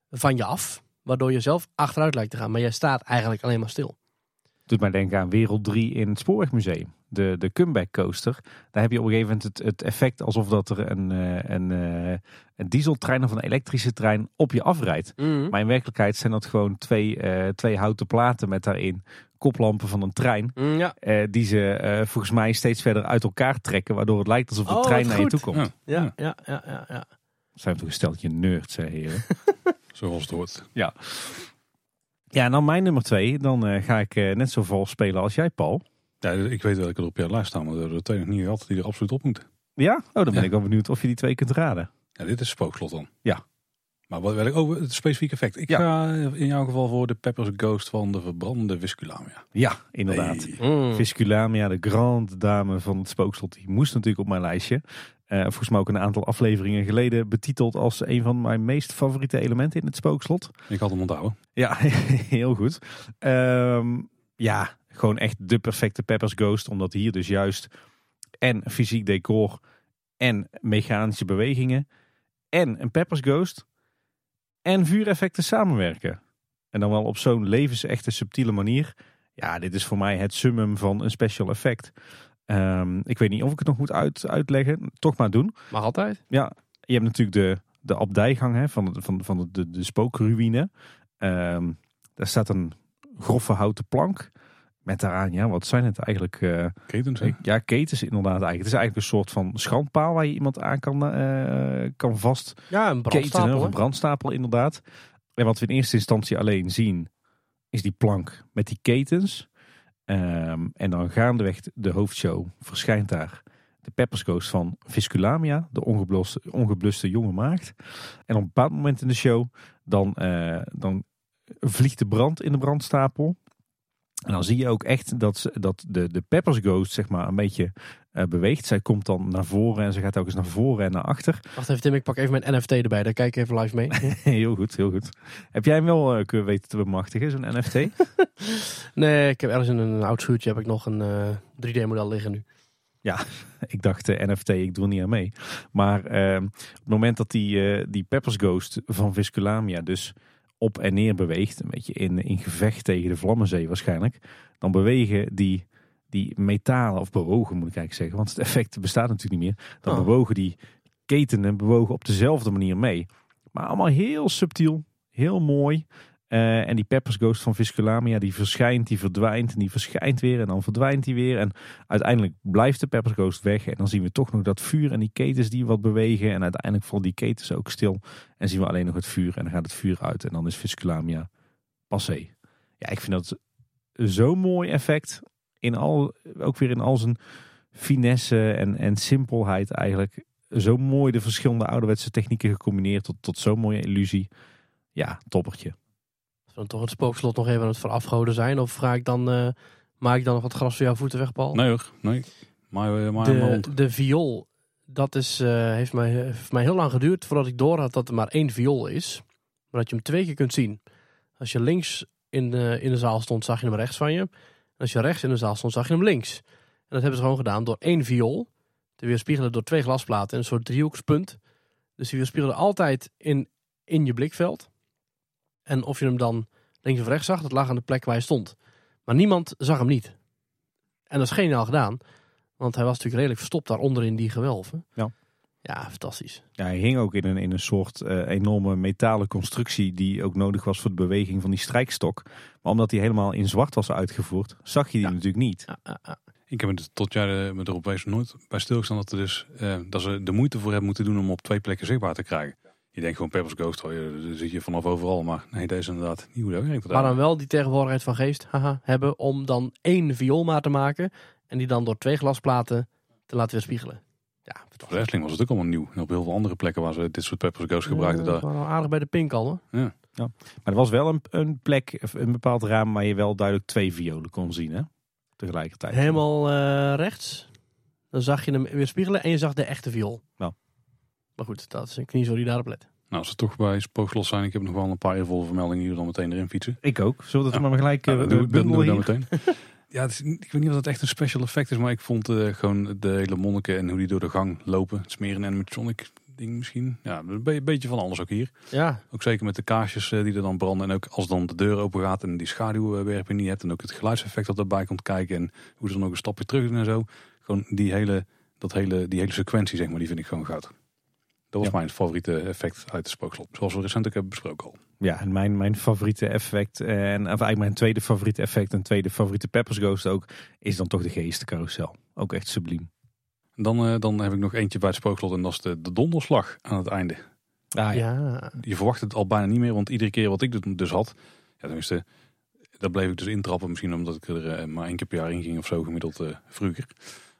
van je af. Waardoor je zelf achteruit lijkt te gaan. Maar jij staat eigenlijk alleen maar stil. Doet mij denken aan Wereld 3 in het Spoorwegmuseum de, de comeback coaster. Daar heb je op een gegeven moment het, het effect alsof dat er een, eh, een, eh, een dieseltrein of een elektrische trein op je afrijdt. Mhm. Maar in werkelijkheid zijn dat gewoon twee, uh, twee houten platen met daarin koplampen van een trein. Mm, ja. die ze volgens mij steeds verder uit elkaar trekken. Waardoor het lijkt alsof de oh, trein naar je toe komt. Ja, ja, ja, ja. ja, ja. Zijn we toch een steltje nerds, hè heren. Zoals het hoort. Ja. Ja, en dan mijn nummer twee. Dan ga ik net zo vol spelen als jij, Paul. Ja, ik weet welke er op jouw lijst staan, maar er twee nog niet gehad die er absoluut op moeten. Ja? Oh, dan ben ja. ik wel benieuwd of je die twee kunt raden. Ja, dit is spookslot dan. Ja. Maar wat wil ik over het specifieke effect? Ik ga in jouw geval voor de Peppers Ghost van de verbrandende Visculamia. Ja, inderdaad. Hey. Visculamia, de grande dame van het spookslot, die moest natuurlijk op mijn lijstje. Uh, volgens mij ook een aantal afleveringen geleden betiteld als een van mijn meest favoriete elementen in het spookslot. Ik had hem onthouden. Ja, heel goed. Um, ja, gewoon echt de perfecte Peppers Ghost. Omdat hier dus juist en fysiek decor en mechanische bewegingen en een Peppers Ghost en vuureffecten samenwerken. En dan wel op zo'n levensechte subtiele manier. Ja, dit is voor mij het summum van een special effect. Um, ik weet niet of ik het nog moet uit, uitleggen. Toch maar doen. Mag altijd. Ja, je hebt natuurlijk de, de abdijgang hè, van, de, van, van de, de spookruïne. Um, daar staat een grove houten plank. Met daaraan, ja, wat zijn het eigenlijk? Uh, ketens, Ja, ketens inderdaad eigenlijk. Het is eigenlijk een soort van schandpaal waar je iemand aan kan, uh, kan vast Ja, een brandstapel. Ketenen, een brandstapel inderdaad. En wat we in eerste instantie alleen zien, is die plank met die ketens. Um, en dan gaandeweg de hoofdshow verschijnt daar de peppersghost van Visculamia, de ongebluste, ongebluste jonge maagd. En op een bepaald moment in de show, dan, uh, dan vliegt de brand in de brandstapel. En dan zie je ook echt dat, dat de, de Peppers Ghost zeg maar een beetje uh, beweegt. Zij komt dan naar voren en ze gaat ook eens naar voren en naar achter. Wacht even Tim, ik pak even mijn NFT erbij. Daar kijk ik even live mee. heel goed, heel goed. Heb jij hem wel uh, kunnen weten te bemachtigen, zo'n NFT? nee, ik heb ergens in een oud schuurtje heb ik nog een uh, 3D-model liggen nu. Ja, ik dacht uh, NFT, ik doe niet aan mee. Maar ehm, op het moment dat die, die Peppers Ghost van Visculamia dus op en neer beweegt, een beetje in, in gevecht tegen de Vlammenzee waarschijnlijk, dan bewegen die, die metalen, of bewogen moet ik eigenlijk zeggen, want het effect bestaat natuurlijk niet meer, dan Oh. bewogen die ketenen bewogen op dezelfde manier mee. Maar allemaal heel subtiel, heel mooi. Eh, en die Peppers Ghost van Visculamia, die verschijnt, die verdwijnt, en die verschijnt weer en dan verdwijnt die weer. En uiteindelijk blijft de Peppers Ghost weg. En dan zien we toch nog dat vuur en die ketens die wat bewegen. En uiteindelijk vallen die ketens ook stil. En zien we alleen nog het vuur en dan gaat het vuur uit. En dan is Visculamia passé. Ja, ik vind dat zo'n mooi effect. In al, ook weer in al zijn finesse en, en simpelheid eigenlijk. Zo mooi de verschillende ouderwetse technieken gecombineerd tot, tot zo'n mooie illusie. Ja, toppertje. We toch het spookslot nog even aan het verafgoden zijn? Of ga ik dan, uh, maak ik dan nog wat gras voor jouw voeten weg, Paul? Nee hoor, nee. Maar, maar, maar de, de viool, dat is, uh, heeft, mij, heeft mij heel lang geduurd voordat ik door had dat er maar één viool is. Maar dat je hem twee keer kunt zien. Als je links in de, in de zaal stond, zag je hem rechts van je. En als je rechts in de zaal stond, zag je hem links. En dat hebben ze gewoon gedaan door één viool te weerspiegelen door twee glasplaten. Een soort driehoekspunt. Dus die weerspiegelen altijd in, in je blikveld. En of je hem dan links of rechts zag, dat lag aan de plek waar hij stond. Maar niemand zag hem niet. En dat is geniaal gedaan. Want hij was natuurlijk redelijk verstopt daaronder in die gewelven. Ja. Ja, fantastisch. Ja, hij hing ook in een, in een soort uh, enorme metalen constructie die ook nodig was voor de beweging van die strijkstok. Maar omdat hij helemaal in zwart was uitgevoerd, zag je die Ja. natuurlijk niet. Ja, ja, ja. Ik heb het tot jaar me erop wezen nooit bij stilgestaan dat, er dus, eh, dat ze de moeite voor hebben moeten doen om op twee plekken zichtbaar te krijgen. Je denkt gewoon Pepper's Ghost, je, daar zit je vanaf overal. Maar nee, deze is inderdaad niet hoe dat werkt. Maar dan wel die tegenwoordigheid van geest haha, hebben om dan één vioolmaat te maken. En die dan door twee glasplaten te laten weerspiegelen. Ja, Voor wrestling was het ook allemaal nieuw. En op heel veel andere plekken waar ze dit soort Pepper's Ghost gebruikten. Ja, daar, gewoon aardig bij de pink al hoor. Maar er was wel een, een plek, of een bepaald raam waar je wel duidelijk twee violen kon zien hè? tegelijkertijd. Helemaal eh, rechts. Dan zag je hem weerspiegelen en je zag de echte viool. Ja. Maar goed, dat is een kniezo die daarop let. Nou, als we toch bij Spookslot zijn, ik heb nog wel een paar eervolle vermeldingen hier dan meteen erin fietsen. Ik ook. Zullen we dat Ja. maar gelijk Ja, uh, dat doen we- dat doen we dan meteen. Ja, is, ik weet niet of het echt een special effect is, maar ik vond eh, gewoon de hele monniken en hoe die door de gang lopen. Het smeren animatronic ding misschien. Ja, een be- beetje van alles ook hier. Ja, Ook zeker met de kaarsjes eh, die er dan branden. En ook als dan de deur open gaat en die schaduwwerping niet hebt. En ook het geluidseffect dat erbij komt kijken. En hoe ze dan ook een stapje terug doen en zo. Gewoon die hele, dat hele, die hele sequentie, zeg maar, die vind ik gewoon goud. Dat was Ja. mijn favoriete effect uit de spookslot. Zoals we recent ook hebben besproken al. Ja, en mijn, mijn favoriete effect, eh, en of eigenlijk mijn tweede favoriete effect en tweede favoriete Peppers Ghost ook, is dan toch de geestencarousel. Ook echt subliem. En dan, eh, dan heb ik nog eentje bij het spookslot en dat is de, de donderslag aan het einde. Ah, ja. Je verwacht het al bijna niet meer, want iedere keer wat ik dus- dus had, ja, tenminste, daar bleef ik dus intrappen. Misschien omdat ik er eh, maar één keer per jaar in ging of zo, gemiddeld eh, vroeger.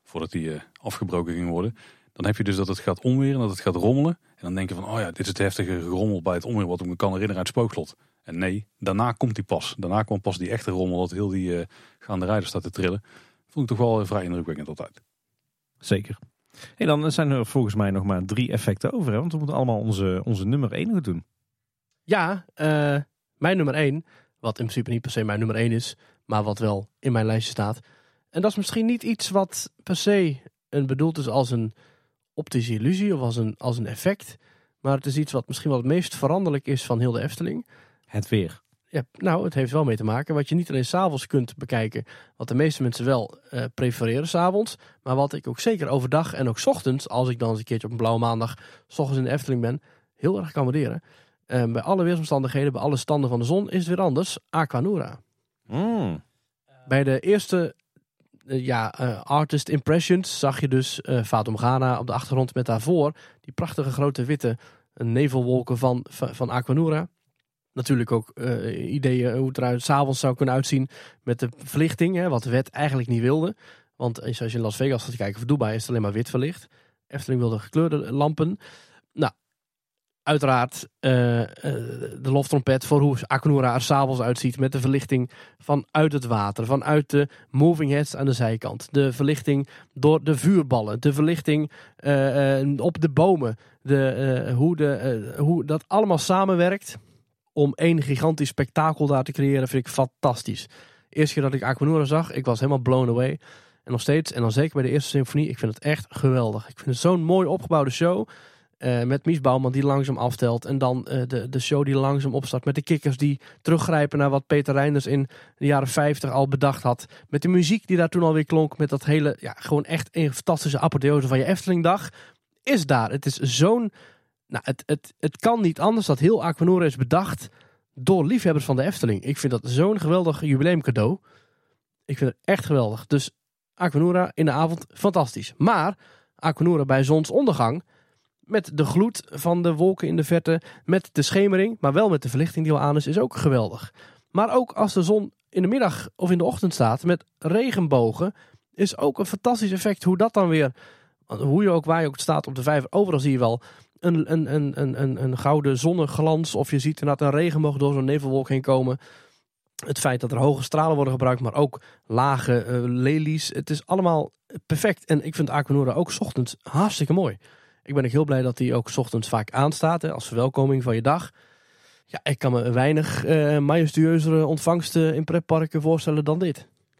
Voordat die eh, afgebroken ging worden. Dan heb je dus dat het gaat onweren, dat het gaat rommelen. En dan denk je van, oh ja, dit is het heftige gerommel bij het onweer wat ik me kan herinneren uit het spookslot. En nee, daarna komt die pas. Daarna kwam pas die echte rommel, dat heel die eh, gaande rijder staat te trillen. Vond ik toch wel eh, vrij indrukwekkend altijd. Zeker. En dan zijn er volgens mij nog maar drie effecten over, hè? want we moeten allemaal onze, onze nummer één nog doen. Ja, eh, mijn nummer 1, wat in principe niet per se mijn nummer 1 is, maar wat wel in mijn lijstje staat. En dat is misschien niet iets wat per se een bedoeld is als een optische illusie of als een, als een effect. Maar het is iets wat misschien wel het meest veranderlijk is van heel de Efteling. Het weer. Ja, nou, het heeft wel mee te maken wat je niet alleen s'avonds kunt bekijken. Wat de meeste mensen wel eh, prefereren s'avonds. Maar wat ik ook zeker overdag en ook 's ochtends, als ik dan eens een keertje op een blauwe maandag, s ochtends in de Efteling ben, heel erg kan waarderen. Eh, bij alle weersomstandigheden, bij alle standen van de zon, is het weer anders. Aquanura. Mm. Bij de eerste ja, eh, artist impressions zag je dus eh Fatum Ghana op de achtergrond met daarvoor die prachtige grote witte eh, nevelwolken van, van, Aquanura. Natuurlijk ook eh, ideeën hoe het eruit s'avonds zou kunnen uitzien met de verlichting, hè, wat de wet eigenlijk niet wilde. Want als je in Las Vegas gaat kijken voor Dubai is het alleen maar wit verlicht. Efteling wilde gekleurde lampen. Nou, uiteraard eh, eh, de loftrompet voor hoe Aquanura er s'avonds uitziet met de verlichting vanuit het water, vanuit de moving heads aan de zijkant. De verlichting door de vuurballen, de verlichting eh, op de bomen. De, hoe, de, hoe dat allemaal samenwerkt om één gigantisch spektakel daar te creëren, vind ik fantastisch. Eerste keer dat ik Aquanura zag, ik was helemaal blown away. En nog steeds, en dan zeker bij de eerste symfonie, ik vind het echt geweldig. Ik vind het zo'n mooi opgebouwde show. Eh, met Mies Bouwman die langzaam aftelt. En dan eh, de, de show die langzaam opstart. Met de kikkers die teruggrijpen naar wat Peter Reinders in de jaren 50 al bedacht had. Met de muziek die daar toen alweer klonk. Met dat hele, ja, gewoon echt een fantastische apotheose van je Eftelingdag. Is daar. Het is zo'n, nou, het, het, het kan niet anders dat heel Aquanura is bedacht door liefhebbers van de Efteling. Ik vind dat zo'n geweldig jubileumcadeau. Ik vind het echt geweldig. Dus Aquanura in de avond, fantastisch. Maar Aquanura bij zonsondergang, met de gloed van de wolken in de verte, met de schemering, maar wel met de verlichting die al aan is, is ook geweldig. Maar ook als de zon in de middag of in de ochtend staat met regenbogen, is ook een fantastisch effect hoe dat dan weer, hoe je ook waar je ook staat op de vijver, overal zie je wel een, een, een, een, een, een gouden zonneglans of je ziet inderdaad een regenboog door zo'n nevelwolk heen komen. Het feit dat er hoge stralen worden gebruikt, maar ook lage eh, lelies. Het is allemaal perfect. En ik vind Aquanura ook ochtends hartstikke mooi. Ik ben ook heel blij dat die ook ochtends vaak aanstaat hè, als verwelkoming van je dag. Ja, ik kan me weinig eh majestueuzere ontvangsten in pretparken voorstellen dan dit.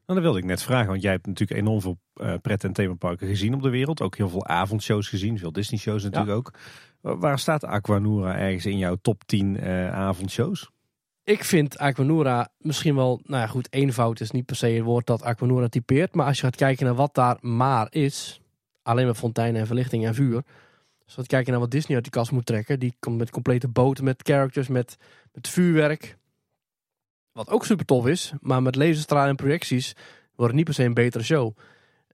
Nou, dat wilde ik net vragen, want jij hebt natuurlijk enorm veel eh, pret- en themaparken gezien op de wereld. Ook heel veel avondshows gezien, veel Disney-shows natuurlijk ook. Wa- Waar staat Aquanura ergens in jouw top 10 eh, avondshows? Ik vind Aquanura misschien wel, nou ja goed, eenvoud is niet per se het woord dat Aquanura typeert. Maar als je gaat kijken naar wat daar maar is, alleen maar fonteinen en verlichting en vuur. Je gaat kijken naar wat Disney uit die kast moet trekken, die komt met complete boten, met characters, met, met vuurwerk. Wat ook super tof is, maar met laserstralen en projecties wordt het niet per se een betere show.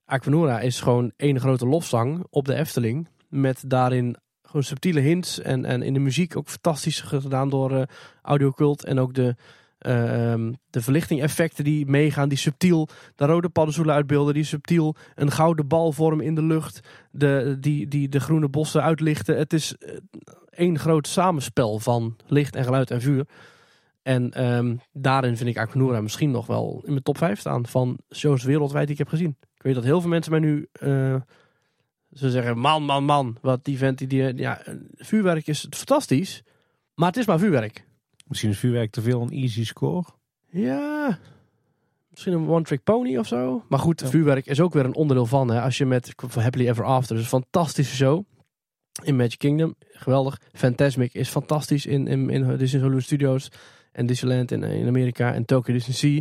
Aquanura is gewoon één grote lofzang op de Efteling. Met daarin gewoon subtiele hints. En, en in de muziek ook fantastisch gedaan door uh, Audiocult. En ook de, de verlichting effecten die meegaan. Die subtiel de rode paddenstoelen uitbeelden. Die subtiel een gouden bal vormen in de lucht. De, die, die de groene bossen uitlichten. Het is eh, één groot samenspel van licht en geluid en vuur. En um, daarin vind ik Aquanura misschien nog wel in mijn top 5 staan van shows wereldwijd die ik heb gezien. Ik weet dat heel veel mensen mij nu uh, ze zeggen, man, man, man, wat die vent, die, ja, vuurwerk is fantastisch, maar het is maar vuurwerk. Misschien is vuurwerk te veel een easy score? Ja, misschien een one-trick pony of zo. Maar goed, vuurwerk is ook weer een onderdeel van. Hè. Als je met Happily Ever After, dus een fantastische show in Magic Kingdom, geweldig. Fantasmic is fantastisch in, in, in Disney Hollywood Studios en Disneyland in, in Amerika en Tokyo Disney Sea.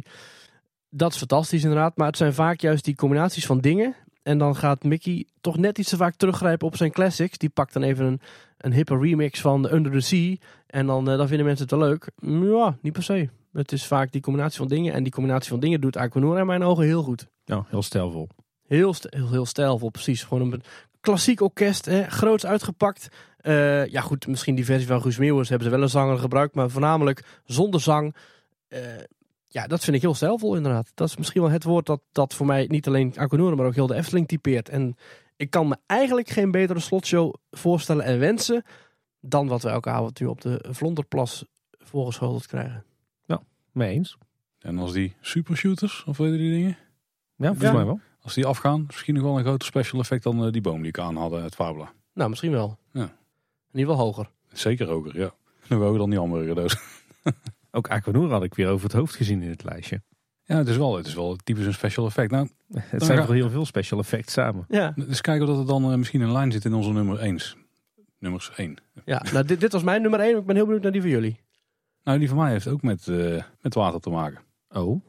Dat is fantastisch inderdaad, maar het zijn vaak juist die combinaties van dingen en dan gaat Mickey toch net iets te vaak teruggrijpen op zijn classics. Die pakt dan even een, een hippe remix van Under the Sea. En dan, uh, dan vinden mensen het wel leuk. Ja, niet per se. Het is vaak die combinatie van dingen. En die combinatie van dingen doet Aquanura in mijn ogen heel goed. Ja, heel stijlvol. Heel, heel, heel stijlvol, precies. Gewoon een klassiek orkest, hè, groots uitgepakt. Uh, ja goed, misschien die versie van Guus Meeuwers hebben ze wel een zanger gebruikt. Maar voornamelijk zonder zang. Uh, ja, dat vind ik heel stijlvol inderdaad. Dat is misschien wel het woord dat, dat voor mij niet alleen Aquanura, maar ook heel de Efteling typeert. En ik kan me eigenlijk geen betere slotshow voorstellen en wensen dan wat we elke avond nu op de Vlonderplas voorgeschoteld krijgen. Ja, mee eens. En als die supershooters, of weet je die dingen? Ja, volgens mij wel. Als die afgaan, misschien nog wel een groter special effect dan uh, die boom die ik aan hadden, het Fabula. Nou, misschien wel. Ja. In ieder geval hoger. Zeker hoger, ja. Nog hoger dan die hamburgerdoos. Ook Aquanura had ik weer over het hoofd gezien in het lijstje. Ja, het is wel, het is wel typisch een special effect. Nou, het zijn wel heel veel special effects samen. Ja. Dus kijken of dat er dan uh, misschien een lijn zit in onze nummer 1. Nummers 1. Ja, nou dit, dit was mijn nummer 1. Ik ben heel benieuwd naar die van jullie. Nou, die van mij heeft ook met, uh, met water te maken. Oh.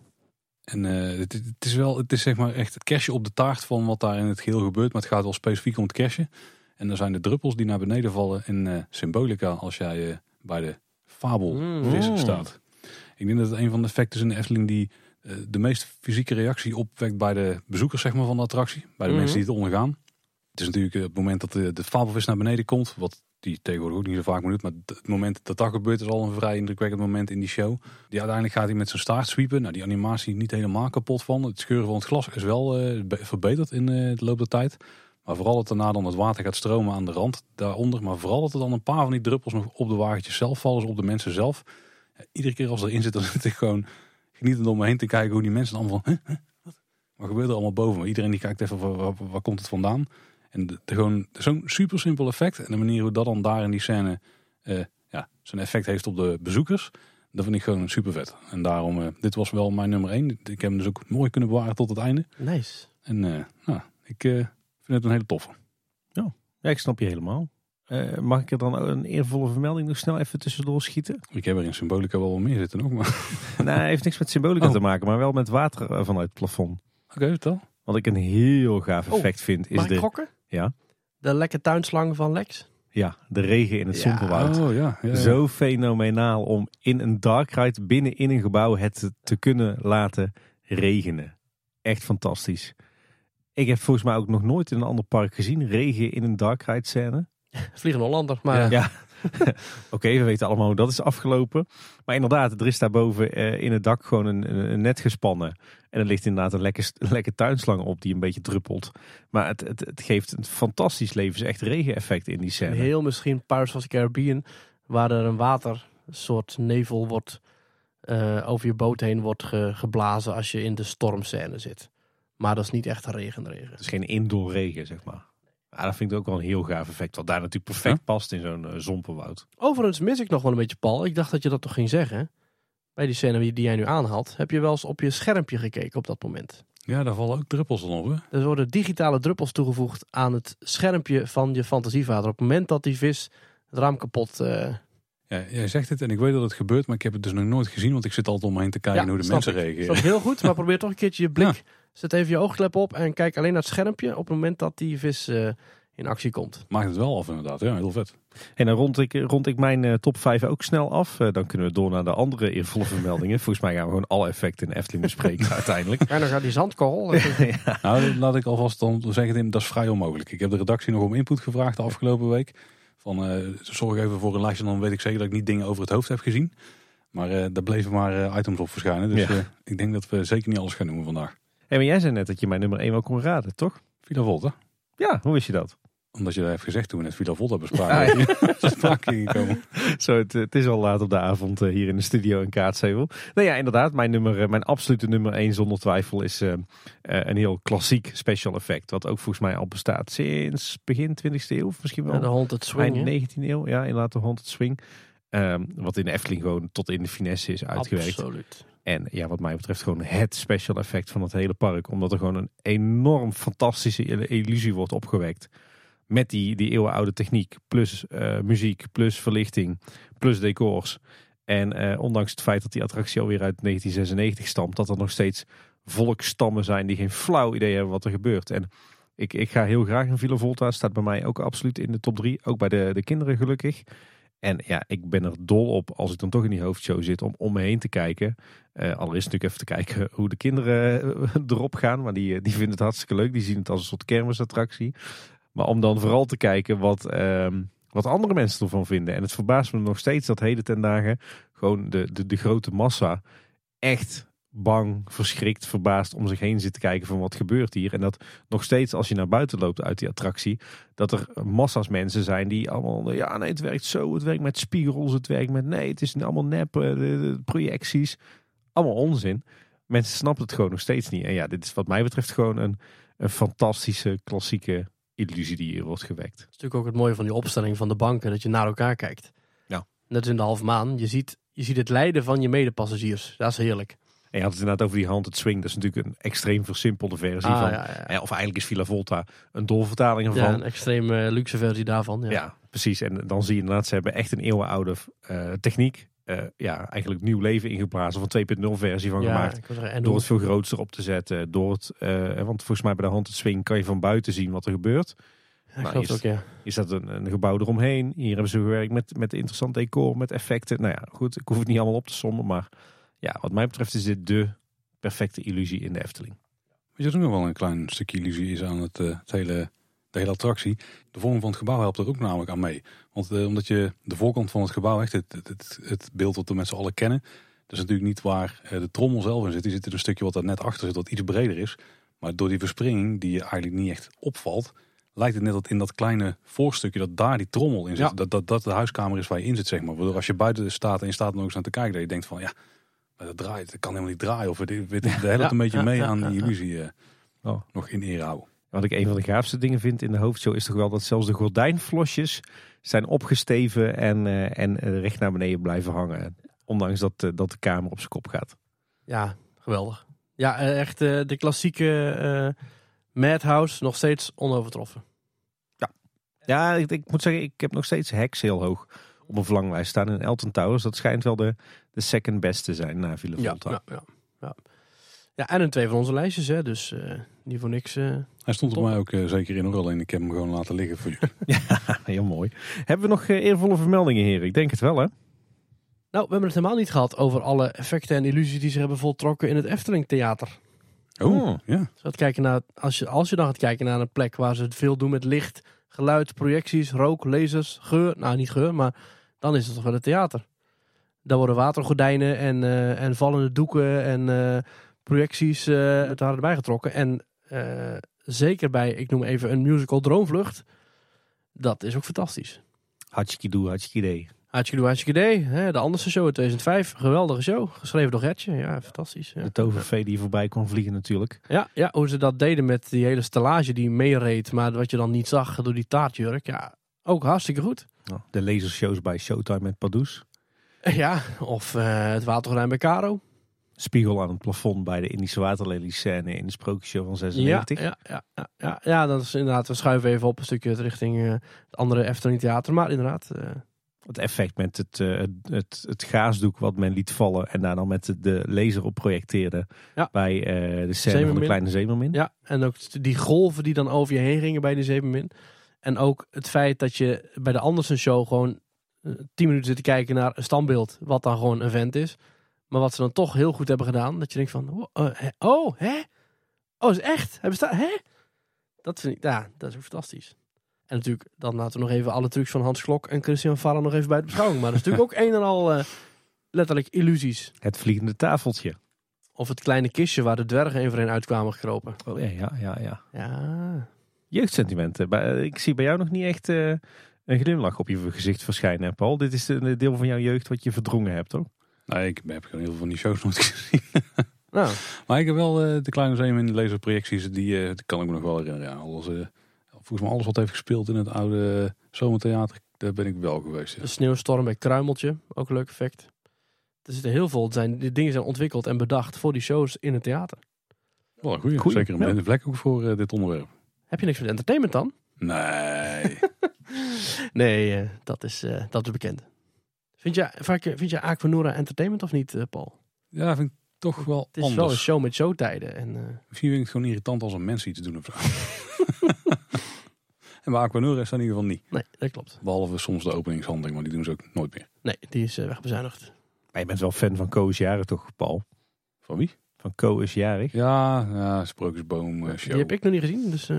En uh, het, het, is wel, het is zeg maar echt het kerstje op de taart van wat daar in het geheel gebeurt. Maar het gaat wel specifiek om het kerstje. En er zijn de druppels die naar beneden vallen in symbolica als jij bij de fabelvisser mm. staat. Ik denk dat het een van de effecten is in de Efteling die de meest fysieke reactie opwekt bij de bezoekers zeg maar, van de attractie. Bij de Mhm. mensen die het ondergaan. Het is natuurlijk het moment dat de, de fabelvis naar beneden komt. Wat die tegenwoordig ook niet zo vaak moet doen. Maar het moment dat dat gebeurt is al een vrij indrukwekkend moment in die show. Die uiteindelijk gaat hij met zijn staart sweepen. Nou, die animatie niet helemaal kapot van. Het scheuren van het glas is wel uh, verbeterd in uh, de loop der tijd. Maar vooral dat daarna dan het water gaat stromen aan de rand daaronder. Maar vooral dat er dan een paar van die druppels nog op de wagentjes zelf vallen. Dus op de mensen zelf. Ja, iedere keer als erin zit, dan zit ik gewoon genietend om me heen te kijken hoe die mensen allemaal van... Huh, wat? wat gebeurt er allemaal boven me? Iedereen die kijkt even, waar, waar, waar komt het vandaan? En de, de gewoon zo'n super simpel effect. En de manier hoe dat dan daar in die scène uh, ja, zijn effect heeft op de bezoekers. Dat vind ik gewoon super vet. En daarom, uh, dit was wel mijn nummer 1. Ik heb hem dus ook mooi kunnen bewaren tot het einde. Nice. En uh, nou, ik vind het een hele toffe. Ja, ja ik snap je helemaal. Uh, mag ik er dan een eervolle vermelding nog snel even tussendoor schieten? Ik heb er in Symbolica wel wat meer zitten nog. Maar... nee, het heeft niks met Symbolica oh. te maken, maar wel met water vanuit het plafond. Oké, okay, vertel. Wat ik een heel gaaf effect oh, vind is mag de... ik gokken? Ja. De lekke tuinslang van Lex? Ja, de regen in het Ja. Oh, ja, ja, ja. Zo fenomenaal om in een dark ride binnen in een gebouw het te kunnen laten regenen. Echt fantastisch. Ik heb volgens mij ook nog nooit in een ander park gezien regen in een dark ride scène. Vliegende Hollander. Maar Ja. Oké, we weten allemaal hoe dat is afgelopen. Maar inderdaad, er is daarboven eh, in het dak gewoon een, net gespannen. En er ligt inderdaad een lekker, een lekker tuinslang op die een beetje druppelt. Maar het, het, het geeft een fantastisch levensecht regeneffect in die scène. heel misschien Pirates of the Caribbean, waar er een water, een soort nevel wordt eh, over je boot heen wordt ge- geblazen als je in de stormscène zit. Maar dat is niet echt een regenregen. Het is geen indoor regen, zeg maar. Ja, dat vind ik ook wel een heel gaaf effect. Wat daar natuurlijk perfect Ja? past in zo'n zompenwoud. Overigens mis ik nog wel een beetje, Paul. Ik dacht dat je dat toch ging zeggen. Bij die scène die jij nu aanhaalt, heb je wel eens op je schermpje gekeken op dat moment. ja, daar vallen ook druppels dan op. Hè? Er worden digitale druppels toegevoegd aan het schermpje van je fantasievader. Op het moment dat die vis het raam kapot... eh, Ja, jij zegt het en ik weet dat het gebeurt, maar ik heb het dus nog nooit gezien, want ik zit altijd om me heen te kijken Ja, hoe de mensen ik. reageren. Dat is heel goed, maar probeer toch een keertje je blik. Zet even je oogklep op en kijk alleen naar het schermpje op het moment dat die vis eh, in actie komt. Maakt het wel af inderdaad, ja, heel vet. En dan rond ik, rond ik mijn eh, top 5 ook snel af. Eh, dan kunnen we door naar de andere eervolle vermeldingen. Volgens mij gaan we gewoon alle effecten in de Efteling bespreken uiteindelijk. En dan gaat die zandkorrel. Nou, laat ik alvast dan zeggen, Tim, dat is vrij onmogelijk. Ik heb de redactie nog om input gevraagd de afgelopen week. Van eh, zorg even voor een lijstje, dan weet ik zeker dat ik niet dingen over het hoofd heb gezien. Maar eh daar bleven maar items op verschijnen. Dus Ja. ik denk dat we zeker niet alles gaan noemen vandaag. Hey, maar jij zei net dat je mijn nummer 1 wel kon raden, toch? Villa Volta. Ja, hoe wist je dat? Omdat je dat hebt gezegd toen we net Villa Volta bespraken. Dat is sprake gekomen. Zo, het, het is al laat op de avond eh, hier in de studio in Kaatsheuvel. Nou ja, inderdaad, mijn, nummer, eh, mijn absolute nummer 1 zonder twijfel is eh, een heel klassiek special effect. Wat ook volgens mij al bestaat sinds begin 20e eeuw, of misschien wel de Haunted Swing. eind 19e eeuw. Ja, inderdaad de Haunted Swing. Ehm, wat in de Efteling gewoon tot in de finesse is uitgewerkt. Absoluut. En ja, wat mij betreft gewoon het special effect van het hele park. Omdat er gewoon een enorm fantastische il- illusie wordt opgewekt. Met die, die eeuwenoude techniek. Plus eh, muziek, plus verlichting, plus decors. En eh, ondanks het feit dat die attractie alweer uit 1996 stamt. Dat er nog steeds volkstammen zijn die geen flauw idee hebben wat er gebeurt. En ik, ik ga heel graag in Villa Volta. Staat bij mij ook absoluut in de top 3. Ook bij de, de kinderen gelukkig. En ja, ik ben er dol op als ik dan toch in die hoofdshow zit om om me heen te kijken. Eh, allereerst natuurlijk even te kijken hoe de kinderen eh, erop gaan. Maar die, eh, die vinden het hartstikke leuk. Die zien het als een soort kermisattractie. Maar om dan vooral te kijken wat, ehm, wat andere mensen ervan vinden. En het verbaast me nog steeds dat heden ten dagen gewoon de, de, de grote massa echt bang, verschrikt, verbaasd om zich heen zit te kijken van wat gebeurt hier. En dat nog steeds als je naar buiten loopt uit die attractie, dat er massa's mensen zijn die allemaal, ja nee het werkt zo, het werkt met spiegels, het werkt met, nee het is allemaal nep, eh, projecties. Allemaal onzin. Mensen snappen het gewoon nog steeds niet. En ja, dit is wat mij betreft gewoon een, een fantastische, klassieke illusie die hier wordt gewekt. Dat is natuurlijk ook het mooie van die opstelling van de banken, dat je naar elkaar kijkt. Ja. Net als in de halve maan. Je ziet, je ziet het lijden van je medepassagiers. Dat is heerlijk. En je had het inderdaad over die Haunted Swing. Dat is natuurlijk een extreem versimpelde versie Ah, van... ja, ja. eh, Of eigenlijk is Villa Volta een dolvertaling Ja, ervan. een extreem eh, luxe versie daarvan. Ja. Ja. precies. En dan zie je inderdaad, ze hebben echt een eeuwenoude eh, techniek. ja, eigenlijk nieuw leven ingeblazen. Van 2.0 versie van Ja, gemaakt. zeggen, Door het veel grootser op te zetten. Door het, want volgens mij bij de Haunted Swing kan je van buiten zien wat er gebeurt. Ja, Nou, is- het ook, ja. Een, een gebouw eromheen. Hier hebben ze gewerkt met, met interessant decor, met effecten. Nou ja, goed, ik hoef het niet allemaal op te sommen. Maar ja, wat mij betreft is dit de perfecte illusie in de Efteling. Weet je, er nog wel een klein stukje illusie is aan het, eh, het hele, de hele attractie. De vorm van het gebouw helpt er ook namelijk aan mee. Want eh, omdat je de voorkant van het gebouw, echt het, het, het, beeld wat we met z'n allen kennen. Dat is natuurlijk niet waar eh, de trommel zelf in zit. Die zit in een stukje wat er net achter zit, wat iets breder is. Maar door die verspringing, die je eigenlijk niet echt opvalt, lijkt het net dat in dat kleine voorstukje, dat daar die trommel in zit. Ja. Dat, dat dat de huiskamer is waar je in zit, zeg maar. Waardoor als je buiten staat en je staat er nog eens aan te kijken, dat je denkt van ja, maar dat draait, dat kan helemaal niet draaien. Of het, het, het helpt Ja, een beetje ja, mee ja, aan ja, die ja. illusie eh, Oh. nog in ere houden. Wat ik een van de gaafste dingen vind in de hoofdshow is toch wel dat zelfs de gordijnflosjes zijn opgesteven en, eh, en eh, recht naar beneden blijven hangen. Ondanks dat, dat de kamer op zijn kop gaat. Ja, geweldig. Ja, echt eh, de klassieke eh Madhouse nog steeds onovertroffen. Ja, ik, ik moet zeggen, ik heb nog steeds Hex heel hoog op een verlanglijst staan in Elton Towers. Dat schijnt wel de, de second best te zijn na Villa Ja, Volta. ja, ja, ja. ja, en een twee van onze lijstjes, hè, dus eh niet voor niks. eh. Hij stond er mij ook eh, zeker in hoor, alleen ik heb hem gewoon laten liggen voor jullie. Heel mooi. Hebben we nog eervolle vermeldingen, heren? Ik denk het wel, hè? Nou, we hebben het helemaal niet gehad over alle effecten en illusies die ze hebben voltrokken in het Efteling Theater. Oh, Oh. ja. Dus gaat kijken naar, als, je, als je dan gaat kijken naar een plek waar ze het veel doen met licht, geluid, projecties, rook, lasers, geur. Nou, niet geur, maar dan is het toch wel het theater. Daar worden watergordijnen en, eh, en vallende doeken en eh, projecties eh het waren erbij getrokken. En zeker bij, ik noem even een musical Droomvlucht. Dat is ook fantastisch. Hartstikke doe, hartstikke idee. De Anderse show in 2005. Geweldige show. Geschreven door Retje. Ja, fantastisch. Ja. De tovervee die voorbij kwam vliegen natuurlijk. Ja, ja, hoe ze dat deden met die hele stellage die meereed, maar wat je dan niet zag door die taartjurk. Ja, ook hartstikke goed. De lasershows bij Showtime met Pardoes. Ja, of eh, het watergordijn bij Caro. Spiegel aan het plafond bij de Indische waterlelies scène in de sprookjeshow van Ja, 96. ja, ja, ja, ja, ja, dat is inderdaad, we schuiven even op een stukje richting eh, het andere Efteling Theater. Maar inderdaad, eh, Het effect met het, uh, het, het, gaasdoek wat men liet vallen en daar dan met de, de laser op projecteerde bij de scène van de kleine zeemermin. Ja, en ook die golven die dan over je heen gingen bij de zeemermin. En ook het feit dat je bij de Andersen show gewoon tien minuten zit te kijken naar een standbeeld wat dan gewoon een vent is. Maar wat ze dan toch heel goed hebben gedaan, dat je denkt van, oh, oh hè? Oh, is echt? Hebben ze hè? Dat vind ik, ja, dat is ook fantastisch. En natuurlijk, dan laten we nog even alle trucs van Hans Klok en Christian Farren nog even bij de beschouwing. Maar dat is natuurlijk ook een en al uh, letterlijk illusies. Het vliegende tafeltje. Of het kleine kistje waar de dwergen een voor een uitkwamen gekropen. Oh ja, ja, ja. Ja. ja. Jeugdsentimenten. Eh, ik zie bij jou nog niet echt uh, een glimlach op je gezicht verschijnen, Paul. Dit is een deel van jouw jeugd wat je verdrongen hebt, toch? Nee, ik heb gewoon heel veel van die shows nooit gezien. Nou. Maar ik heb wel uh, de Kleine Zeem in de laserprojecties, die, uh, die kan ik me nog wel herinneren. Ja, alles, uh, volgens mij alles wat heeft gespeeld in het oude zomertheater, daar ben ik wel geweest. Ja. De sneeuwstorm bij Kruimeltje, ook een leuk effect. Er zitten heel veel, zijn, die dingen zijn ontwikkeld en bedacht voor die shows in het theater. Wel een goeie. goeie. Zeker een ja. vlek ook voor dit onderwerp. Heb je niks met entertainment dan? Nee. nee, dat, is, dat is bekend. Vind je, vind je Aquanura entertainment of niet, Paul? Ja, vind ik toch wel Het is wel een show met showtijden. En, uh... Misschien vind ik het gewoon irritant als een mens iets te doen of zo. en bij Aquanura is dat in ieder geval niet. Nee, dat klopt. Behalve soms de openingshandeling, maar die doen ze ook nooit meer. Nee, die is uh, wegbezuinigd. Maar je bent wel fan van Ko is jarig toch, Paul? Van wie? Van Ko is jarig. Ja, ja Sprookjesboom show. Die heb ik nog niet gezien, dus...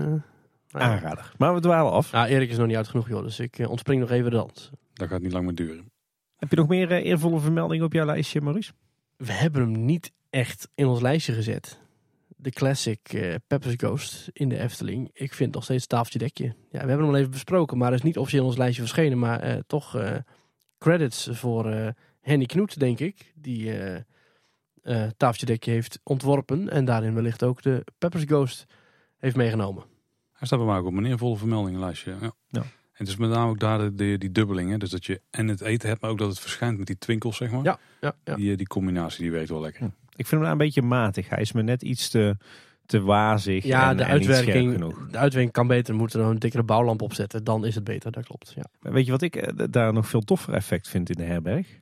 Aanrader. Maar we dwalen af. Ja, Erik is nog niet uit genoeg, joh. Dus ik ontspring nog even de hand. Dat gaat niet lang meer duren. Heb je nog meer eervolle vermeldingen op jouw lijstje, Maurice? We hebben hem niet echt in ons lijstje gezet. De classic uh, Pepper's Ghost in de Efteling. Ik vind nog steeds tafeltje dekje. Ja, we hebben hem al even besproken, maar hij is niet officieel in ons lijstje verschenen. Maar uh, toch uh, credits voor Henny Knoet, denk ik. Die tafeltje dekje heeft ontworpen. En daarin wellicht ook de Pepper's Ghost heeft meegenomen. Hij staat bij mij ook op een eervolle vermeldingenlijstje. Ja. ja. En het is met name ook daar de, die dubbeling. Hè? Dus dat je en het eten hebt, maar ook dat het verschijnt met die twinkels, zeg maar. Ja, ja, ja. Die, die combinatie, die weet wel lekker. Hm. Ik vind hem een beetje matig. Hij is me net iets te, te wazig. Ja, en, de, uitwerking, de uitwerking kan beter. We moeten er een dikkere bouwlamp opzetten. Dan is het beter, dat klopt. Ja. Weet je wat ik eh, daar nog veel toffer effect vind in de herberg?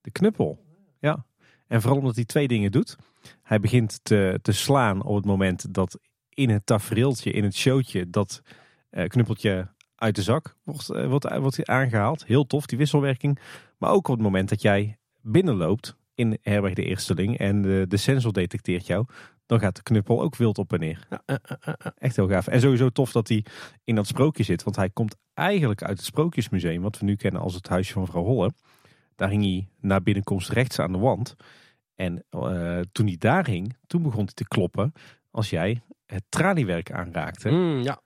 De knuppel. Ja. En vooral omdat hij twee dingen doet. Hij begint te, te slaan op het moment dat in het tafereeltje, in het showtje, dat uh, knuppeltje uit de zak wordt, uh, wordt, wordt aangehaald. Heel tof, die wisselwerking. Maar ook op het moment dat jij binnenloopt in herberg de Eersteling en de, de sensor detecteert jou, dan gaat de knuppel ook wild op en neer. Ja, Echt heel gaaf. En sowieso tof dat hij in dat sprookje zit, want hij komt eigenlijk uit het Sprookjesmuseum, wat we nu kennen als het huisje van vrouw Holle. Daar hing hij naar binnenkomst rechts aan de wand. En toen hij daar hing, toen begon hij te kloppen als jij het traliewerk aanraakte. Mm, ja.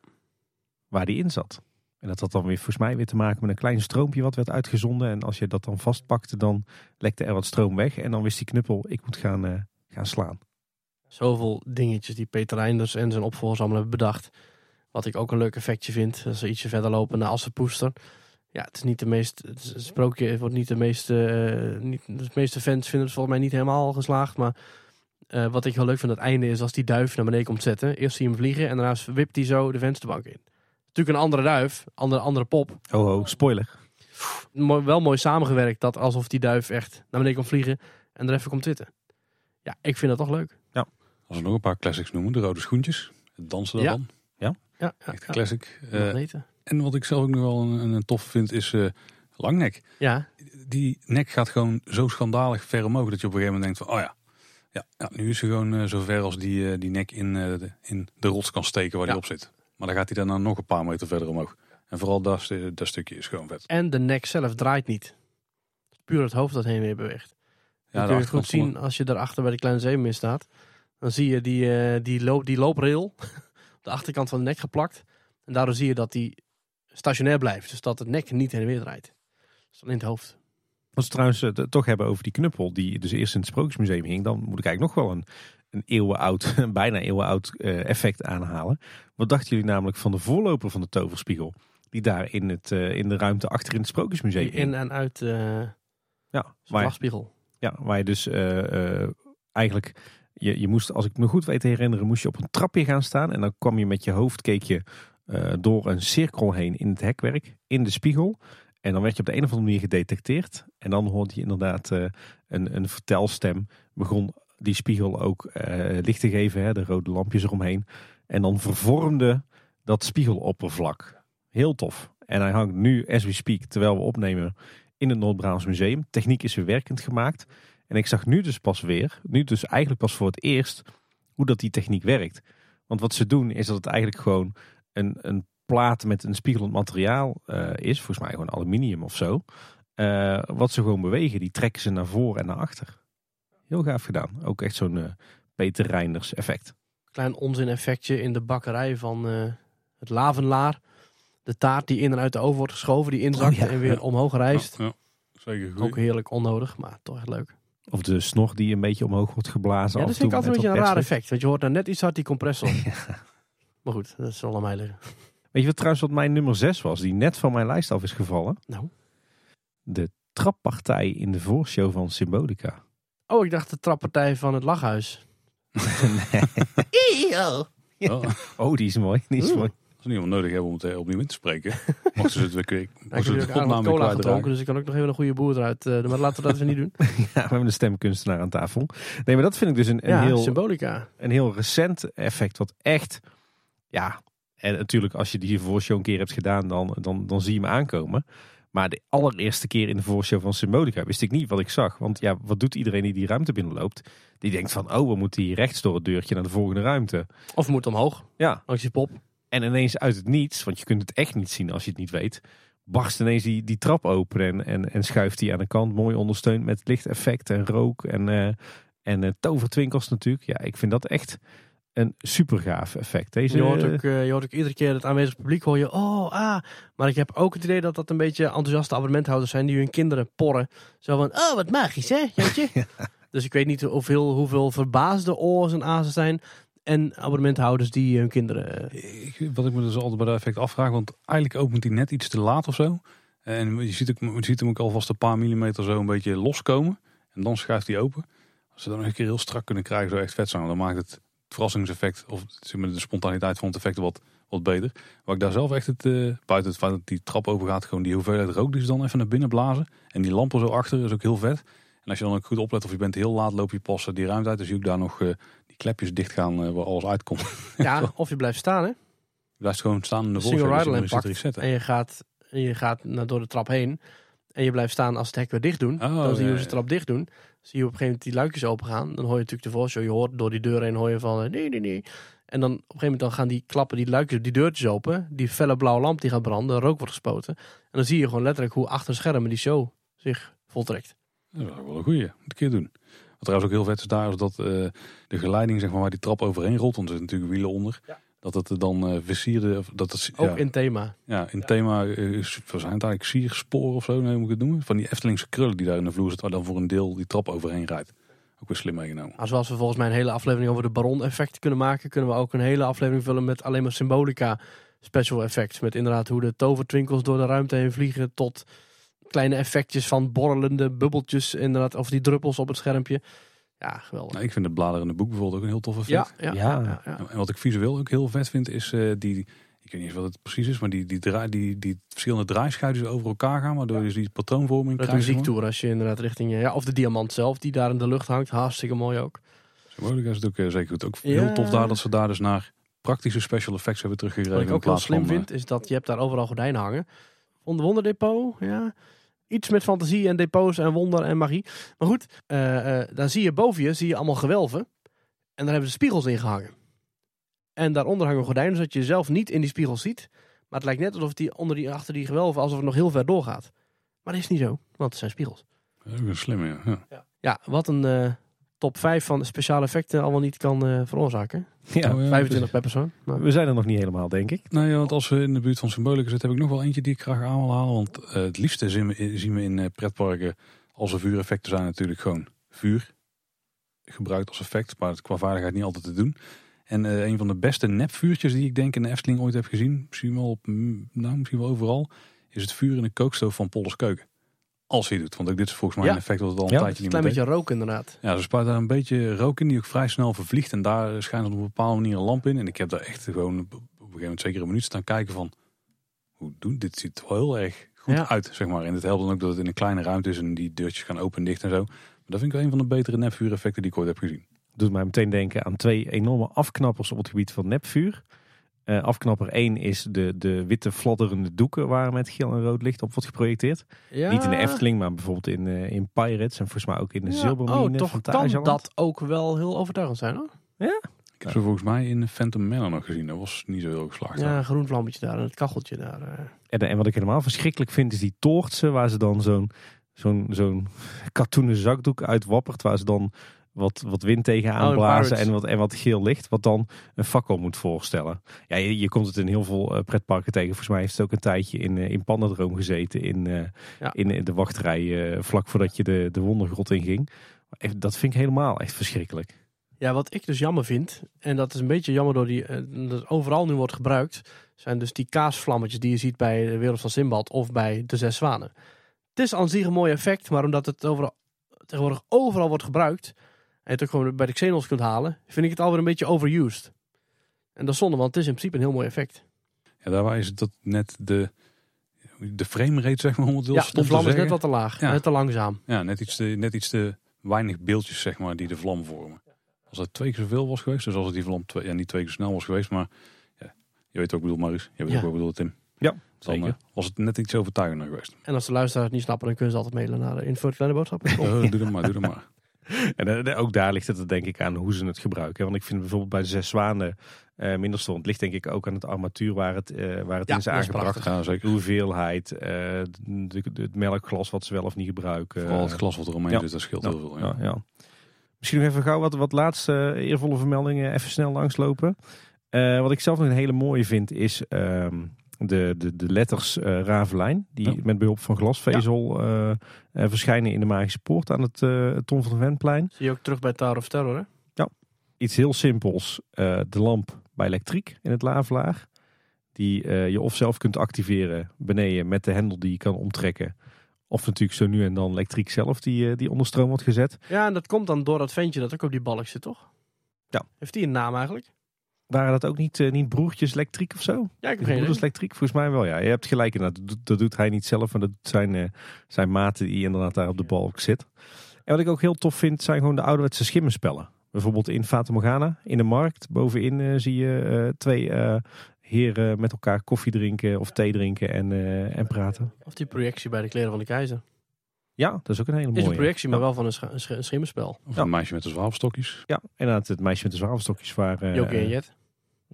Waar hij in zat. En dat had dan weer volgens mij weer te maken met een klein stroompje wat werd uitgezonden. En als je dat dan vastpakte, dan lekte er wat stroom weg. En dan wist die knuppel, ik moet gaan, uh, gaan slaan. Zoveel dingetjes die Peter Reinders en zijn opvolgers allemaal hebben bedacht. Wat ik ook een leuk effectje vind. Als ze ietsje verder lopen naar Assenpoester. Ja, het is niet de meest. Het sprookje wordt niet de meeste. Uh, niet, de meeste fans vinden het volgens mij niet helemaal geslaagd. Maar uh, wat ik heel leuk vind aan het einde is als die duif naar beneden komt zetten. Eerst zie je hem vliegen en daarna wipt hij zo de vensterbank in natuurlijk een andere duif, andere, andere pop. Oh, oh spoiler. Mooi, wel mooi samengewerkt dat alsof die duif echt naar beneden kan vliegen en er even komt zitten. Ja, ik vind dat toch leuk. Ja. Als we nog een paar classics noemen, de rode schoentjes, het dansen daarvan. Ja. Ja, ja echt classic. Uh, en wat ik zelf ook nog wel een, een tof vind is uh, langnek. Ja. Die nek gaat gewoon zo schandalig ver omhoog dat je op een gegeven moment denkt van, oh ja, ja, ja nu is ze gewoon uh, zo ver als die, die nek in, de, in de rots kan steken waar ja. die op zit. Maar dan gaat hij daarna nog een paar meter verder omhoog. En vooral dat, dat stukje is gewoon vet. En de nek zelf draait niet. Puur het hoofd dat heen weer beweegt. Ja, dat kun je goed zien als je daarachter bij de kleine zeemeer staat. Dan zie je die, die, loop, die looprail op de achterkant van de nek geplakt. En daardoor zie je dat die stationair blijft. Dus dat de nek niet heen en weer draait. Dat is alleen het hoofd. Als we trouwens het toch hebben over die knuppel die dus eerst in het Sprookjesmuseum hing, dan moet ik eigenlijk nog wel een, een eeuwenoud, bijna eeuwenoud uh, effect aanhalen. Wat dachten jullie namelijk van de voorloper van de toverspiegel? Die daar in, het, uh, in de ruimte achter in het Sprookjesmuseum In en uit uh, ja, waar, Ja, waar je dus eigenlijk... Je, je moest, als ik me goed weet te herinneren, moest je op een trapje gaan staan. En dan kwam je met je hoofd, keek je door een cirkel heen in het hekwerk, in de spiegel. En dan werd je op de een of andere manier gedetecteerd. En dan hoorde je inderdaad uh, een, een vertelstem. Begon die spiegel ook uh, licht te geven, hè, de rode lampjes eromheen. En dan vervormde dat spiegeloppervlak. Heel tof. En hij hangt nu, as we speak, terwijl we opnemen, in het Noord-Brabants Museum. Techniek is weer werkend gemaakt. En ik zag nu dus pas weer, nu dus eigenlijk pas voor het eerst, hoe dat die techniek werkt. Want wat ze doen is dat het eigenlijk gewoon een, een plaat met een spiegelend materiaal uh, is. Volgens mij gewoon aluminium of zo. Uh, wat ze gewoon bewegen, die trekken ze naar voren en naar achter. Heel gaaf gedaan. Ook echt zo'n uh, Peter Reinders effect. Klein onzin effectje in de bakkerij van het Lavenlaar. De taart die in en uit de oven wordt geschoven, die inzakt oh, ja. en weer omhoog reist. Ja, zeker goed. Ook heerlijk onnodig, maar toch echt leuk. Of de snor die een beetje omhoog wordt geblazen. Ja, dat vind ik altijd een beetje een raar effect. Want je hoort nou net iets hard die compressor. Maar goed, dat zal aan mij liggen. Weet je wat trouwens wat mijn nummer 6 was, die net van mijn lijst af is gevallen? Nou? De trappartij in de voorshow van Symbolica. Oh, ik dacht de trappartij van het lachhuis. nee. oh. oh, die is mooi. Die is mooi. Als we niemand nodig hebben om het eh, opnieuw in te spreken, mochten ze het weer kwijt. Ik heb cola gedronken, dus ik kan ook nog even een goede boer eruit. Uh, maar laten we dat even niet doen. ja, we hebben een stemkunstenaar aan tafel. Nee, maar dat vind ik dus een, een ja, heel... symbolica. Een heel recent effect wat echt... Ja, en natuurlijk als je die voorshow een keer hebt gedaan, dan, dan, dan zie je hem aankomen. Maar de allereerste keer in de voorshow van Symbolica wist ik niet wat ik zag. Want ja, wat doet iedereen die die ruimte binnenloopt? Die denkt van, oh, we moeten hier rechts door het deurtje naar de volgende ruimte. Of we moeten omhoog. Ja. Langs je pop. En ineens uit het niets, want je kunt het echt niet zien als je het niet weet, barst ineens die, die trap open en, en, en schuift die aan de kant mooi ondersteund met lichteffect en rook en, uh, en uh, tovertwinkels natuurlijk. Ja, ik vind dat echt een super gaaf effect. Deze, je, hoort ook, uh, je hoort ook iedere keer het aanwezig publiek hoor je, oh ah. Maar ik heb ook het idee dat dat een beetje enthousiaste abonnementhouders zijn die hun kinderen porren. Zo van, oh wat magisch hè, Jantje? Dus ik weet niet hoeveel, hoeveel verbaasde oors en azen zijn en abonnementhouders die hun kinderen... Eh, ik, wat ik me dus altijd bij dat effect afvraag, want eigenlijk opent hij net iets te laat of zo. En je ziet, ook, je ziet hem ook alvast een paar millimeter zo een beetje loskomen. En dan schuift hij open. Als ze dan nog een keer heel strak kunnen krijgen, zo echt vet zijn, dan maakt het verrassingseffect, of de spontaniteit van het effect wat, wat beter. Waar ik daar zelf echt het, uh, buiten het feit dat die trap open gaat, gewoon die hoeveelheid rook die ze dan even naar binnen blazen. En die lampen zo achter is ook heel vet. En als je dan ook goed oplet of je bent heel laat, loop je pas die ruimte uit. Dus zie je ook daar nog uh, klepjes dicht gaan uh, waar alles uitkomt. Ja, of je blijft staan hè. Je blijft gewoon staan in de pakt en je gaat, je gaat naar, door de trap heen. En je blijft staan als het hek weer dicht doen. Oh, dan zie je ze trap dicht doen. Zie je op een gegeven moment die luikjes open gaan. Dan hoor je natuurlijk de voorshow. Je hoort door die deur heen hoor je van eh, nee, nee, nee. En dan op een gegeven moment dan gaan die klappen, die luikjes, die deurtjes open. Die felle blauwe lamp die gaat branden. Rook wordt gespoten. En dan zie je gewoon letterlijk hoe achter schermen die show zich voltrekt. Dat is wel een goeie. Moet een keer doen. Wat trouwens ook heel vet is daar, is dat uh, de geleiding zeg maar, waar die trap overheen rolt, want er zitten natuurlijk wielen onder. Dat het er dan uh, versierde. Dat het, ook in thema. Ja, in thema uh, zijn het eigenlijk siersporen of zo, nee, moet ik het noemen. Van die Eftelingse krullen die daar in de vloer zitten, waar dan voor een deel die trap overheen rijdt. Ook weer slim meegenomen. Zoals we volgens mij een hele aflevering over de Baron effect kunnen maken, kunnen we ook een hele aflevering vullen met alleen maar symbolica special effects. Met inderdaad hoe de tovertwinkels door de ruimte heen vliegen tot kleine effectjes van borrelende bubbeltjes inderdaad, of die druppels op het schermpje. Ja, geweldig. Nou, ik vind het bladerende boek bijvoorbeeld ook een heel tof effect. Ja, ja, ja, ja, En wat ik visueel ook heel vet vind is uh, die, ik weet niet wat het precies is, maar die, die, draai, die, die verschillende draaischuitjes over elkaar gaan, waardoor je die patroonvorming dat krijgt. De muziektour als je inderdaad richting, ja, of de diamant zelf die daar in de lucht hangt, hartstikke mooi ook. Symbolica is het ook uh, zeker goed. Ook heel tof daar dat ze daar dus naar praktische special effects hebben teruggegrepen. Wat ik ook heel slim vind, is dat je hebt daar overal gordijnen hangen. Van de Wonderdepot, ja iets met fantasie en depots en wonder en magie. Maar goed, uh, daar zie je boven je zie je allemaal gewelven. En daar hebben ze spiegels in gehangen. En daaronder hangen gordijnen, zodat je zelf niet in die spiegels ziet. Maar het lijkt net alsof die onder die, achter die gewelven, alsof het nog heel ver doorgaat. Maar dat is niet zo, want het zijn spiegels. Dat is een slimme, ja. ja. Ja, wat een uh, top 5 van speciale effecten allemaal niet kan uh, veroorzaken. Ja, 25 per persoon. Maar... We zijn er nog niet helemaal, denk ik. Nou ja, want als we in de buurt van Symbolica zitten, heb ik nog wel eentje die ik graag aan wil halen. Want uh, het liefste zien we, zien we in uh, pretparken als er vuureffecten zijn natuurlijk gewoon vuur gebruikt als effect. Maar het qua vaardigheid niet altijd te doen. En uh, een van de beste nepvuurtjes die ik denk in de Efteling ooit heb gezien, misschien wel, op, nou, misschien wel overal, is het vuur in de kookstoof van Polders Keuken. Als hij doet. Want ook dit is volgens mij een effect dat het al een ja, tijdje niet meer Een klein beetje rook inderdaad. Ja, er spuit daar een beetje rook in die ook vrij snel vervliegt. En daar schijnt op een bepaalde manier een lamp in. En ik heb daar echt gewoon op een gegeven moment zeker een minuut staan kijken van... Hoe doen dit? ziet wel heel erg goed uit, zeg maar. En het helpt dan ook dat het in een kleine ruimte is en die deurtjes gaan open en dicht en zo. Maar dat vind ik wel een van de betere nepvuureffecten die ik ooit heb gezien. Doet mij meteen denken aan twee enorme afknappers op het gebied van nepvuur. Uh, afknapper 1 is de, de witte fladderende doeken waar met geel en rood licht op wordt geprojecteerd. Ja. Niet in de Efteling, maar bijvoorbeeld in, uh, in Pirates en volgens mij ook in de ja. Zilbermine oh, toch van kan dat ook wel heel overtuigend zijn hoor. Ja? Ik heb ze volgens mij in Phantom Manor nog gezien. Dat was niet zo heel geslaagd. Ja, een groen vlammetje daar en het kacheltje daar. Uh. En, en, wat ik helemaal verschrikkelijk vind is die toortsen waar ze dan zo'n zo'n zo'n katoenen zakdoek uitwappert. Waar ze dan wat, wat wind tegenaan oh, blazen en wat, en wat geel licht. Wat dan een fakkel moet voorstellen. Ja, je, je komt het in heel veel uh, pretparken tegen. Volgens mij heeft het ook een tijdje in, uh, in Pandadroom gezeten. In, uh, ja. in, de wachtrij vlak voordat je de, de wondergrot inging. Dat vind ik helemaal echt verschrikkelijk. Ja, wat ik dus jammer vind, en dat is een beetje jammer door die, dat overal nu wordt gebruikt, zijn dus die kaasvlammetjes die je ziet bij de Wereld van Simbad of bij de Zes Zwanen. Het is aan zich een mooi effect, maar omdat het overal, tegenwoordig overal wordt gebruikt, het ook gewoon bij de Xenos kunt halen, vind ik het alweer een beetje overused. En dat is zonde, want het is in principe een heel mooi effect. Ja, daar is het dat net de, de framerate, zeg maar, om het heel ja, de vlam is net wat te laag, net te langzaam. Ja, net iets te, net iets te weinig beeldjes, zeg maar, die de vlam vormen. Als het twee keer zoveel was geweest, dus als het die vlam twee, ja, niet twee keer snel was geweest, maar ja, je weet ook, bedoel Marius, je weet ook wat ik bedoel, Tim. Ja, dan uh, was het net iets overtuigender geweest. En als de luisteraars het niet snappen, dan kunnen ze altijd mailen naar de info kleine boodschap. doe dat maar, doe dat maar. En uh, ook daar ligt het denk ik aan hoe ze het gebruiken. Want ik vind bijvoorbeeld bij de zes zwanen uh, minder stond. Het ligt denk ik ook aan het armatuur waar het, uh, waar het in is aangebracht. Ja, zeker. De hoeveelheid, de, het melkglas wat ze wel of niet gebruiken. Vooral het glas wat er omheen zit, dat scheelt heel veel. Ja. Ja, Misschien nog even gauw wat, wat laatste eervolle vermeldingen even snel langslopen. wat ik zelf nog een hele mooie vind is... Ehm, de, de, de letters uh, Ravelijn, die met behulp van glasvezel ja. uh, verschijnen in de Magische Poort aan het uh, Tom van Venplein. Zie je ook terug bij Tower of Terror, hè? Ja, iets heel simpels. de lamp bij elektriek in het lavelaar. Die je of zelf kunt activeren beneden met de hendel die je kan omtrekken. Of natuurlijk zo nu en dan elektriek zelf die, die onder stroom wordt gezet. Ja, en dat komt dan door dat ventje dat ook op die balk zit, toch? Ja. Heeft die een naam eigenlijk? Waren dat ook niet, uh, niet broertjes elektriek of zo? Ja, ik Broers elektriek, volgens mij wel. Ja, je hebt gelijk inderdaad. Dat, dat doet hij niet zelf, maar dat zijn uh, zijn maten die inderdaad daar op de balk zit. En wat ik ook heel tof vind, zijn gewoon de ouderwetse schimmenspellen. Bijvoorbeeld in Fata Morgana, in de markt. Bovenin uh, zie je twee heren met elkaar koffie drinken of thee drinken en, en praten. Of die projectie bij de kleren van de keizer. Ja, dat is ook een hele mooie. is een projectie, maar wel van een, sch een schimmenspel. Of een meisje met de zwavelstokjes. Ja, inderdaad, het meisje met de zwavelstokjes. Waar, uh, Jokie en Jet.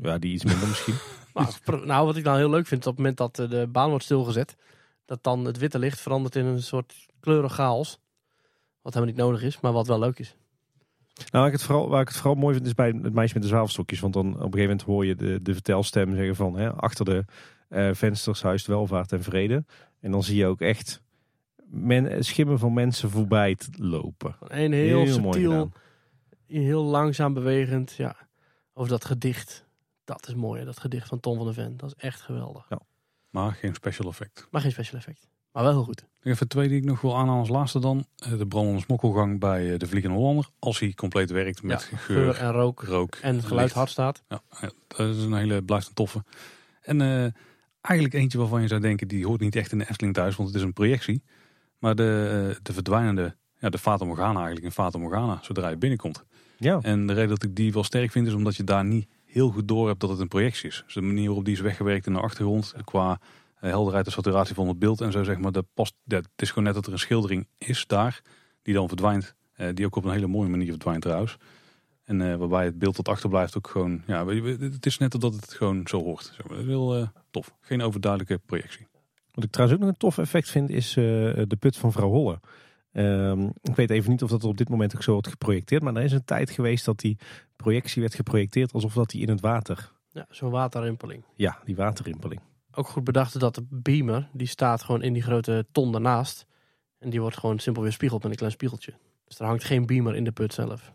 Ja, die iets minder misschien. maar, nou, wat ik dan heel leuk vind, op het moment dat eh, de baan wordt stilgezet, dat dan het witte licht verandert in een soort kleurig chaos. Wat helemaal niet nodig is, maar wat wel leuk is. Nou, waar ik, het vooral, waar ik het vooral mooi vind is bij het meisje met de zwavelstokjes. Want dan op een gegeven moment hoor je de, de vertelstem zeggen van hè, achter de uh, vensters huist welvaart en vrede. En dan zie je ook echt men, schimmen van mensen voorbij lopen. Een heel, heel subtiel, heel langzaam bewegend. Ja, over dat gedicht. Dat is mooi, dat gedicht van Tom van der Ven. Dat is echt geweldig. Ja. Maar geen special effect. Maar geen special effect. Maar wel heel goed. Even twee die ik nog wil aanhalen als laatste dan. Eh, de brandende smokkelgang bij eh, de Vliegende Hollander. Als hij compleet werkt met geur, en rook, rook. En het geluid hard staat. Ja, dat is een hele, blijft een toffe. En uh, eigenlijk eentje waarvan je zou denken, die hoort niet echt in de Efteling thuis, want het is een projectie. Maar de, de verdwijnende, ja, de Fata Morgana eigenlijk, een Fata Morgana, zodra je binnenkomt. Ja. En de reden dat ik die wel sterk vind, is omdat je daar niet heel goed door hebt dat het een projectie is. Dus de manier waarop die is weggewerkt in de achtergrond, qua eh, helderheid en saturatie van het beeld en zo zeg maar, dat past, dat, het is gewoon net dat er een schildering is daar, die dan verdwijnt. Uh, die ook op een hele mooie manier verdwijnt trouwens. En uh, waarbij het beeld dat achterblijft ook gewoon, ja, het is net dat het gewoon zo hoort. Zeg maar. Heel tof. Geen overduidelijke projectie. Wat ik trouwens ook nog een tof effect vind, is de put van vrouw Holle. Um, ik weet even niet of dat op dit moment ook zo wordt geprojecteerd. Maar er is een tijd geweest dat die projectie werd geprojecteerd alsof dat die in het water. Ja, zo'n waterrimpeling. Ja, die waterrimpeling. Ook goed bedacht dat de beamer, die staat gewoon in die grote ton daarnaast. En die wordt gewoon simpel weer spiegeld met een klein spiegeltje. Dus er hangt geen beamer in de put zelf.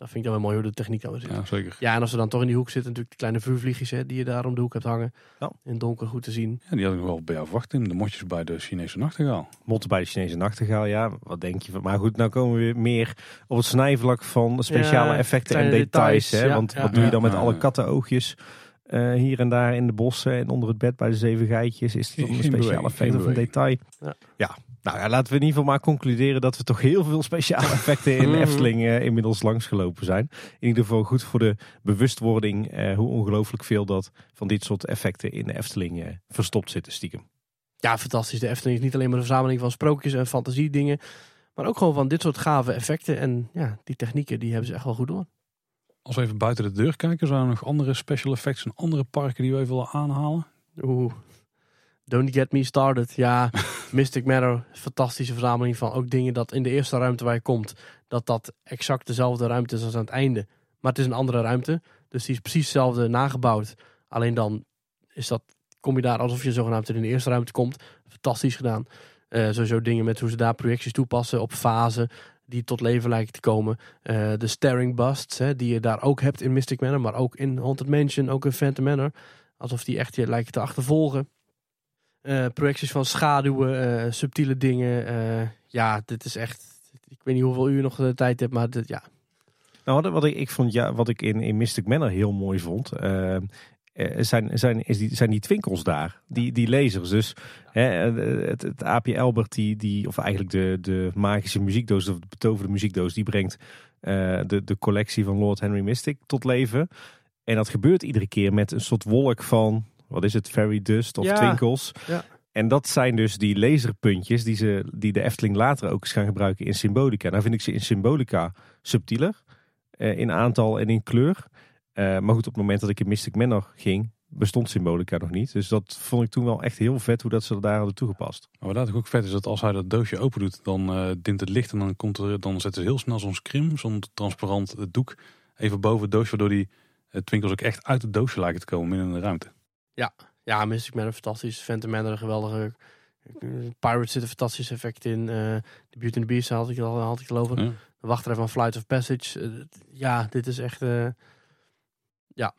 Dat vind ik dan wel mooi hoe de techniek dan zit. Ja, zeker. Ja, en als ze dan toch in die hoek zitten, natuurlijk die kleine vuurvliegjes hè, die je daar om de hoek hebt hangen. Ja. In het donker goed te zien. Ja, die had ik wel bij jou verwacht in. De motjes bij de Chinese nachtegaal. Motten bij de Chinese nachtegaal, ja. Wat denk je van? Maar goed, nou komen we weer meer op het snijvlak van speciale effecten en details. hè? Want wat doe je dan met alle kattenoogjes? Uh, hier en daar in de bossen en onder het bed bij de zeven geitjes. Is het een speciaal effect of een detail? Ja. ja. Nou ja, laten we in ieder geval maar concluderen dat we toch heel veel speciale effecten in mhm. Efteling uh, inmiddels langsgelopen zijn. In ieder geval goed voor de bewustwording uh, hoe ongelooflijk veel dat van dit soort effecten in de Efteling verstopt zitten stiekem. Ja, fantastisch. De Efteling is niet alleen maar een verzameling van sprookjes en fantasiedingen. Maar ook gewoon van dit soort gave effecten. En ja, die technieken die hebben ze echt wel goed door. Als we even buiten de deur kijken, zijn er nog andere special effects en andere parken die we even willen aanhalen? Oeh, don't get me started. Ja, Mystic Manor, fantastische verzameling van ook dingen dat in de eerste ruimte waar je komt, dat dat exact dezelfde ruimte is als aan het einde. Maar het is een andere ruimte, dus die is precies hetzelfde nagebouwd. Alleen dan is dat, kom je daar alsof je zogenaamd in de eerste ruimte komt. Fantastisch gedaan. Uh, sowieso dingen met hoe ze daar projecties toepassen op fase die tot leven lijken te komen. Uh, de staring busts, hè, die je daar ook hebt in Mystic Manor, maar ook in Haunted Mansion, ook in Phantom Manor. Alsof die echt je lijken te achtervolgen. Uh, projecties van schaduwen, subtiele dingen. ja, dit is echt. Ik weet niet hoeveel uur nog de tijd hebt, maar dit, ja. Nou, wat, wat ik, ik vond, ja, wat ik in, in Mystic Manor heel mooi vond. Eh, zijn, zijn, is die, zijn die twinkels daar, die, die lasers. Dus hè, het, het Albert, die, die, of eigenlijk de, de magische muziekdoos, of de betoverde muziekdoos, die brengt de, de collectie van Lord Henry Mystic tot leven. En dat gebeurt iedere keer met een soort wolk van, wat is het, fairy dust of twinkels. Ja. En dat zijn dus die laserpuntjes die, ze, die de Efteling later ook eens gaan gebruiken in Symbolica. Nou vind ik ze in Symbolica subtieler, uh, in aantal en in kleur. Uh, maar goed, op het moment dat ik in Mystic Manor ging, bestond Symbolica nog niet. Dus dat vond ik toen wel echt heel vet hoe dat ze dat daar hadden toegepast. Maar wat ook vet is dat als hij dat doosje open doet, dan uh, dint het licht en dan, komt er, dan zetten ze heel snel zo'n scrim, zo'n transparant doek even boven het doosje, waardoor die uh, twinkels ook echt uit het doosje lijken te komen in de ruimte. Ja, ja Mystic Manor fantastisch. Phantom Manor een geweldige... Pirates zit een fantastisch effect in. de Beauty and the Beast had ik al had ik geloven. Ja. De wachtrij van Flight of Passage. ja, dit is echt... Ja.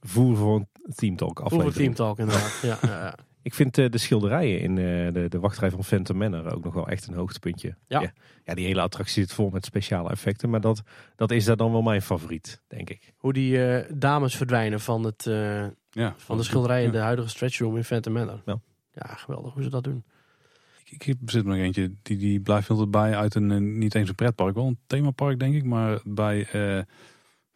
Voer voor een Team Talk aflevering. Voer Team Talk inderdaad. ja, ja. Ik vind de schilderijen in de, de wachtrij van Phantom Manor ook nog wel echt een hoogtepuntje. Ja. ja. die hele attractie zit vol met speciale effecten. Maar dat, dat is daar dan wel mijn favoriet, denk ik. Hoe die dames verdwijnen van, het, ja, van de schilderijen in de huidige stretchroom in Phantom Manor. Ja. ja, geweldig hoe ze dat doen. Ik, ik zit nog eentje, die, die blijft altijd bij uit een, niet eens een pretpark, wel een themapark denk ik. Maar bij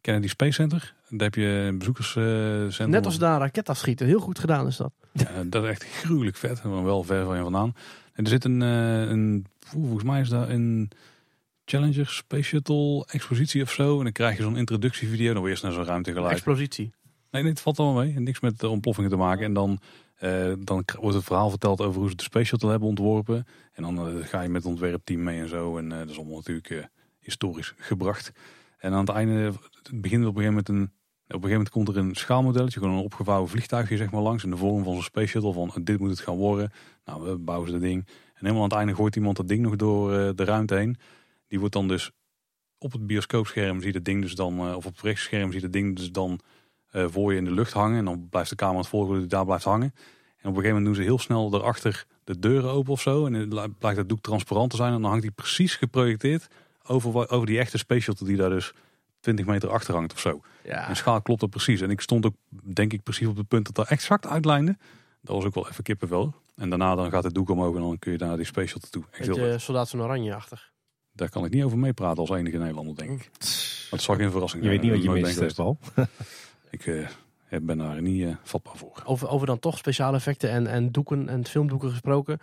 Kennedy Space Center. Daar heb je een bezoekerscentrum. Net als daar raket afschieten. Heel goed gedaan is dat. Ja, dat is echt gruwelijk vet. Maar wel ver van je vandaan. En er zit een, eh, een volgens mij is daar een Challenger Space Shuttle expositie of zo. En dan krijg je zo'n introductievideo. Dan weer eerst naar zo'n ruimte gelijk. Expositie? Nee, het valt allemaal mee. Niks met ontploffingen te maken. En dan, uh, dan wordt het verhaal verteld over hoe ze de Space Shuttle hebben ontworpen. En dan uh, ga je met het ontwerpteam mee en zo. En dat is allemaal natuurlijk historisch gebracht. En aan het einde, het begint op een gegeven moment een, op een gegeven moment komt er een schaalmodelletje, gewoon een opgevouwen vliegtuigje zeg maar langs in de vorm van zo'n space shuttle van dit moet het gaan worden. Nou, we bouwen ze dat ding. En helemaal aan het einde gooit iemand dat ding nog door de ruimte heen. Die wordt dan dus op het bioscoopscherm zie je ding dus dan, of op het rechtscherm zie je het ding dus dan voor je in de lucht hangen. En dan blijft de camera het volgen dat daar blijft hangen. En op een gegeven moment doen ze heel snel erachter de deuren open of zo. En dan blijkt dat doek transparant te zijn. En dan hangt die precies geprojecteerd over, over die echte space shuttle die daar dus 20 meter achter hangt of zo. Ja. En schaal klopt dat precies. En ik stond ook, denk ik, precies op het punt dat dat exact uitlijnde. Dat was ook wel even kippenvel. En daarna dan gaat het doek omhoog en dan kun je daar die space shuttle toe. Echt Beetje soldaat van oranje-achtig. Daar kan ik niet over meepraten als enige Nederlander, denk ik. Maar het zag geen verrassing Je weet niet wat je mist, Paul. ik uh, ben daar niet uh, vatbaar voor. Over, over dan toch speciale effecten en, en doeken en filmdoeken gesproken.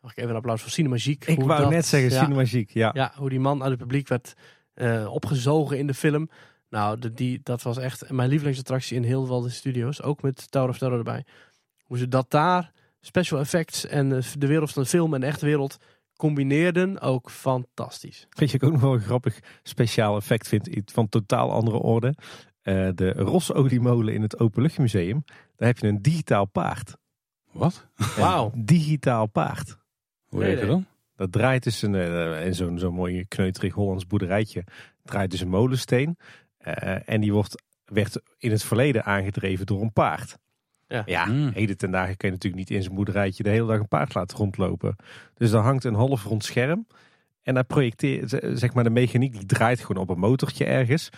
Mag ik even een applaus voor Cinemagiek. Ik wou net zeggen, ja, Cinemagiek, ja. Ja, hoe die man uit het publiek werd uh, opgezogen in de film. Nou, de, die, dat was echt mijn lievelingsattractie in heel veel de studio's. Ook met Tower of Terror erbij. Hoe ze dat daar, special effects en eh, de wereld van de film en de echte wereld combineerden, ook fantastisch. Weet je, ik ook nog wel een grappig speciaal effect vind, van totaal andere orde. Uh, de Rossoliemolen in het Openluchtmuseum. Daar heb je een digitaal paard. Wat? Wauw. Digitaal paard. Hoe heet het dan? Dat draait dus een, uh, in zo'n zo'n mooi kneuterig Hollands boerderijtje. Draait dus een molensteen. Uh, en die wordt, werd in het verleden aangedreven door een paard. Ja, ja mm. heden ten dagen kun je natuurlijk niet in zijn boerderijtje de hele dag een paard laten rondlopen. Dus dan hangt een half rond scherm. En daar projecteert, zeg maar, de mechaniek die draait gewoon op een motortje ergens.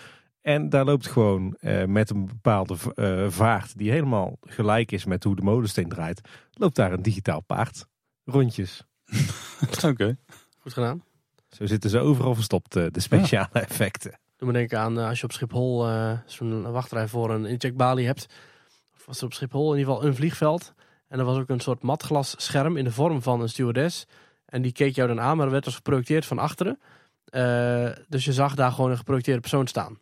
En daar loopt gewoon uh, met een bepaalde uh, vaart die helemaal gelijk is met hoe de molensteen draait, loopt daar een digitaal paard. Rondjes. Oké. Goed gedaan. Zo zitten ze overal verstopt, uh, de speciale ja. effecten. Doe me denken aan als je op Schiphol zo'n wachtrij voor een incheckbalie hebt. Of was er op Schiphol in ieder geval een vliegveld. En er was ook een soort matglas scherm in de vorm van een stewardess. En die keek jou dan aan, maar er werd als geprojecteerd van achteren. dus je zag daar gewoon een geprojecteerde persoon staan.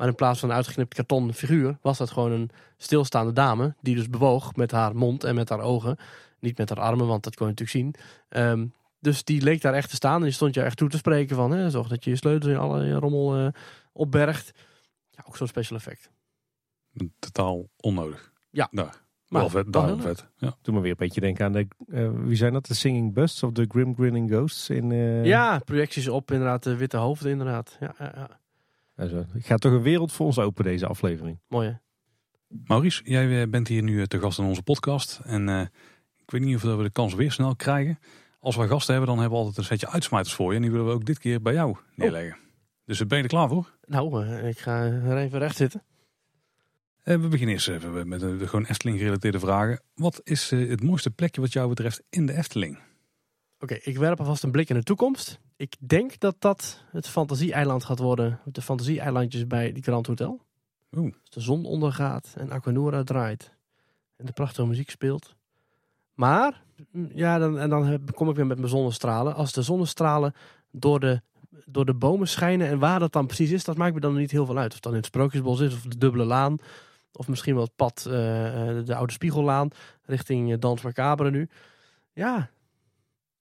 Maar in plaats van een uitgeknipt karton figuur was dat gewoon een stilstaande dame. Die dus bewoog met haar mond en met haar ogen. Niet met haar armen, want dat kon je natuurlijk zien. Ehm, dus die leek daar echt te staan. En die stond je echt toe te spreken van. Hè, zorg dat je je sleutels in alle rommel uh, opbergt. Ja, ook zo'n special effect. Totaal onnodig. Ja. Daar. Maar wel vet, daarom vet. Ja. Doe me weer een beetje denken aan de, uh, wie zijn dat? De Singing Busts of de Grim Grinning Ghosts? In, uh... Ja, projecties op inderdaad, de witte hoofden inderdaad. Ja, ja, ja. Ik ga toch een wereld voor ons open deze aflevering. Mooi hè? Maurice, jij eh, bent hier nu eh, te gast in onze podcast. En uh, ik weet niet of we de kans weer snel krijgen. Als we gasten hebben, dan hebben we altijd een setje uitsmijters voor je. En die willen we ook dit keer bij jou neerleggen. Oh. Dus ben je er klaar voor? Nou, ik ga er even recht zitten. we beginnen eerst even met de, gewoon Efteling gerelateerde vragen. Wat is het mooiste plekje wat jou betreft in de Efteling? Oké, ik werp alvast een blik in de toekomst. Ik denk dat dat het fantasie-eiland gaat worden. De fantasie-eilandjes bij die Grand Hotel. Oeh. Als de zon ondergaat en Aquanura draait. En de prachtige muziek speelt. Maar, ja, dan, en dan kom ik weer met mijn zonnestralen. Als de zonnestralen door de, door de bomen schijnen en waar dat dan precies is, dat maakt me dan niet heel veel uit. Of het dan in het Sprookjesbos is, of de dubbele laan. Of misschien wel het pad, uh, de oude Spiegellaan, richting Dans Macabre nu. Ja,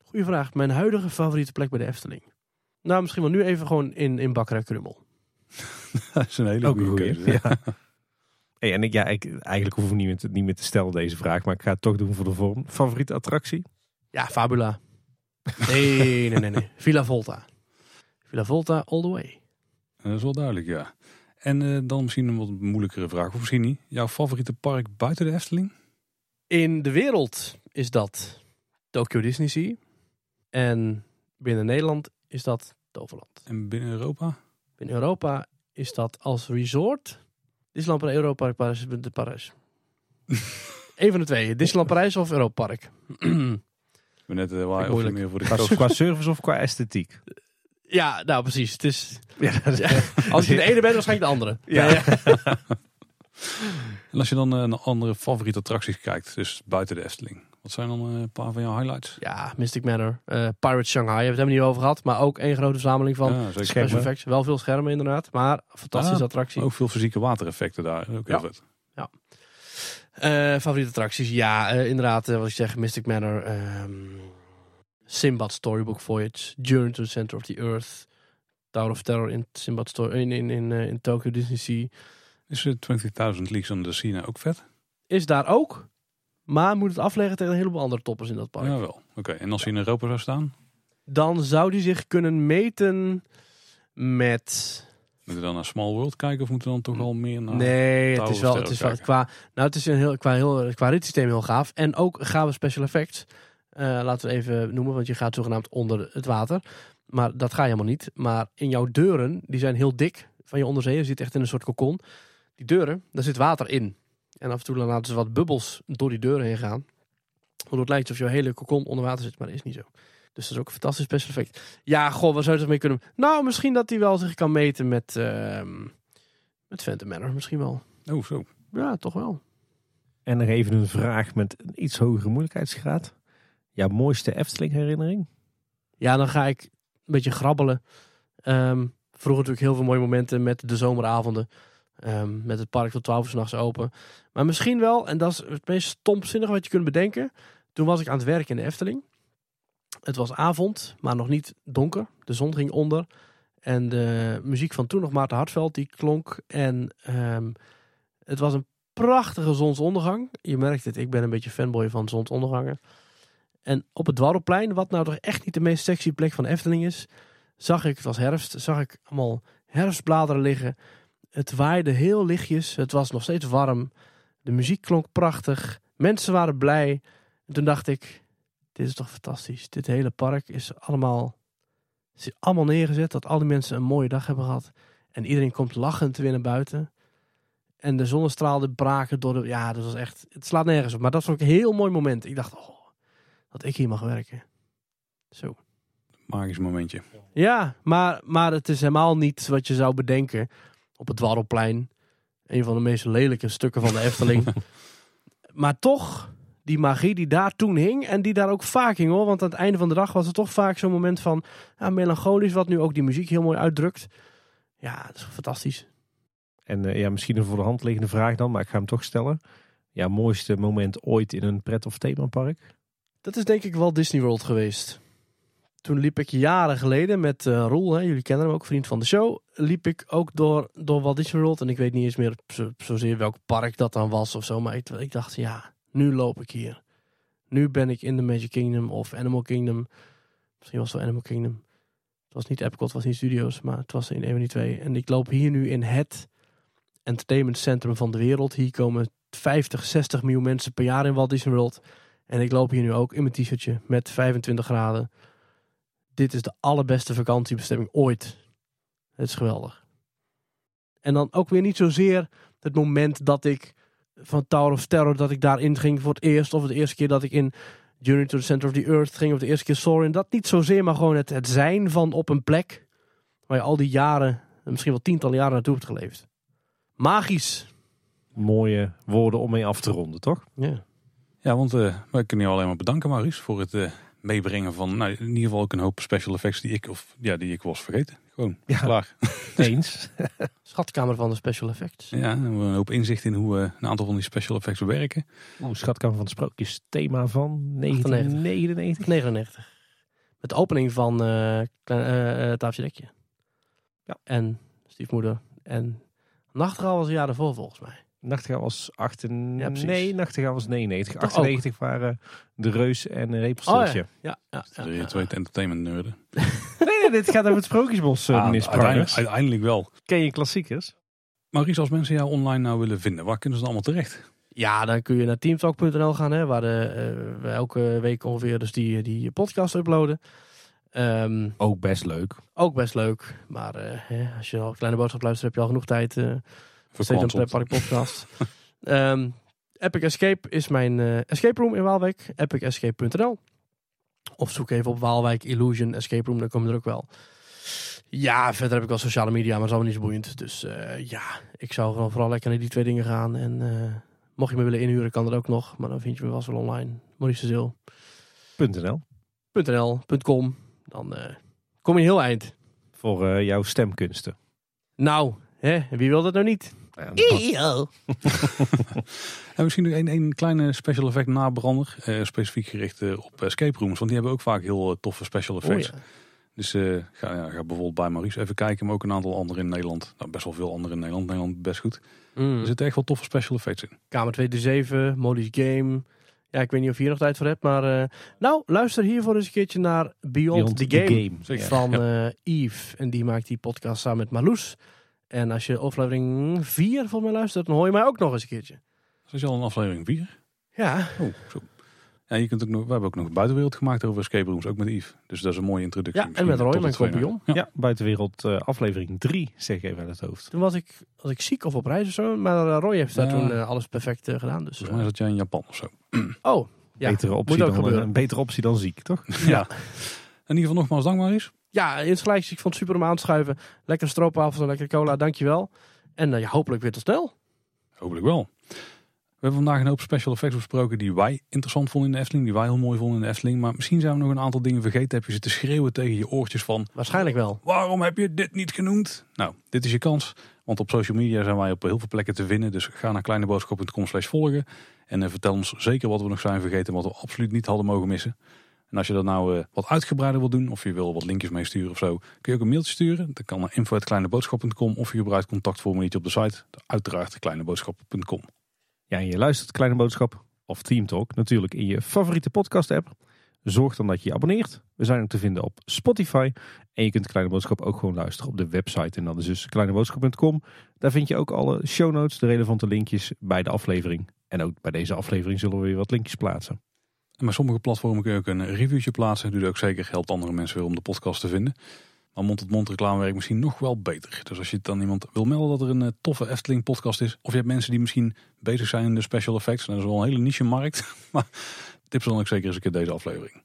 Goeie vraag. Mijn huidige favoriete plek bij de Efteling? Nou, misschien wel nu even gewoon in, in Bakkerij Krummel. dat is een hele goede keuze. Ja. Hey, en ik, ja, ik, eigenlijk hoef ik niet meer, te, niet meer te stellen deze vraag, maar ik ga het toch doen voor de vorm. Favoriete attractie? Ja, Fabula. Nee, nee, nee, nee. Villa Volta. Villa Volta all the way. Dat is wel duidelijk, ja. En uh, dan misschien een wat moeilijkere vraag, of misschien niet. Jouw favoriete park buiten de Efteling? In de wereld is dat Tokyo Disney Sea. En binnen Nederland is dat Toverland. En binnen Europa? Binnen Europa is dat als resort Disneyland Parijs, Europa Parijs, de Parijs. Eén van de twee. Disneyland Parijs of Europa Park. Ik ben net uh, waar of meer voor de qua, qua service of qua esthetiek? Ja, nou precies. Het is, ja, als je de ene bent, waarschijnlijk de andere. Ja. ja. en als je dan uh, naar andere favoriete attracties kijkt, dus buiten de Efteling. Wat zijn dan eh, een paar van jouw highlights? Ja, Mystic Manor, uh, Pirate Shanghai, hebben we het niet over gehad. Maar ook één grote verzameling van ja, special effects. Wel veel schermen inderdaad, maar fantastische attractie. Ook veel fysieke watereffecten daar, ook heel ja. vet. Ja. Uh, favoriete attracties? Ja, uh, inderdaad, wat ik zeg, Mystic Manor, um, Simbad Storybook Voyage, Journey to the Center of the Earth, Tower of Terror in Simbad Story, in, in, in, in Tokyo Disney Sea. Is 20.000 Leagues on the Sea ook vet? Is daar ook. Maar moet het afleggen tegen een heleboel andere toppers in dat park. Ja, wel. Oké, en als hij in Europa zou staan? Dan zou hij zich kunnen meten met... Moeten we dan naar Small World kijken of moeten we dan toch al meer naar Nee, het is wel, het is wel qua, nou, het is een heel, qua, heel, qua systeem heel gaaf. En ook gaan we special effects. Uh, laten we even noemen, want je gaat zogenaamd onder het water. Maar dat ga je helemaal niet. Maar in jouw deuren, die zijn heel dik van je onderzee. Je zit echt in een soort kokon. Die deuren, daar zit water in. En af en toe dan laten ze wat bubbels door die deuren heen gaan. Waardoor het lijkt alsof je hele kokon onder water zit, maar dat is niet zo. Dus dat is ook een fantastisch special effect. Ja, goh, waar zou je mee kunnen... Nou, misschien dat hij wel zich kan meten met, uh, met Phantom Manor. Misschien wel. Oh, zo. Ja, toch wel. En nog even een vraag met een iets hogere moeilijkheidsgraad. Jouw mooiste Efteling herinnering? Ja, dan ga ik een beetje grabbelen. Um, vroeger natuurlijk heel veel mooie momenten met de zomeravonden. Um, met het park tot 12 uur s'nachts open. Maar misschien wel, en dat is het meest stomzinnige wat je kunt bedenken. Toen was ik aan het werk in de Efteling. Het was avond, maar nog niet donker. De zon ging onder. En de muziek van toen nog Maarten Hartveld, die klonk. En um, het was een prachtige zonsondergang. Je merkt het, ik ben een beetje fanboy van zonsondergangen. En op het Dwarrelplein, wat nou toch echt niet de meest sexy plek van Efteling is, zag ik, het was herfst, zag ik allemaal herfstbladeren liggen. Het waaide heel lichtjes. Het was nog steeds warm. De muziek klonk prachtig. Mensen waren blij. En toen dacht ik, dit is toch fantastisch. Dit hele park is allemaal, is allemaal neergezet. Dat al die mensen een mooie dag hebben gehad. En iedereen komt lachend weer naar buiten. En de zonnestralen braken door de... Ja, dat was echt... Het slaat nergens op. Maar dat was ook een heel mooi moment. Ik dacht, oh, dat ik hier mag werken. Zo. Magisch momentje. Ja, maar, maar het is helemaal niet wat je zou bedenken. Op het Dwarrelplein. Een van de meest lelijke stukken van de Efteling. maar toch, die magie die daar toen hing. En die daar ook vaak hing hoor. Want aan het einde van de dag was het toch vaak zo'n moment van... Ja, melancholisch, wat nu ook die muziek heel mooi uitdrukt. Ja, dat is fantastisch. En uh, ja, misschien een voor de hand liggende vraag dan, maar ik ga hem toch stellen. Ja, mooiste moment ooit in een pret- of themapark? Dat is denk ik wel Disney World geweest. Toen liep ik jaren geleden met uh, Roel, hè, jullie kennen hem ook, vriend van de show. Liep ik ook door, door Walt Disney World. En ik weet niet eens meer zo, zozeer welk park dat dan was of zo. Maar ik, ik dacht, ja, nu loop ik hier. Nu ben ik in de Magic Kingdom of Animal Kingdom. Misschien was het wel Animal Kingdom. Het was niet Epcot, het was niet Studios, maar het was in een van die twee. En ik loop hier nu in het entertainment centrum van de wereld. Hier komen 50, 60 miljoen mensen per jaar in Walt Disney World. En ik loop hier nu ook in mijn t-shirtje met 25 graden. Dit is de allerbeste vakantiebestemming ooit. Het is geweldig. En dan ook weer niet zozeer het moment dat ik van Tower of Terror, dat ik daarin ging voor het eerst. Of de eerste keer dat ik in Journey to the Center of the Earth ging. Of de eerste keer Soarin'. Dat niet zozeer, maar gewoon het, het zijn van op een plek. Waar je al die jaren, misschien wel tientallen jaren naartoe hebt geleefd. Magisch. Mooie woorden om mee af te ronden, toch? Ja. Ja, want uh, wij kunnen je alleen maar bedanken, Maurice, voor het uh, meebrengen van nou, in ieder geval ook een hoop special effects die ik, of, ja, die ik was vergeten. Gewoon, ja. klaar. Eens. Schatkamer van de special effects. Ja, een hoop inzicht in hoe uh, een aantal van die special effects werken. Oeh, Schatkamer van de Sprookjes, thema van 1999. 99. Met de opening van uh, uh, Dekje. Ja. En Stiefmoeder. En Nachtegaal was een jaar ervoor volgens mij. Nachtegaal was 98. Ja, nee, Nachtegaal was 99. 98 waren de Reus en Repelsteeltje. Oh, ja. Ja, ja, ja, ja, twee entertainment nerden. nee, nee, dit gaat over het Sprookjesbos, uh, ah, uiteindelijk, uiteindelijk, wel. Ken je klassiekers? Maurice, als mensen jou online nou willen vinden, waar kunnen ze dan allemaal terecht? Ja, dan kun je naar teamtalk.nl gaan, hè, waar de, uh, we elke week ongeveer dus die, die podcast uploaden. Um, ook best leuk. Ook best leuk. Maar uh, hè, als je al kleine boodschap luistert, heb je al genoeg tijd. Uh, Steeds op Park Podcast. um, Epic Escape is mijn uh, escape room in Waalwijk. EpicEscape.nl Of zoek even op Waalwijk Illusion Escape Room, dan kom je er ook wel. Ja, verder heb ik wel sociale media, maar dat is allemaal niet zo boeiend. Dus uh, ja, ik zou gewoon vooral lekker naar die twee dingen gaan. En uh, mocht je me willen inhuren, kan dat ook nog. Maar dan vind je me wel wel online. Maurice.nl .nl.com Dan uh, kom je heel eind. Voor jouw stemkunsten. Nou, hè, wie wil dat nou niet? Ja, en misschien nog een, een kleine special effect nabrander. Uh, specifiek gericht uh, op escape rooms. Want die hebben ook vaak heel uh, toffe special effects. Oh, ja. Dus ga, ja, ga bijvoorbeeld bij Maurice even kijken. Maar ook een aantal anderen in Nederland. Nou, best wel veel anderen in Nederland. Nederland best goed. Mm. Er zitten echt wel toffe special effects in. Kamer 207, Molly's Game. Ja, ik weet niet of je hier nog tijd voor hebt. Maar nou, luister hiervoor eens een keertje naar Beyond, the, Game. game. Van ja. Yves. En die maakt die podcast samen met Marloes. En als je aflevering 4 van mij luistert, dan hoor je mij ook nog eens een keertje. Is je al een aflevering 4? Ja. Oh, zo. Ja, je kunt ook nog, we hebben ook nog een buitenwereld gemaakt over escape rooms, ook met Yves. Dus dat is een mooie introductie. Ja, en met Roy, mijn compagnon. Ja. ja, buitenwereld uh, aflevering 3, zeg even uit het hoofd. Toen was ik, was ik ziek of op reis of zo, maar uh, Roy heeft daar toen uh, alles perfect gedaan. Dus, Volgens mij zat jij in Japan of zo. oh, ja. Betere optie dan, een betere optie dan ziek, toch? ja. In ieder geval nogmaals dank Maurice. Ja, insgelijks. Ik vond het super om aan te schuiven. Lekker stroopwafels en lekker cola, dankjewel. En uh, ja, hopelijk weer tot snel. Hopelijk wel. We hebben vandaag een hoop special effects besproken die wij interessant vonden in de Efteling. Die wij heel mooi vonden in de Efteling. Maar misschien zijn we nog een aantal dingen vergeten. Heb je ze te schreeuwen tegen je oortjes van... Waarschijnlijk wel. Waarom heb je dit niet genoemd? Nou, dit is je kans. Want op social media zijn wij op heel veel plekken te vinden. Dus ga naar kleineboodschap.com slash volgen. En uh, vertel ons zeker wat we nog zijn vergeten. Wat we absoluut niet hadden mogen missen. En als je dat nou uh, wat uitgebreider wil doen, of je wil wat linkjes meesturen of zo, kun je ook een mailtje sturen. Dat kan naar info.kleineboodschap.com of je gebruikt contactformuliertje op de site. Uiteraard kleineboodschap.com. Ja, en je luistert Kleine Boodschap of Team Talk natuurlijk in je favoriete podcast app. Zorg dan dat je je abonneert. We zijn ook te vinden op Spotify. En je kunt Kleine Boodschap ook gewoon luisteren op de website. En dat is dus kleineboodschap.com. Daar vind je ook alle show notes, de relevante linkjes bij de aflevering. En ook bij deze aflevering zullen we weer wat linkjes plaatsen. En bij sommige platformen kun je ook een reviewtje plaatsen. Doe dat ook zeker. Helpt andere mensen weer om de podcast te vinden. Maar mond-tot-mond reclame werkt misschien nog wel beter. Dus als je dan iemand wil melden dat er een toffe Efteling podcast is. Of je hebt mensen die misschien bezig zijn in de special effects. Dat is wel een hele niche markt. Maar tips dan ook zeker eens een keer deze aflevering.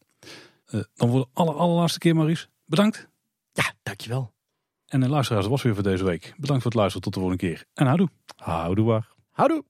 dan voor de aller, allerlaatste keer Maries. Bedankt. Ja, dankjewel. En de luisteraars, dat was weer voor deze week. Bedankt voor het luisteren. Tot de volgende keer. En houdoe. Houdoe. Houdoe.